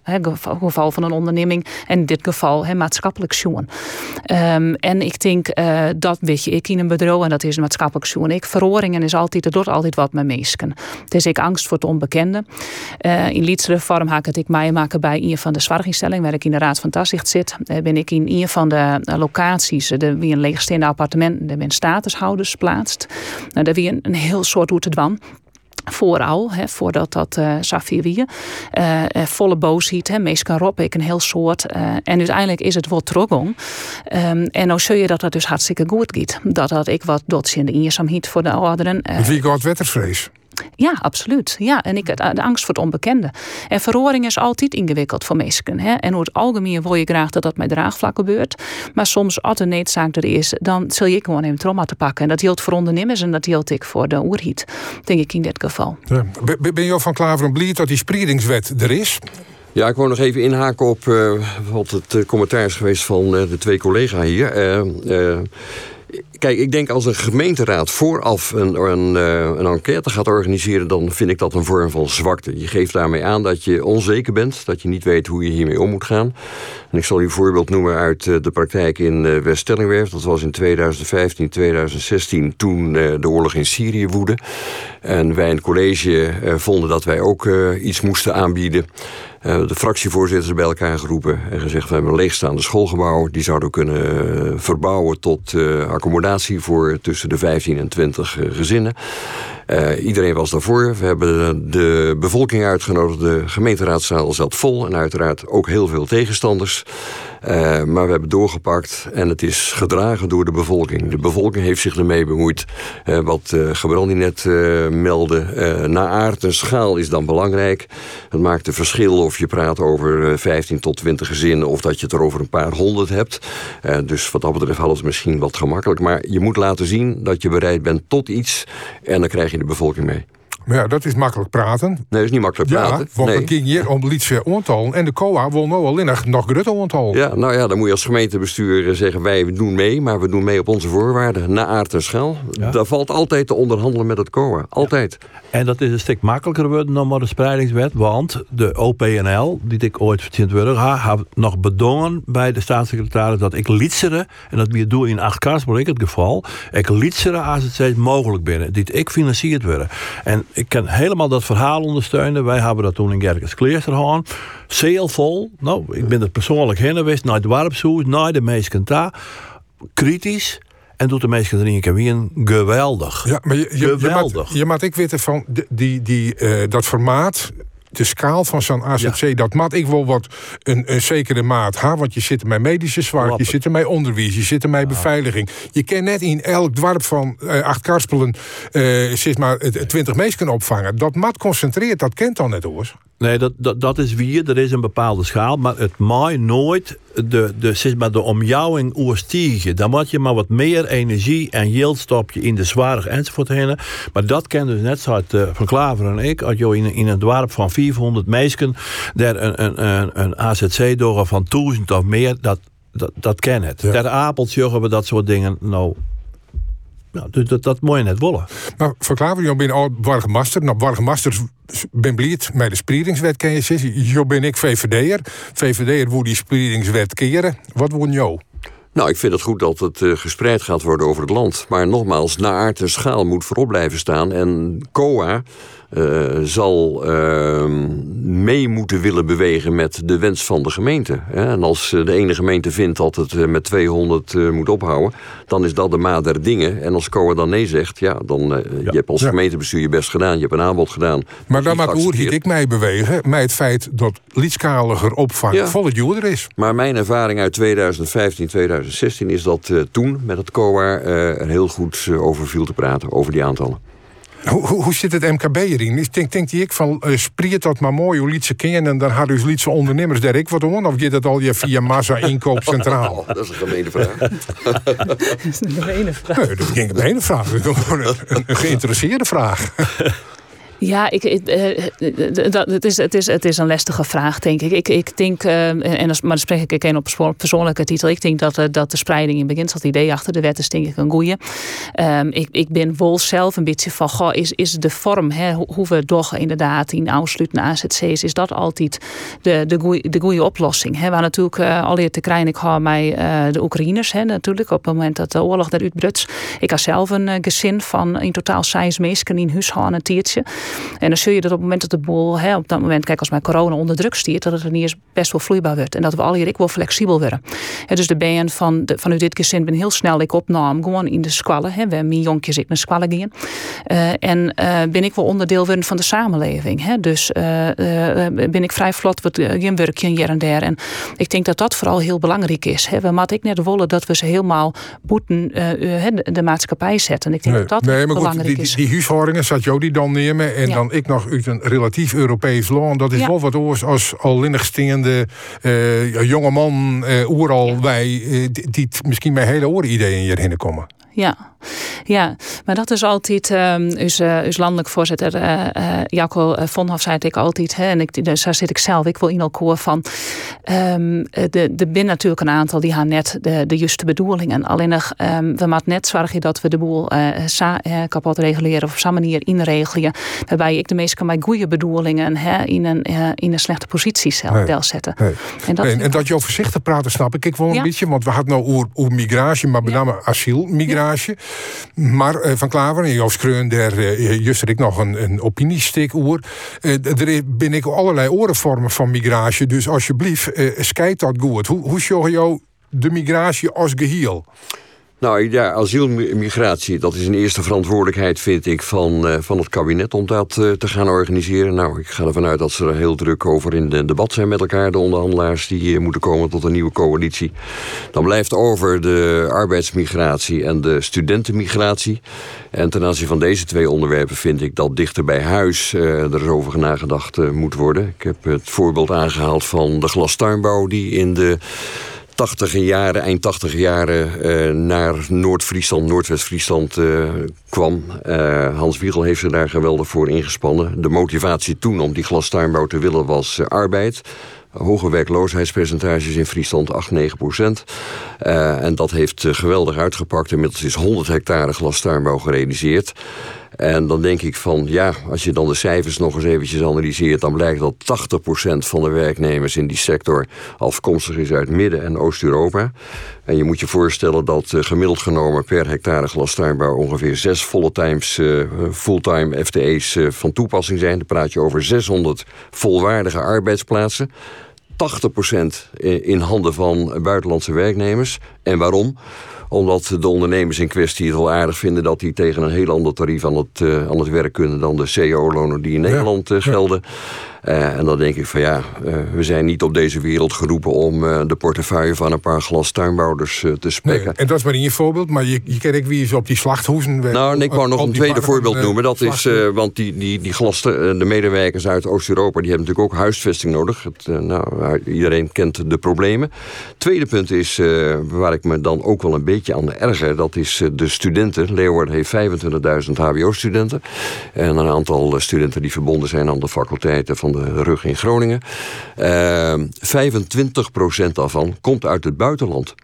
geval van een onderneming. En in dit geval maatschappelijk zoen. Um, en ik denk, uh, dat weet je, ik in een bedrijf, en dat is een maatschappelijk zoen. Ik, verhoringen is altijd, er doet altijd wat met meesken. Het is ik angst voor het onbekende. Uh, in lietsere vorm haak het ik mij maken bij een van de zorginstellingen, waar ik in de Raad van Toezicht zit. Uh, ben ik in een van de locaties, de, wie een leegstaande appartement, daar ben statushouders plaatst. Nou, daar wie een, een heel soort hoe te dwan vooral, hè, voordat dat uh, volle boosheid, hè, meest kan rob ik een heel soort. en uiteindelijk is het wat trogong. Um, en nou zul je dat dat dus hartstikke goed gaat. Dat had ik wat dots in de eenzaamheid voor de ouderen. Wie gaat wettersvrees? Ja, absoluut. Ja, en ik, de angst voor het onbekende. En verhoring is altijd ingewikkeld voor mensen. Hè? En hoe het algemeen wil je graag dat dat met draagvlak gebeurt. Maar soms, als een needzaak er is, dan zul je gewoon een trauma te pakken. En dat hield voor ondernemers en dat hield ik voor de oerhiet. Denk ik in dit geval. Ja. Ben je van Klaveren blij dat die spreidingswet er is? Ja, ik wou nog even inhaken op uh, wat het uh, commentaar is geweest van uh, de twee collega's hier. Kijk, ik denk als een gemeenteraad vooraf een, een, een, enquête gaat organiseren, dan vind ik dat een vorm van zwakte. Je geeft daarmee aan dat je onzeker bent, dat je niet weet hoe je hiermee om moet gaan. En ik zal u een voorbeeld noemen uit de praktijk in West-Stellingwerf. Dat was in 2015, 2016, toen de oorlog in Syrië woedde. En wij in het college vonden dat wij ook iets moesten aanbieden. De fractievoorzitters bij elkaar geroepen en gezegd: we hebben een leegstaande schoolgebouw. Die zouden we kunnen verbouwen tot uh, voor tussen de 15 en 20 uh, gezinnen. iedereen was daarvoor. We hebben de bevolking uitgenodigd. De gemeenteraadzaal zat vol en uiteraard ook heel veel tegenstanders. Uh, maar we hebben doorgepakt en het is gedragen door de bevolking. De bevolking heeft zich ermee bemoeid. Uh, wat uh, Gebrandi net meldde. na aard en schaal is dan belangrijk. Het maakt een verschil of je praat over 15 tot 20 gezinnen... of dat je het er over een paar honderd hebt. dus wat dat betreft alles misschien wat gemakkelijk. Maar je moet laten zien dat je bereid bent tot iets... en dan krijg je de bevolking mee. Maar ja, dat is makkelijk praten. Nee, dat is niet makkelijk praten. Ja, want nee. het ging hier om Lietse aantal. En de COA wil nou alleen nog, nog groter aantal. Ja, nou ja, dan moet je als gemeentebestuur zeggen... wij doen mee, maar we doen mee op onze voorwaarden. Na aard en schaal. Ja. Daar valt altijd te onderhandelen met het COA. Altijd. Ja. En dat is een stuk makkelijker geworden dan maar de spreidingswet. Want de OPNL, die ik ooit verteld werd... had nog bedongen bij de staatssecretaris... dat ik lietsere, en dat we doen in acht kaars, maar ik het geval... ik lietsere als het steeds mogelijk binnen. Die ik financierd worden. En ik kan helemaal dat verhaal ondersteunen. Wij hebben dat toen in Gerkens Kleerster gehad. Zeelvol. Nou, ik ben er persoonlijk heen geweest. Naar het warpshoes, naar de meesten daar. Kritisch. En doet de meesten erin keer weer geweldig. Ja, maar je, je, geweldig. Je maakt ik weten van die, die, die, uh, dat formaat de schaal van zo'n AZC, ja. dat maat ik wel wat een, een zekere maat ha, want je zit er met medische zwart, je zit er met onderwijs, je zit er met ja. beveiliging. Je kan net in elk dorp van uh, acht karspelen uh, zeg maar twintig mensen opvangen. Dat mat concentreert, dat kent dan net hoor. Nee, dat, dat, dat is wie. Er is een bepaalde schaal. Maar het mag nooit de, de, zeg maar de omjouwing oerstiegen. Dan moet je maar wat meer energie en yield stopje in de zwaar enzovoort heen. Maar dat kennen dus net zoals uh, Van Klaver en ik. Als je in, in een dorp van 400 meisken daar een, een, een, een AZC door van 1000 of meer, dat, dat, dat ken het. Ja. Ter Apels we dat soort dingen nou nou, dus dat, dat moet je net willen. Maar verklaar je bent al burgemeester. Nou, burgemeester ben blij met de spreidingswet ken je zeggen. Jo ben ik VVD'er. VVD'er wil die spreidingswet keren. Wat wordt jou? Nou, ik vind het goed dat het uh, gespreid gaat worden over het land. Maar nogmaals, naar aard en schaal moet voorop blijven staan. En COA uh, zal uh, mee moeten willen bewegen met de wens van de gemeente. En als de ene gemeente vindt dat het uh, met 200 moet ophouden, dan is dat de maat der dingen. En als COA dan nee zegt, ja, dan ja. je hebt als ja. gemeentebestuur je best gedaan, je hebt een aanbod gedaan. Maar dan maakt hoe ik mij bewegen met het feit dat liedskaliger opvang ja. volle duurder is. Maar mijn ervaring uit 2015, 2016 is dat toen met het COA er heel goed over viel te praten, over die aantallen. Hoe, hoe, zit het MKB erin? Ik denk, denk ik van, uh, spreekt dat maar mooi, hoe liet ze kennen... en dan hadden u lietse ondernemers daar ik wat doen? Of je dat al je via massa inkoop centraal? Oh, dat is een gemene vraag. dat is een gemene vraag. Nee, dat is geen gemene vraag. Dat is gewoon een, een geïnteresseerde vraag. Ja, ik, uh, dat, het, is, het, is, het is een lastige vraag, denk ik. Ik, ik denk, en maar dan spreek ik een op persoonlijke titel. Ik denk dat, dat de spreiding in begint, dat idee achter de wet is, denk ik, een goeie. Um, ik, ik ben wel zelf een beetje van, goh, is, is de vorm, hè, hoe we toch inderdaad in aansluiten AZC's, is dat altijd de, de, goeie, de goede oplossing? Hè? Waar natuurlijk uh, al te krijgen, ik ga mij de Oekraïners, hè, natuurlijk, op het moment dat de oorlog daar uitbruts. Ik had zelf een gezin van in totaal zes mensen in huis een tiertje. En dan zul je dat op het moment dat de boel, hè, op dat moment, kijk, als mijn corona onder druk stiert, dat het er niet eens best wel vloeibaar wordt. En dat we al hier ik wel flexibel worden. Dus de band van de, vanuit dit gezin ben heel snel ik opnam, gewoon in de squallen. Hè. We hebben jonkjes ik naar squallen gaan. Uh, en uh, ben ik wel onderdeel worden van de samenleving. Hè. Dus uh, ben ik vrij vlot wat geen werkje hier en daar. En ik denk dat dat vooral heel belangrijk is. Hè. We moeten ik net willen dat we ze helemaal boeten de, de maatschappij zetten. Ik denk nee, dat dat nee, maar belangrijk goed, die, is. Die, die huishoudingen zat jou die dan nemen en Ja. dan ik nog uit een relatief Europees land. Dat is Ja. wel wat oors als al linnigstingende uh, jonge man, uh, oeral wij, uh, die, misschien met hele oren ideeën hierheen komen. Ja. ja, maar dat is altijd, um, uh, landelijk voorzitter uh, uh, Jacco Vonhoff zei het ik altijd, hè, en ik, dus daar zit ik zelf, ik wil in koor van. Um, de, de bin natuurlijk een aantal die gaan net de, de juiste bedoelingen. Alleen nog, um, we moeten net zorgen dat we de boel sa, kapot reguleren of op zo'n manier inregelen. Waarbij ik de meesten met goede bedoelingen hè, in, een, in een slechte positie zelf Nee. zetten. Nee. En dat, Nee, en dat je over voorzichtig praten, snap ik. Ik wel een Ja. beetje, want we hadden nou over, over migratie, maar met name asielmigratie. Maar eh, Van Klaver en Joost Kreun, daar uh, juist ik nog een, een. Eh, er ben ik allerlei orenvormen van migratie. Dus alsjeblieft, uh, scheid dat goed. Hoe, hoe zorg je de migratie als geheel? Nou ja, asielmigratie, dat is een eerste verantwoordelijkheid, vind ik, van, eh, van het kabinet om dat eh, te gaan organiseren. Nou, ik ga ervan uit dat ze er heel druk over in de debat zijn met elkaar, de onderhandelaars die eh, moeten komen tot een nieuwe coalitie. Dan blijft over de arbeidsmigratie en de studentenmigratie. En ten aanzien van deze twee onderwerpen vind ik dat dichter bij huis er over nagedacht moet worden. Ik heb het voorbeeld aangehaald van de glastuinbouw die in de tachtige jaren, eind tachtige jaren eh, naar Noord-Friesland, Noordwest-Friesland eh, kwam. Eh, Hans Wiegel heeft zich daar geweldig voor ingespannen. De motivatie toen om die glastuinbouw te willen was arbeid. Hoge werkloosheidspercentages in Friesland, 8, 9 procent. En dat heeft geweldig uitgepakt. Inmiddels is 100 hectare glastuinbouw gerealiseerd. En dan denk ik van, ja, als je dan de cijfers nog eens eventjes analyseert... dan blijkt dat 80% van de werknemers in die sector afkomstig is uit Midden- en Oost-Europa. En je moet je voorstellen dat eh, gemiddeld genomen per hectare glastuinbouw... ongeveer zes fulltimes, eh, fulltime FTE's eh, van toepassing zijn. Dan praat je over 600 volwaardige arbeidsplaatsen. 80% in handen van buitenlandse werknemers. En waarom? Omdat de ondernemers in kwestie het wel aardig vinden dat die tegen een heel ander tarief aan het, uh, aan het werk kunnen dan de CO-lonen die in Nederland uh, gelden. Eh, en dan denk ik van ja, eh, we zijn niet op deze wereld geroepen om eh, de portefeuille van een paar glas tuinbouwers eh, te Nee, spekken. en dat is maar in je voorbeeld, maar je, je kent ook wie is op die slachthoezen. werkt. Nou, en ik wou nog een tweede voorbeeld eh, noemen. Dat is, eh, want die, die, die glasten, de medewerkers uit Oost-Europa... die hebben natuurlijk ook huisvesting nodig. Het, eh, nou, iedereen kent de problemen. Tweede punt is, eh, waar ik me dan ook wel een beetje aan erger... dat is eh, de studenten. Leeuwarden heeft 25.000 hbo-studenten. En een aantal eh, studenten die verbonden zijn aan de faculteiten van de RUG in Groningen. Eh 25% daarvan komt uit het buitenland.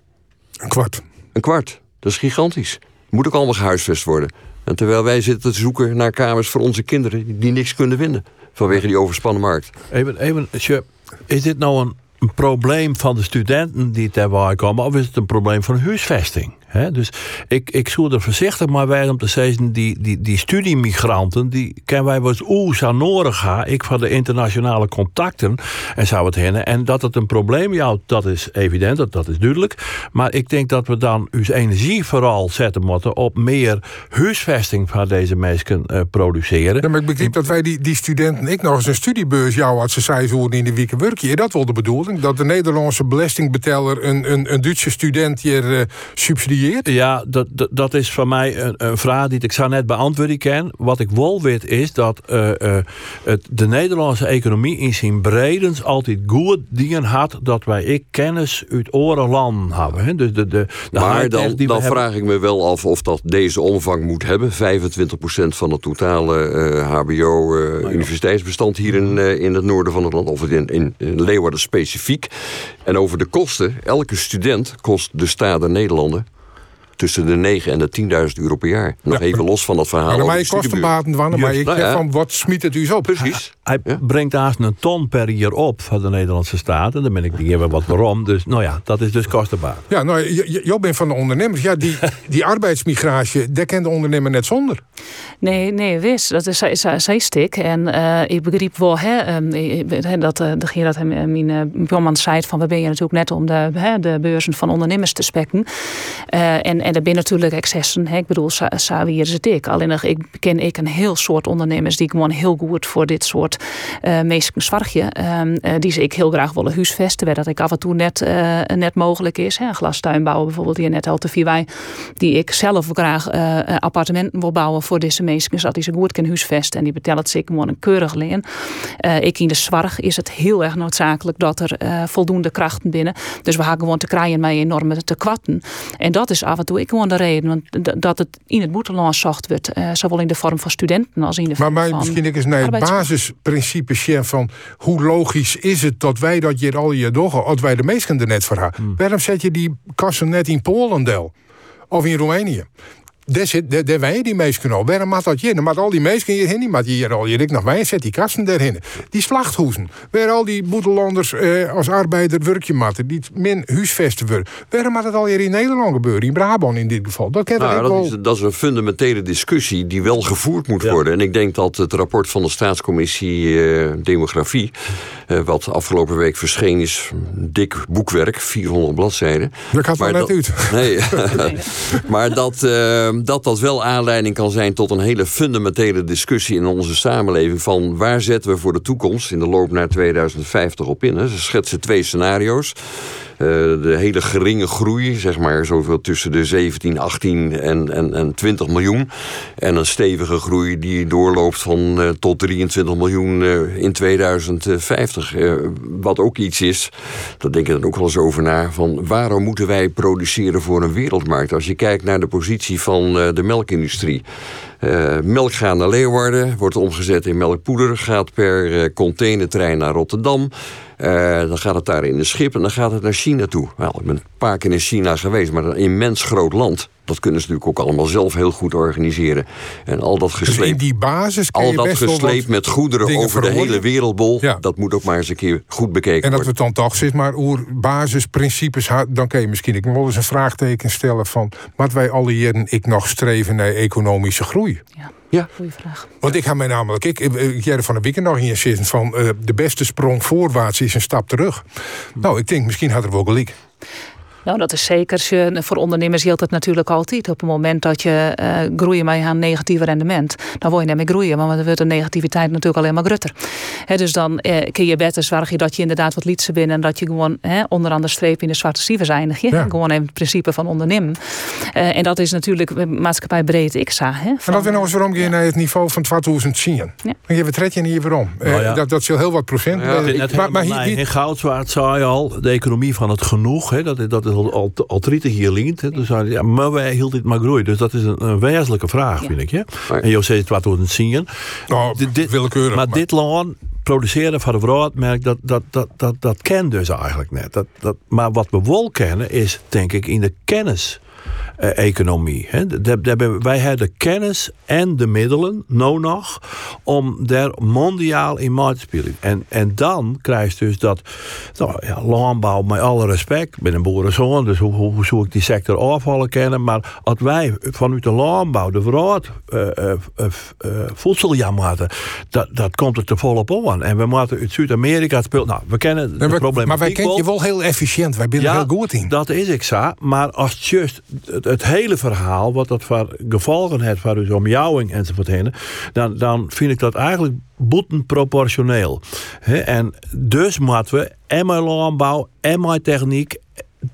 Een kwart. Een kwart. Dat is gigantisch. Moet ook allemaal gehuisvest worden. En terwijl wij zitten te zoeken naar kamers voor onze kinderen... die niks kunnen vinden vanwege die overspannen markt. Even, even, is dit nou een, een probleem van de studenten die daarbij komen, of is het een probleem van huisvesting? Dus ik, ik zou er voorzichtig maar bij om te zeggen, die, die, die studiemigranten, die kennen wij eens oeh, gaan. Ik van de internationale contacten en zou het heen. En dat het een probleem ja, dat is evident, dat, dat is duidelijk. Maar ik denk dat we dan onze energie vooral zetten moeten op meer huisvesting van deze mensen eh, produceren. Maar ik begreep dat wij die, die studenten, ik nog eens een studiebeurs jou had ze zei in de week werkje. Dat wel de bedoeling? Dat de Nederlandse belastingbetaler een, een, een Duitse student hier eh, subsidieert? Ja, dat, dat, dat is voor mij een, een vraag die ik zou net beantwoorden kan. Wat ik wel weet is dat eh, eh, het, de Nederlandse economie in zijn bredens altijd goed dingen had dat wij ik kennis uit oren land hebben. Hè. Dus de, de, de maar dan, dan vraag ik me wel af of dat deze omvang moet hebben. 25% van het totale eh, HBO-universiteitsbestand hier in, in het noorden van het land. Of in, in, Leeuwarden specifiek. En over de kosten. Elke student kost de staat der Nederlanden tussen de 9 en de 10.000 euro per jaar. Nog even los van dat verhaal. Maar mij de kosten studiebuur. baten van, maar ik nou ja. van, wat smiet het u zo? Precies. Hij brengt haast een ton per jaar op van de Nederlandse staat. En dan ben ik niet even wat waarom. Dus nou ja, dat is dus kostenbaar. Ja, nou, je, je, jij bent van de ondernemers. Ja, die, die arbeidsmigratie, daar kent de ondernemer net zonder. Nee, nee, wist. Dat is zij- zij- zij stik. En eh, ik begreep wel hè, ehm, eh, eh, dat eh, de Gerard hem eh, mijn uh, zei van we ben je natuurlijk net om de, hè, de beurzen van ondernemers te spekken. Eh, en, en er zijn natuurlijk excessen. Hè. Ik bedoel, Sa- Savi is het ik. Alleen ik ken ik een heel soort ondernemers die gewoon heel goed voor dit soort uh. Ehm, eh, die ze ik heel graag willen huisvesten. Waar dat ik af en toe net, eh, net mogelijk is. Hè. Een glastuin bouwen bijvoorbeeld hier net al te wij. Die ik zelf graag eh, appartementen wil bouwen voor deze mensen. Zodat die ze goed kunnen huisvesten. En die het zeker gewoon een keurig leen. Eh, ik in de zorg is het heel erg noodzakelijk dat er eh, voldoende krachten binnen. Dus we gaan gewoon te krijgen met enorme te kwatten. En dat is af en toe ik gewoon de reden. Want dat het in het boeteland zocht wordt. eh, zowel in de vorm van studenten als in de Maar vorm mij van misschien ik eens naar het basisprincipe chef van hoe logisch is het dat wij dat hier al je doggen, als wij de meesten er net voor hebben. Hmm. Waarom zet je die kassen net in Polen del? Of in Roemenië? Daar zit, daar, daar wij die meesten al. Waarom maakt dat hier? Dan maakt al die meesten hierheen, die maakt hier al je dik nog wij, zet die kassen daarheen. Die slachthoezen, waar al die boetelanders eh, als arbeider werkje matten, die min huisvesten worden. Waarom maakt het al hier in Nederland gebeuren? In Brabant in dit geval. Dat ken Nou, dat, wel. is, dat is een fundamentele discussie die wel gevoerd moet worden. En ik denk dat het rapport van de staatscommissie eh, Demografie... eh, wat afgelopen week verscheen is, een dik boekwerk, 400 bladzijden. Dat gaat wel net dat- uit. Nee, maar dat, eh, dat dat wel aanleiding kan zijn tot een hele fundamentele discussie in onze samenleving. Van waar zetten we voor de toekomst in de loop naar 2050 op in? Hè? Ze schetsen twee scenario's. Eh, de hele geringe groei, zeg maar zoveel tussen de 17, 18 en, en, en 20 miljoen. En een stevige groei die doorloopt van eh, tot 23 miljoen eh, in 2050. Eh, wat ook iets is, daar denk ik dan ook wel eens over na, van waarom moeten wij produceren voor een wereldmarkt? Als je kijkt naar de positie van de melkindustrie. Eh, melk gaat naar Leeuwarden, wordt omgezet in melkpoeder, gaat per containertrein naar Rotterdam. Eh, dan gaat het daar in de schip en dan gaat het naar China toe. Wel, ik ben een paar keer in China geweest, maar een immens groot land. Dat kunnen ze natuurlijk ook allemaal zelf heel goed organiseren. En al dat Dus in gesleept, die basis al dat gesleept met goederen over de hele wereldbol, dat moet ook maar eens een keer goed bekeken En dat we worden. het dan toch zit, maar oer basisprincipes dan kun je misschien ik wel eens een vraagteken stellen van wat wij alle jaren ik nog streven naar economische groei. Ja. Goeie vraag. Want ik ga mij namelijk, ik, er van de week nog in zitten van eh, de beste sprong voorwaarts is een stap terug. Nou, ik denk misschien had er wel gelijk. Nou, dat is zeker. Je- Voor ondernemers geldt het natuurlijk altijd. Op het moment dat je eh groeit met een negatief rendement, dan word je niet meer groeien. Want dan wordt de negativiteit natuurlijk alleen maar grutter. Hè, dus dan eh, kun je beter zorgen dat je inderdaad wat lietse bent en dat je gewoon hè, onderaan de streep in de zwarte cijfers eindigt. je. Ja. Gewoon even het principe van ondernemen. Eh, en dat is natuurlijk maatschappij breed ik Hè, En dat we nog eens waarom gaan naar het niveau van 2010. Dan geven we het redje niet waarom. Eh, Nou ja. dat, dat is heel wat procent. Ja, maar, maar hier- in Goudswaard zei je al, de economie van het genoeg, hè, dat, dat is al, al, al 30 jaar lient. Hè, dus ja, maar wij hield dit maar groei. Dus dat is een, een wezenlijke vraag, vind ik. Ja? En je zegt wat we zien. dit, dit, willekeurig. Maar, dit land produceren van de broodmerk, dat, dat, dat, dat, dat ken dus eigenlijk net. Dat, dat, maar wat we wel kennen is, denk ik, in de kennis eh, economie. Hè. Daar- daar hebben- Wij hebben de kennis en de middelen, nog, om daar mondiaal in mee te spelen. En, en dan krijg je dus dat nou, ja, landbouw, met alle respect, ik ben een boerenzoon, dus hoe, hoe, ik die sector afvallen kennen. Maar als wij vanuit de landbouw de vooruit eh, eh, voedsel gaan maken, dat, dat komt er te volop aan. En we moeten uit Zuid-Amerika spelen. Nou, we kennen de Ja, maar- wij kennen je wel heel efficiënt. Wij zijn er heel goed in. Dat is ik zo. Maar als het juist het, het hele verhaal, wat dat voor gevolgen heeft voor uw omjouwing enzovoort heen, dan, dan vind ik dat eigenlijk boetenproportioneel. Hè, en dus moeten we en met landbouw en met techniek.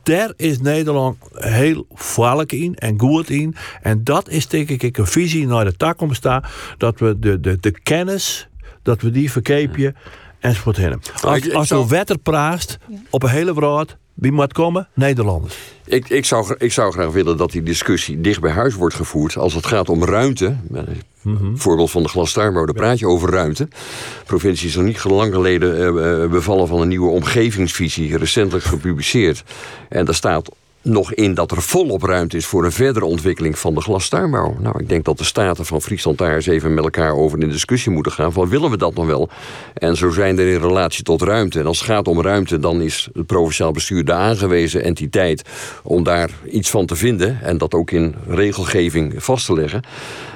Daar is Nederland heel valk in en goed in. En dat is denk ik een visie naar de toekomst staan. Dat we de, de, de kennis, dat we die verkeepje enzovoort Als, als je wetter praat op een hele wereld, wie moet komen? Nederlanders. Ik, ik, zou, ik zou graag willen dat die discussie dicht bij huis wordt gevoerd. Als het gaat om ruimte. eh, Voorbeeld van de glastuinbouw, daar praat je over ruimte. De provincie is nog niet lang geleden eh, eh, bevallen van een nieuwe omgevingsvisie. Recentelijk gepubliceerd. En daar staat nog in dat er volop ruimte is voor een verdere ontwikkeling van de glastuinbouw. Nou, ik denk dat de staten van Friesland daar eens even met elkaar over in discussie moeten gaan. Van willen we dat nog wel? En zo zijn er in relatie tot ruimte. En als het gaat om ruimte, dan is het provinciaal bestuur de aangewezen entiteit om daar iets van te vinden. En dat ook in regelgeving vast te leggen.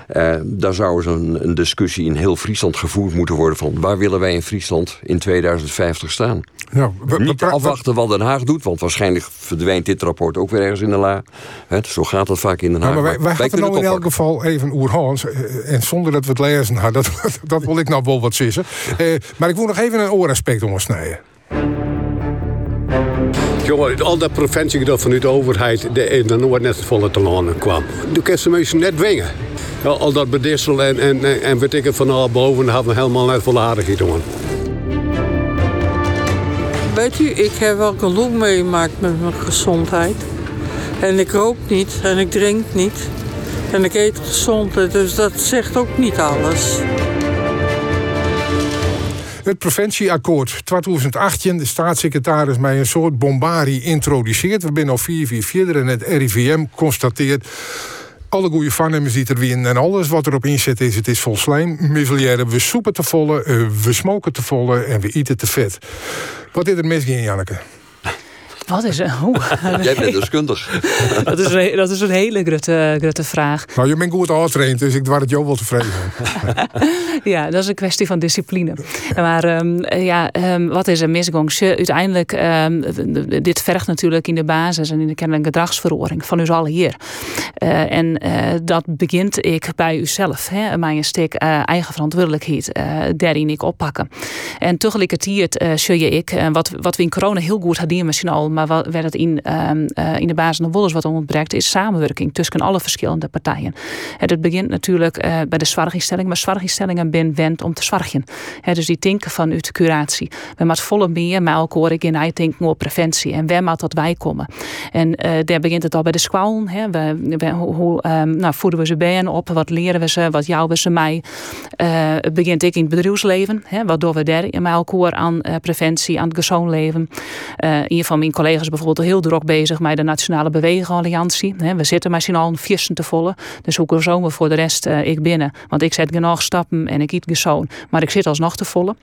Eh, daar zou eens een, een discussie in heel Friesland gevoerd moeten worden van waar willen wij in Friesland in 2050 staan? Ja, Niet afwachten wat Den Haag doet, want waarschijnlijk verdwijnt dit rapport ook weer ergens in de la. Hè, zo gaat het vaak in Den Ja, Haag. maar wij, wij wij nou in elk geval even oer Hans. eh, En zonder dat we het lezen hadden, dat, dat wil ik nou wel wat zissen. Eh, maar ik wil nog even een ooraspect ondersnijden. Jongen, al dat preventiegedeelte vanuit de overheid in de net volle te landen kwam. Toen kon ze mensen net dwingen. Al dat bedissel en, en, en, weet ik het van al boven, dat hebben we helemaal net volwaardig gedaan. Weet u, ik heb wel genoeg meegemaakt met mijn gezondheid. En ik rook niet en ik drink niet. En ik eet gezond, dus dat zegt ook niet alles. Het preventieakkoord 2018, de staatssecretaris mij een soort bombardie introduceert. We zijn al vier, vier, vier en het RIVM constateert alle goede voornemens die er winnen en alles wat erop inzet is, het is vol slijm. Miseljaren, we soepen te volle, eh, we smoken te volle en we eten te vet. Wat is er mis in, Janneke? Wat is er? Oeh. Jij bent deskundig. dat, is een, dat is een hele grote, grote vraag. Nou, je bent goed aangetraind, dus ik waar het jou wel tevreden. Ja, dat is een kwestie van discipline. Maar ehm, ja, ehm, wat is er misgang? Je, uiteindelijk, ehm, dit vergt natuurlijk in de basis en in de kennelijke gedragsverhoring van u allen hier. Eh, en eh, dat begint ik bij uzelf. Hè, mijn stuk eh, eigen verantwoordelijkheid eh daarin ik oppakken. En tegelijkertijd uh, zul je ik, uh, wat, wat we in corona heel goed hadden misschien al, maar wat, waar het in, um, uh, in de basis nog wel eens wat ontbreekt, is samenwerking tussen alle verschillende partijen. En dat begint natuurlijk uh, bij de zwarginstelling, maar zwarginstellingen ben wend om te zwargen. dus die denken vanuit curatie. We moeten volle meer met elkaar in uitdenken op preventie en waar moet dat wij komen. En uh, daar begint het al bij de school. We, we, hoe um, nou, voeden we ze bij op, wat leren we ze, wat jouwen ze mij. Het begint ik in het bedrijfsleven, wat doen we daar met elkaar aan uh, preventie, aan het gezond leven. Van mijn collega's bijvoorbeeld heel druk bezig met de Nationale Bewegingalliantie. Hè. We zitten misschien al een viersen te volle, dus hoe zo we voor de rest uh, ik binnen. Want ik zet genoeg stappen en ik eet gezond, maar ik zit alsnog te volle.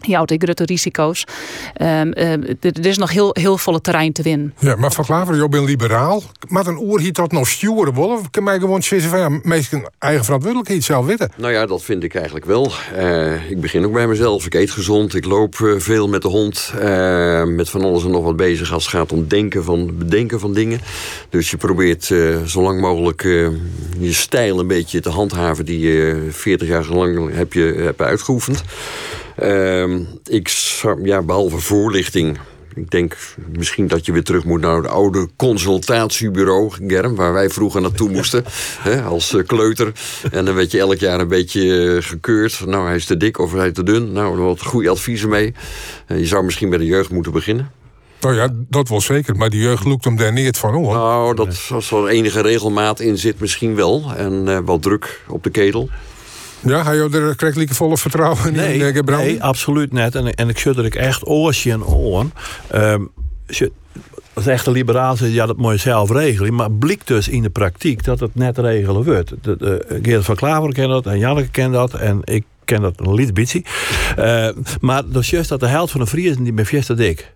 Ja, ook grote risico's. Ehm, ehm, er is nog heel, heel volle terrein te winnen. Ja, maar van Klaver, je bent liberaal. Maar een oer hiet dat nog sturen willen. Kan mij gewoon zeggen van ja, meestal eigen verantwoordelijkheid zelf weten. Nou ja, dat vind ik eigenlijk wel. Eh, ik begin ook bij mezelf. Ik eet gezond, ik loop eh, veel met de hond. eh, met van alles en nog wat bezig als het gaat om denken van, bedenken van dingen. Dus je probeert eh, zo lang mogelijk eh, je stijl een beetje te handhaven... die je 40 jaar lang heb, je, hebt uitgeoefend. Ehm, ik, zou- ja, behalve voorlichting... Ik denk misschien dat je weer terug moet naar het oude consultatiebureau, Germ, waar wij vroeger naartoe moesten hè, als eh, kleuter. En dan werd je elk jaar een beetje eh, gekeurd. Nou, hij is te dik of hij is te dun. Nou, wat goede adviezen mee. Eh, je zou misschien bij de jeugd moeten beginnen. Nou ja, dat wel zeker. Maar die jeugd loekt hem daar niet van hoor. Nou, dat, als er enige regelmaat in zit, misschien wel. En wat druk op de ketel. Ja, hij had er krijgt volle vertrouwen in. Nee, eh, Gebrandi? nee, absoluut net. En, en ik zit er ik echt oortje en oren. Ehm, je- als echte liberaal zegt, ja, dat moet je zelf regelen. Maar blijkt dus in de praktijk dat het net regelen wordt. De, de, Geert van Klaver kent dat en Janneke kent dat. En ik ken dat een lied beetje. Eh, maar dat is juist dat de helft van de Friesen die met Fiesta dik.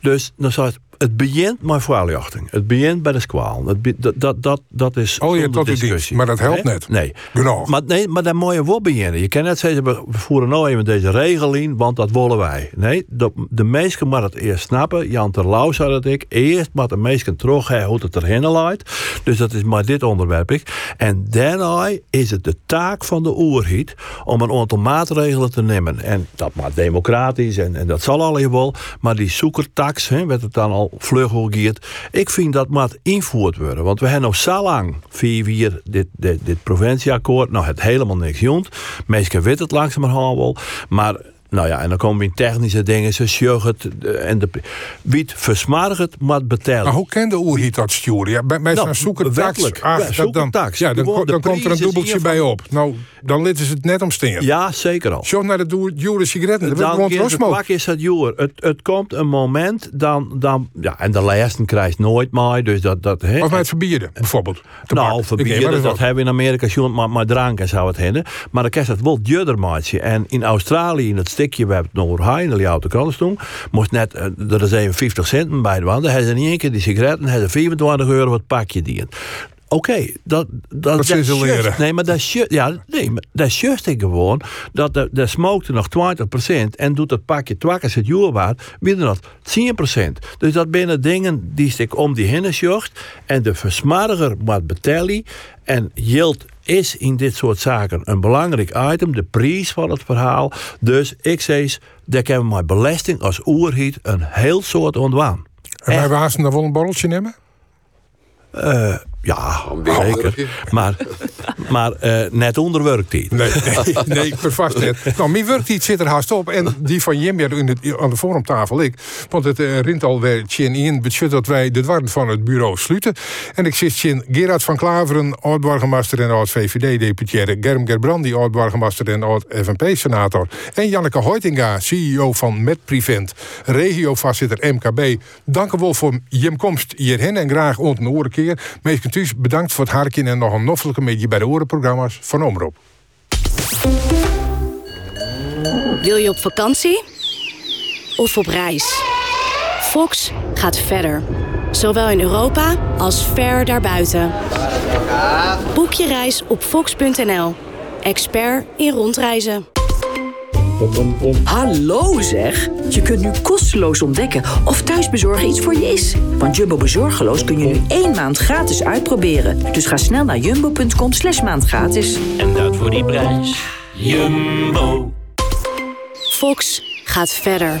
Dus dan zou het, het begint met voorlichting. Het begint bij de. Het be- dat, dat, dat, dat is Oh, je tot discussie. maar dat helpt net. Nee. Genoeg. Maar, nee, maar daar moet je wel beginnen. Je kan net zeggen, we voeren nou even deze regel in, want dat willen wij. Nee, de, de meesten moet het eerst snappen. Jan Terlouw zei dat ik. Eerst moet de meesten terug hoe het erheen leidt. Dus dat is maar dit onderwerp. Ik. En daarna is het de taak van de oerhiet om een aantal maatregelen te nemen. En dat maar democratisch en, en dat zal al wel. Maar die zoekertax, hè, werd het dan al gegeerd. Ik vind dat moet invoerd worden. Want we hebben nog zo lang, vier, dit, dit, dit provincieakkoord. Nou, het helemaal niks jont. Meestal weet het langzamerhand wel. Maar nou ja, en dan komen we in technische dingen, zoals jeugd eh, en de wiet versmarget, maar betalen. Maar hoe kende Oerhiet dat sturen? Ja, bij bij Nou, zo'n zoekertax. wettelijk. ach, Ja, dat. Dan, ja, dan, Gewoon de dan komt er een dubbeltje bij op. Nou, dan litten ze het net om steen. Ja, zeker al. Zo naar de dure sigaretten. Dat Dan is het is het joer. Het, het komt een moment, dan, dan, ja, en de lijsten krijgt nooit meer, dus dat, dat, hè. Of met het verbieden, bijvoorbeeld. Nou, verbieden, dat, hebben we in Amerika maar, maar drank en zou het hebben. Maar dan je het wel duurder. En in Australië, in het stukje, we het nog in de oude krantenstung, moest net, er even 50 cent bij de wand. Hebben ze in één keer die sigaretten, hebben ze 24 euro het pakje dient. Oké, dat, dat, Dat is Nee, maar dat is ja, nee, maar dat is ik gewoon dat de, de smokte nog 20% en doet het pakje twakkers het jaar waard, weer nog 10%. Dus dat binnen dingen die stik om die heen zocht en de versmarger moet betalen en yield is in dit soort zaken een belangrijk item, de prijs van het verhaal. Dus ik zeg, daar kunnen we met belasting als oerhiet een heel soort ontwaan. En wij wazen dan wel een borreltje nemen? Eh, ja, zeker. Maar, maar eh, net onder werktijd. Nee, nee, nee per vast net. Nou, mijn werktijd zit er haast op. En die van Jim in het, aan de vormtafel ik. Want het uh, rint alweer tjen in. Budget dat wij de dwarren van het bureau sluiten. En ik zit tjen Gerard van Klaveren, oud-burgemeester en oud-VVD-deputaire. Germ Gerbrandi, oud-burgemeester en oud-FNP-senator. En Janneke Hoitinga, CEO van MedPrevent, regiovoorzitter MKB. Dank u wel voor Jim komst hierheen en graag ont een keer. Bedankt voor het harken en nog een noffelijke medie bij de orenprogramma's van Omroep. Wil je op vakantie? Of op reis? Fox gaat verder. Zowel in Europa als ver daarbuiten. Boek je reis op fox.nl. Expert in rondreizen. Hallo zeg! Je kunt nu kosteloos ontdekken of thuisbezorgen iets voor je is. Want Jumbo Bezorgeloos kun je nu één maand gratis uitproberen. Dus ga snel naar jumbo.com slash maand gratis. En dat voor die prijs. Jumbo. Fox gaat verder.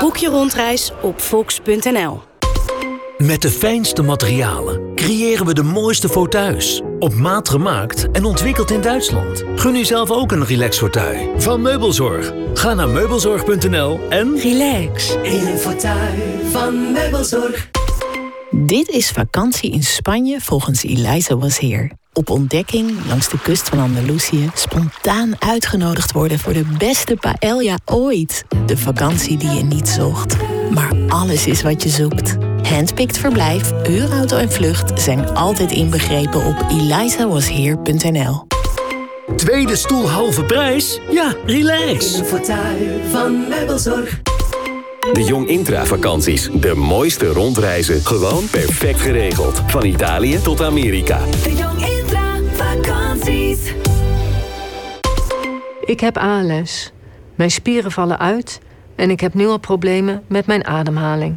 Boek je rondreis op fox.nl. Met de fijnste materialen creëren we de mooiste fauteuils. Op maat gemaakt en ontwikkeld in Duitsland. Gun u zelf ook een relax fauteuil van Meubelzorg. Ga naar meubelzorg.nl en... Relax. In een fauteuil van Meubelzorg. Dit is vakantie in Spanje volgens Eliza Was Here. Op ontdekking langs de kust van Andalusië spontaan uitgenodigd worden voor de beste paella ooit. De vakantie die je niet zocht, maar alles is wat je zoekt. Handpicked verblijf, huurauto en vlucht zijn altijd inbegrepen op elizawasheer.nl. Tweede stoel halve prijs? Ja, relax. Fauteuil van Meubelzorg. De Jong Intra vakanties. De mooiste rondreizen. Gewoon perfect geregeld. Van Italië tot Amerika. De Jong Intra vakanties. Ik heb ALS. Mijn spieren vallen uit en ik heb nu al problemen met mijn ademhaling.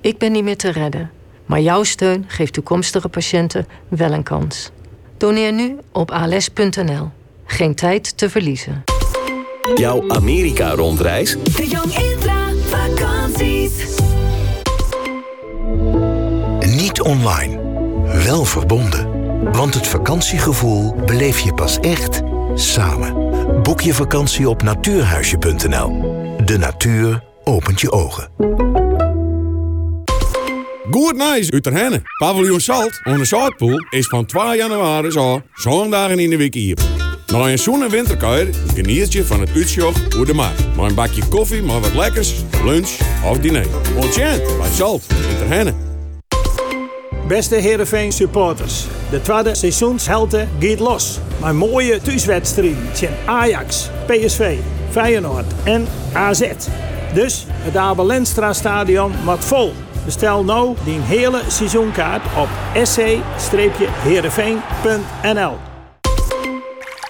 Ik ben niet meer te redden. Maar jouw steun geeft toekomstige patiënten wel een kans. Doneer nu op als.nl. Geen tijd te verliezen. Jouw Amerika-rondreis? De Jong Intra online, wel verbonden. Want het vakantiegevoel beleef je pas echt samen. Boek je vakantie op natuurhuisje.nl. De natuur opent je ogen. Goed nice uit. Paviljoen Salt, onze Zuidpool, is van 2 januari zo zondagen in de week hier. Na een zoen- en winterkuier geniet je van het uitzicht hoe de. Maar een bakje koffie, maar wat lekkers, lunch of diner. Ontjent bij Salt in. Beste Heerenveen supporters. De tweede seizoenshelte gaat los. Mijn mooie thuiswedstrijden tegen Ajax, PSV, Feyenoord en AZ. Dus het Abel Lenstra stadion wordt vol. Bestel nou die hele seizoenkaart op sc-heerenveen.nl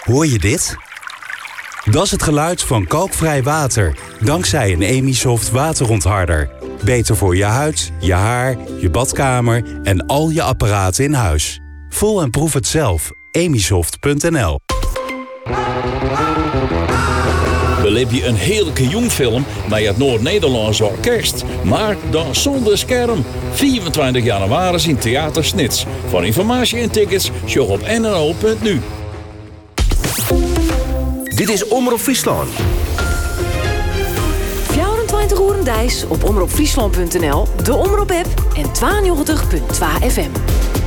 Hoor je dit? Dat is het geluid van kalkvrij water, dankzij een Emisoft waterontharder. Beter voor je huid, je haar, je badkamer en al je apparaten in huis. Voel en proef het zelf. Emisoft.nl Beleef je een heerlijke jongfilm bij het Noord-Nederlandse Orkest. Maar dan zonder scherm. 24 januari in Theater Snits. Voor informatie en tickets, show op nno.nu. Dit is Omroep Friesland. 24 uur Dijs op omroepfriesland.nl, de Omroep app en 92.2 FM.